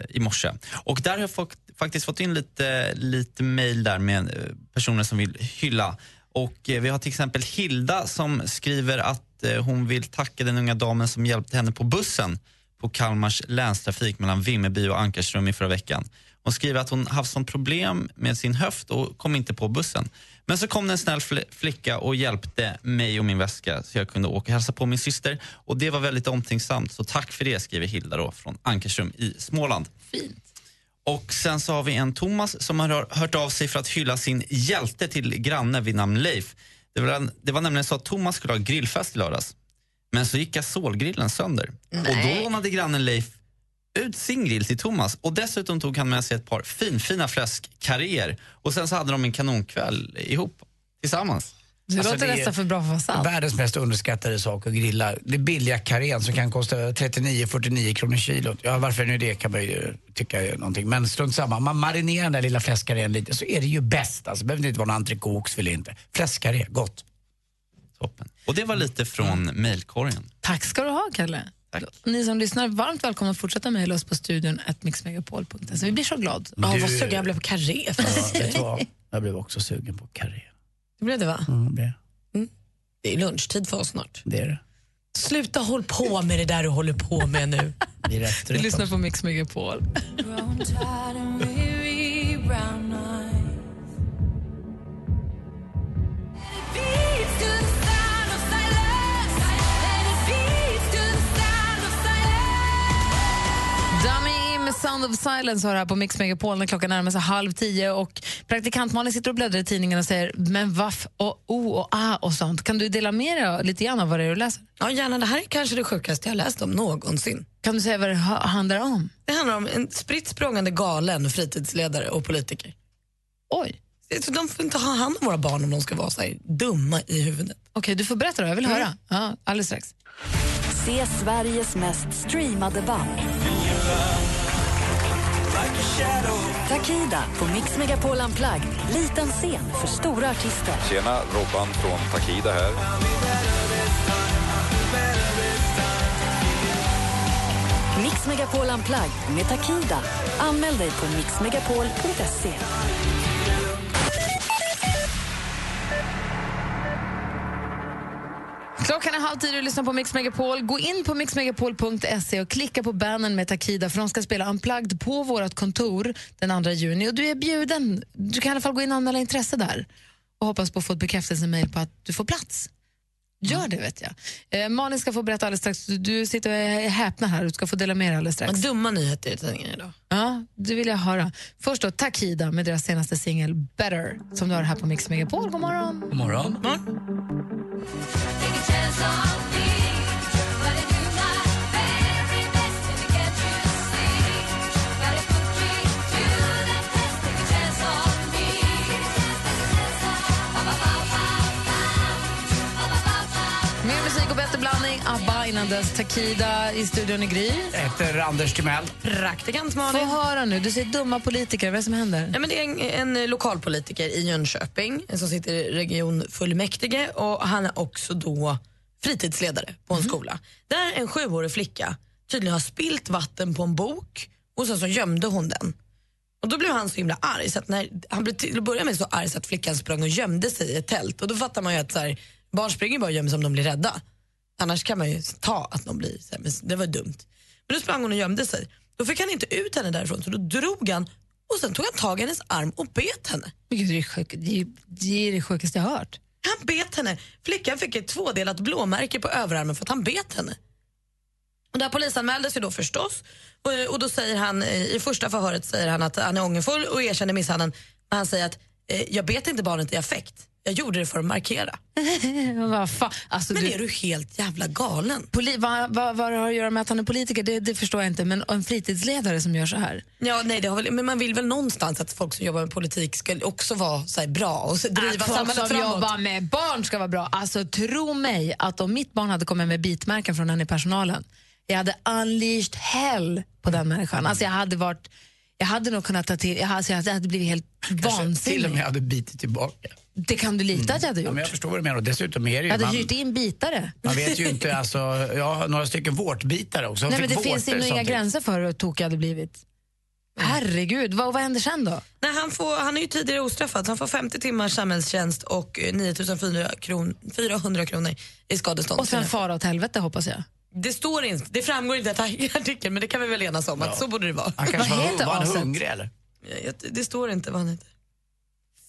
S14: i morse. Och där har jag fått, faktiskt fått in lite, lite mejl där med eh, personer som vill hylla. Och eh, vi har till exempel Hilda som skriver att eh, hon vill tacka den unga damen som hjälpte henne på bussen på Kalmars länstrafik mellan Vimmerby och Ankarsrum i förra veckan. Hon skriver att hon haft sånt problem med sin höft och kom inte på bussen. Men så kom det en snäll fl- flicka och hjälpte mig och min väska så jag kunde åka och hälsa på min syster. Och det var väldigt omtänksamt, så tack för det skriver Hilda då från Ankarsrum i Småland.
S1: Fint.
S14: Och sen så har vi en Thomas som har hör- hört av sig för att hylla sin hjälte till granne vid namn Leif. Det var, det var nämligen så att Thomas skulle ha grillfest i lördags. Men så gick gasolgrillen sönder. Och då lånade grannen Leif ut sin grill till Thomas och dessutom tog han med sig ett par finfina fläskkarréer och sen så hade de en kanonkväll ihop tillsammans.
S1: Det låter
S4: Alltså, är
S1: nästan för bra för att vara sant.
S4: Världens mest underskattade sak att grilla. Det är billiga karén som kan kosta 39-49 kronor kilot. Ja, varför nu det kan man ju tycka är någonting. Men strunt samma. Man marinerar den där lilla fläskkarén lite så är det ju bäst. Alltså, det behöver inte vara någon entrecote oxfilé inte. Fläskkarré, gott.
S14: Toppen. Och det var lite från mejlkorgen.
S1: Tack ska du ha, Kalle. Ni som lyssnar, varmt välkomna att fortsätta mejla oss på studion mixmegapol.se. Vi blir så glad.
S3: Ja,
S4: Du-
S3: vad sugen jag blev på karré.
S4: Ja? Jag blev också sugen på karré.
S3: Det blev det va?
S4: Mm, det,
S3: Det är lunchtid för oss snart.
S4: det är det.
S3: Sluta håll på med det där du håller på med nu.
S4: Det är rätt
S1: Du
S4: rätt
S1: lyssnar på Mix Megapol. Sound of Silence har här på Mix Megapol när klockan närmar sig halv tio och praktikant Malin sitter och bläddrar i tidningen och säger men vaff och o och a och sånt. Kan du dela med dig lite grann av vad det är du läser?
S3: Ja, gärna. Det här är kanske det sjukaste jag läst om någonsin.
S1: Kan du säga vad det ha- handlar om?
S3: Det handlar om en spritt språngande galen fritidsledare och politiker.
S1: Oj.
S3: Så de får inte ha hand om våra barn om de ska vara så här dumma i huvudet.
S1: Okej, du får berätta då. Jag vill höra. Ja, alldeles strax.
S18: Se Sveriges mest streamade band. Takida på Mix Megapol Unplugged. Liten scen för stora artister.
S7: Tjena, Robban från Takida här.
S18: Mix Megapol Unplugged med Takida. Anmäl dig på mixmegapol.se.
S1: Klockan är halv tio och lyssnar på Mix Megapol. Gå in på mixmegapol.se och klicka på bannern med Takida för de ska spela Unplugged på vårt kontor den 2 juni. Och du är bjuden. Du kan i alla fall gå in och anmäla intresse där och hoppas på att få ett bekräftelsemail på att du får plats. Gör det, vet jag. Eh, Malin ska få berätta alldeles strax. Du, du sitter och är häpna här. Du ska få dela med dig alldeles strax.
S3: Vad dumma nyheter i tidningen idag.
S1: Ja, det vill jag höra. Först då Takida med deras senaste singel Better som du har här på Mix Megapol. God morgon.
S4: God morgon.
S1: Mer innan dess. Takida i studion i Gry.
S4: Jag heter Anders Timell.
S3: Praktikant
S1: Få
S3: Malin.
S1: höra nu. Du säger dumma politiker. Vad är det som händer?
S3: Ja, men det är en, en lokalpolitiker i Jönköping som sitter i regionfullmäktige och han är också då fritidsledare på en skola. Där en sjuårig flicka tydligen har spilt vatten på en bok och sen så gömde hon den. Och Då blev han så himla arg så att när, han blev till att börja med så arg så att flickan sprang och gömde sig i ett tält och då fattar man ju att så här, barn springer bara och gömmer sig om de blir rädda. Annars kan man ju ta att de blir, så här, men det var dumt. Men då sprang hon och gömde sig. Då fick han inte ut henne därifrån så då drog han och sen tog han tag i hennes arm och bet henne.
S1: Gud, det, är sjuk, det, är, det är det sjukaste jag har hört.
S3: Han bet henne. Flickan fick ett tvådelat blåmärke på överarmen för att han bet henne. Och där polisanmäldes ju då förstås. Och, och då säger han, eh, i första förhöret säger han att han är ångerfull och erkänner misshandeln. Men han säger att eh, jag bet inte barnet i affekt. Jag gjorde det för att markera.
S1: vad fan? Alltså,
S3: Men
S1: du,
S3: är du helt jävla galen?
S1: poli, vad, vad, vad det har att göra med att han är politiker, det, det förstår jag inte. Men en fritidsledare som gör så här.
S3: Ja, nej, det har väl, men man vill väl någonstans att folk som jobbar med politik ska också vara så här, bra och så driva
S1: Att folk
S3: samhället
S1: som
S3: framåt.
S1: jobbar med barn ska vara bra. Alltså tro mig att om mitt barn hade kommit med bitmärken från en i personalen, jag hade unleashed hell på den människan. Alltså jag hade varit, jag hade nog kunnat ta till, jag hade, jag hade blivit helt
S4: Till och
S1: vansinnig.
S4: med hade bitit tillbaka.
S1: Det kan du lita att jag hade
S4: Ja,
S1: gjort.
S4: men jag förstår vad du menar. Dessutom är det ju...
S1: jag hade
S4: man,
S1: hyrt in bitare.
S4: man vet ju inte, alltså, har några stycken vårtbitare också.
S1: Nej, men det finns inga
S4: samtidigt.
S1: gränser för hur tokig jag hade blivit. Herregud, vad, vad händer sen då?
S3: Nej, han, får, han är ju tidigare ostraffad så han får 50 timmars samhällstjänst och eh, 9400 kron, 400 kronor i skadestånd.
S1: Och sen fara åt helvete hoppas jag.
S3: Det står inte, det framgår inte i artikeln men det kan vi väl enas om att så borde det vara.
S4: Han kanske
S1: Vad
S4: var,
S1: heter
S4: var han hungrig eller?
S3: Ja, Det står inte vad han heter.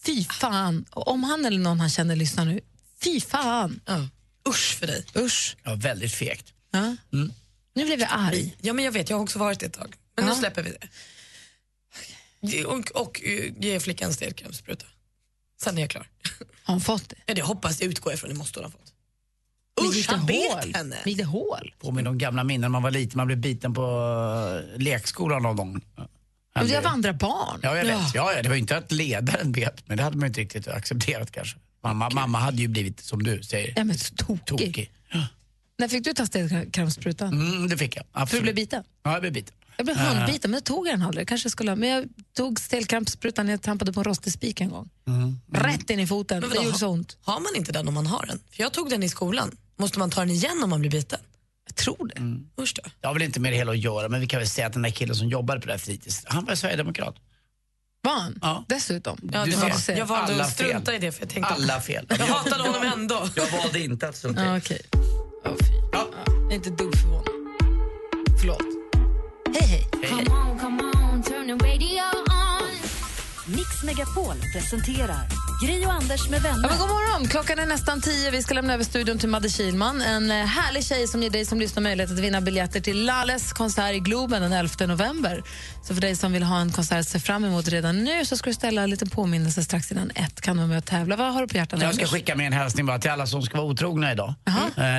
S1: Fy fan. Om han eller någon han känner lyssnar nu, fy fan.
S3: Ja. Usch för dig.
S1: Usch.
S4: Ja, väldigt fegt.
S1: Ja. Nu blev jag arg.
S3: Ja men jag vet, jag har också varit det ett tag. Men
S1: Ja.
S3: nu släpper vi det. Och, och ge flickan stelkrampsspruta. Sen är jag klar.
S1: Har hon fått det?
S3: Ja, det hoppas jag utgår ifrån, det måste hon ha fåt.
S1: Men
S3: Usch, han bet henne.
S1: Gick det hål?
S4: Påminner om gamla minnen. Man var liten, man blev biten på lekskolan någon gång. Han
S1: var andra barn.
S4: Ja, jag vet. Ja. Ja, det var inte att ledaren bet, men det hade man inte riktigt accepterat kanske. Mamma, mamma hade ju blivit, som du säger,
S1: Ja, men tokig.
S4: tokig.
S1: När fick du ta stelkrampssprutan?
S4: Mm, det fick jag.
S1: För du
S4: Absolut.
S1: blev biten?
S4: Ja, jag blev biten.
S1: Jag blev
S4: Eh,
S1: hundbiten, men det tog jag den aldrig. Kanske skulle, men jag tog stelkrampssprutan när jag trampade på en rostig spik en gång.
S4: Mm.
S1: Rätt in i foten.
S3: Men
S1: Det gjorde så ont.
S3: Har man inte den om man har den? För jag tog den i skolan. Måste man ta den igen om man blir biten?
S1: Jag tror det.
S4: Mm.
S3: Usch då.
S4: Jag har väl inte med det hela att göra, men vi kan väl säga att den där killen som jobbade på det här fritids, han var sverigedemokrat.
S1: Var han?
S4: Ja.
S1: Dessutom?
S3: Ja,
S4: Du
S3: det
S4: ser.
S3: var, jag valde
S4: Alla
S3: att strunta
S4: fel.
S3: i det för jag tänkte
S4: Alla fel.
S3: jag hatade honom ändå.
S4: Jag valde inte att strunta i
S1: Ja, okej. Åh, fy. Ja, jag är inte dugg förvånad. Förlåt. Hej, hej.
S4: Hej,
S18: Mix Megapol presenterar Gri och Anders med
S1: Ja,
S18: vänner.
S1: men god morgon! Klockan är nästan tio. Vi ska lämna över studion till Madde Kilman. En eh, härlig tjej som ger dig som lyssnar möjlighet att vinna biljetter till Lalles konsert i Globen den 11 november. Så för dig som vill ha en konsert att se fram emot redan nu så ska du ställa en liten påminnelse strax innan ett. Kan du vara med och tävla? Vad har du på hjärtat?
S4: Jag ska
S1: Anders?
S4: skicka med en hälsning bara till alla som ska vara otrogna idag. Eh,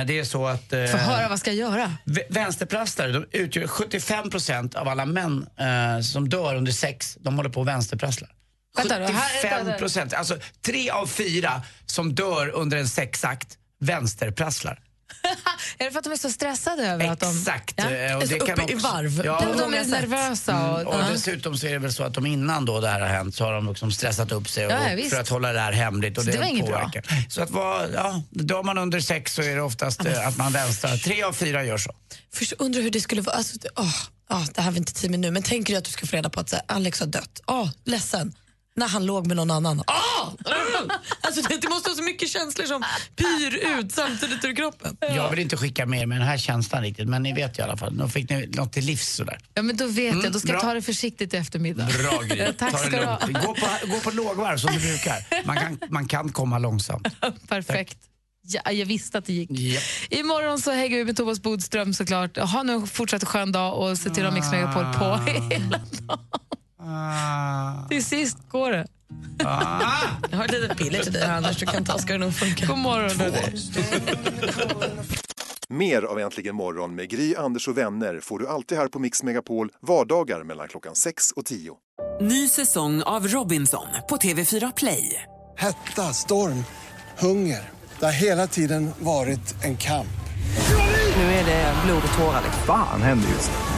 S4: Det är så att... eh,
S1: Få höra, vad ska jag göra?
S4: v- Vänsterprastare de utgör 75 procent av alla män eh, som dör under sex. De håller på och vänsterprasslar.
S1: Vänta då, här-
S4: 75
S1: vänta,
S4: procent. Alltså tre av fyra som dör under en sexakt vänsterprasslar.
S1: Är det för att de är så stressade över att de...
S4: Exakt.
S1: Ja.
S4: eh, och det
S3: Uppe
S4: kan
S3: i
S4: också-
S3: varv.
S4: Ja,
S1: de
S3: många
S1: är nervösa. Och,
S4: och
S1: ja.
S4: dessutom så är det väl så att de innan då det här har hänt så har de liksom stressat upp sig och,
S1: Ja,
S4: för att hålla det här hemligt. Och
S1: Så det var inget bra.
S4: Så att vara, ja, dör man under sex så är det oftast eh, att man vänstrar. Tre av fyra gör så.
S3: Först undrar hur det skulle vara. Alltså, det, åh, åh, det här har vi inte tid med nu, men tänker du att du ska få reda på att så här, Alex har dött? Åh, ledsen. När han låg med någon annan. Åh! Alltså, det, måste vara så mycket känslor som pyr ut samtidigt ur kroppen.
S4: Jag vill inte skicka med er med den här känslan riktigt, men ni vet ju i alla fall. Nu fick ni något till livs sådär.
S1: Ja, men då vet
S4: Mm,
S1: jag. Då ska jag
S4: bra.
S1: ta det försiktigt i eftermiddag.
S4: Bra Gry.
S1: Tack ska du ha.
S4: Gå på, gå på lågvarv som du brukar. Man kan, man kan komma långsamt.
S1: Perfekt. Ja, jag visste att det gick.
S4: Japp.
S1: Imorgon så hänger vi med Thomas Bodström såklart. Ha nu en fortsatt skön dag och se till att ha Mix Megapol på hela dagen. Till sist går det.
S3: Jag har ett litet piller till dig Anders. Du kan ta ska det nog funka.
S1: God morgon.
S11: Mer av Äntligen morgon med Gry, Anders och vänner får du alltid här på Mix Megapol vardagar mellan klockan 6 och 10.
S31: Ny säsong av Robinson på TV4 Play.
S32: Hetta, storm, hunger. Det har hela tiden varit en kamp.
S31: Nu är det blod och tårar.
S7: Fan händer just nu.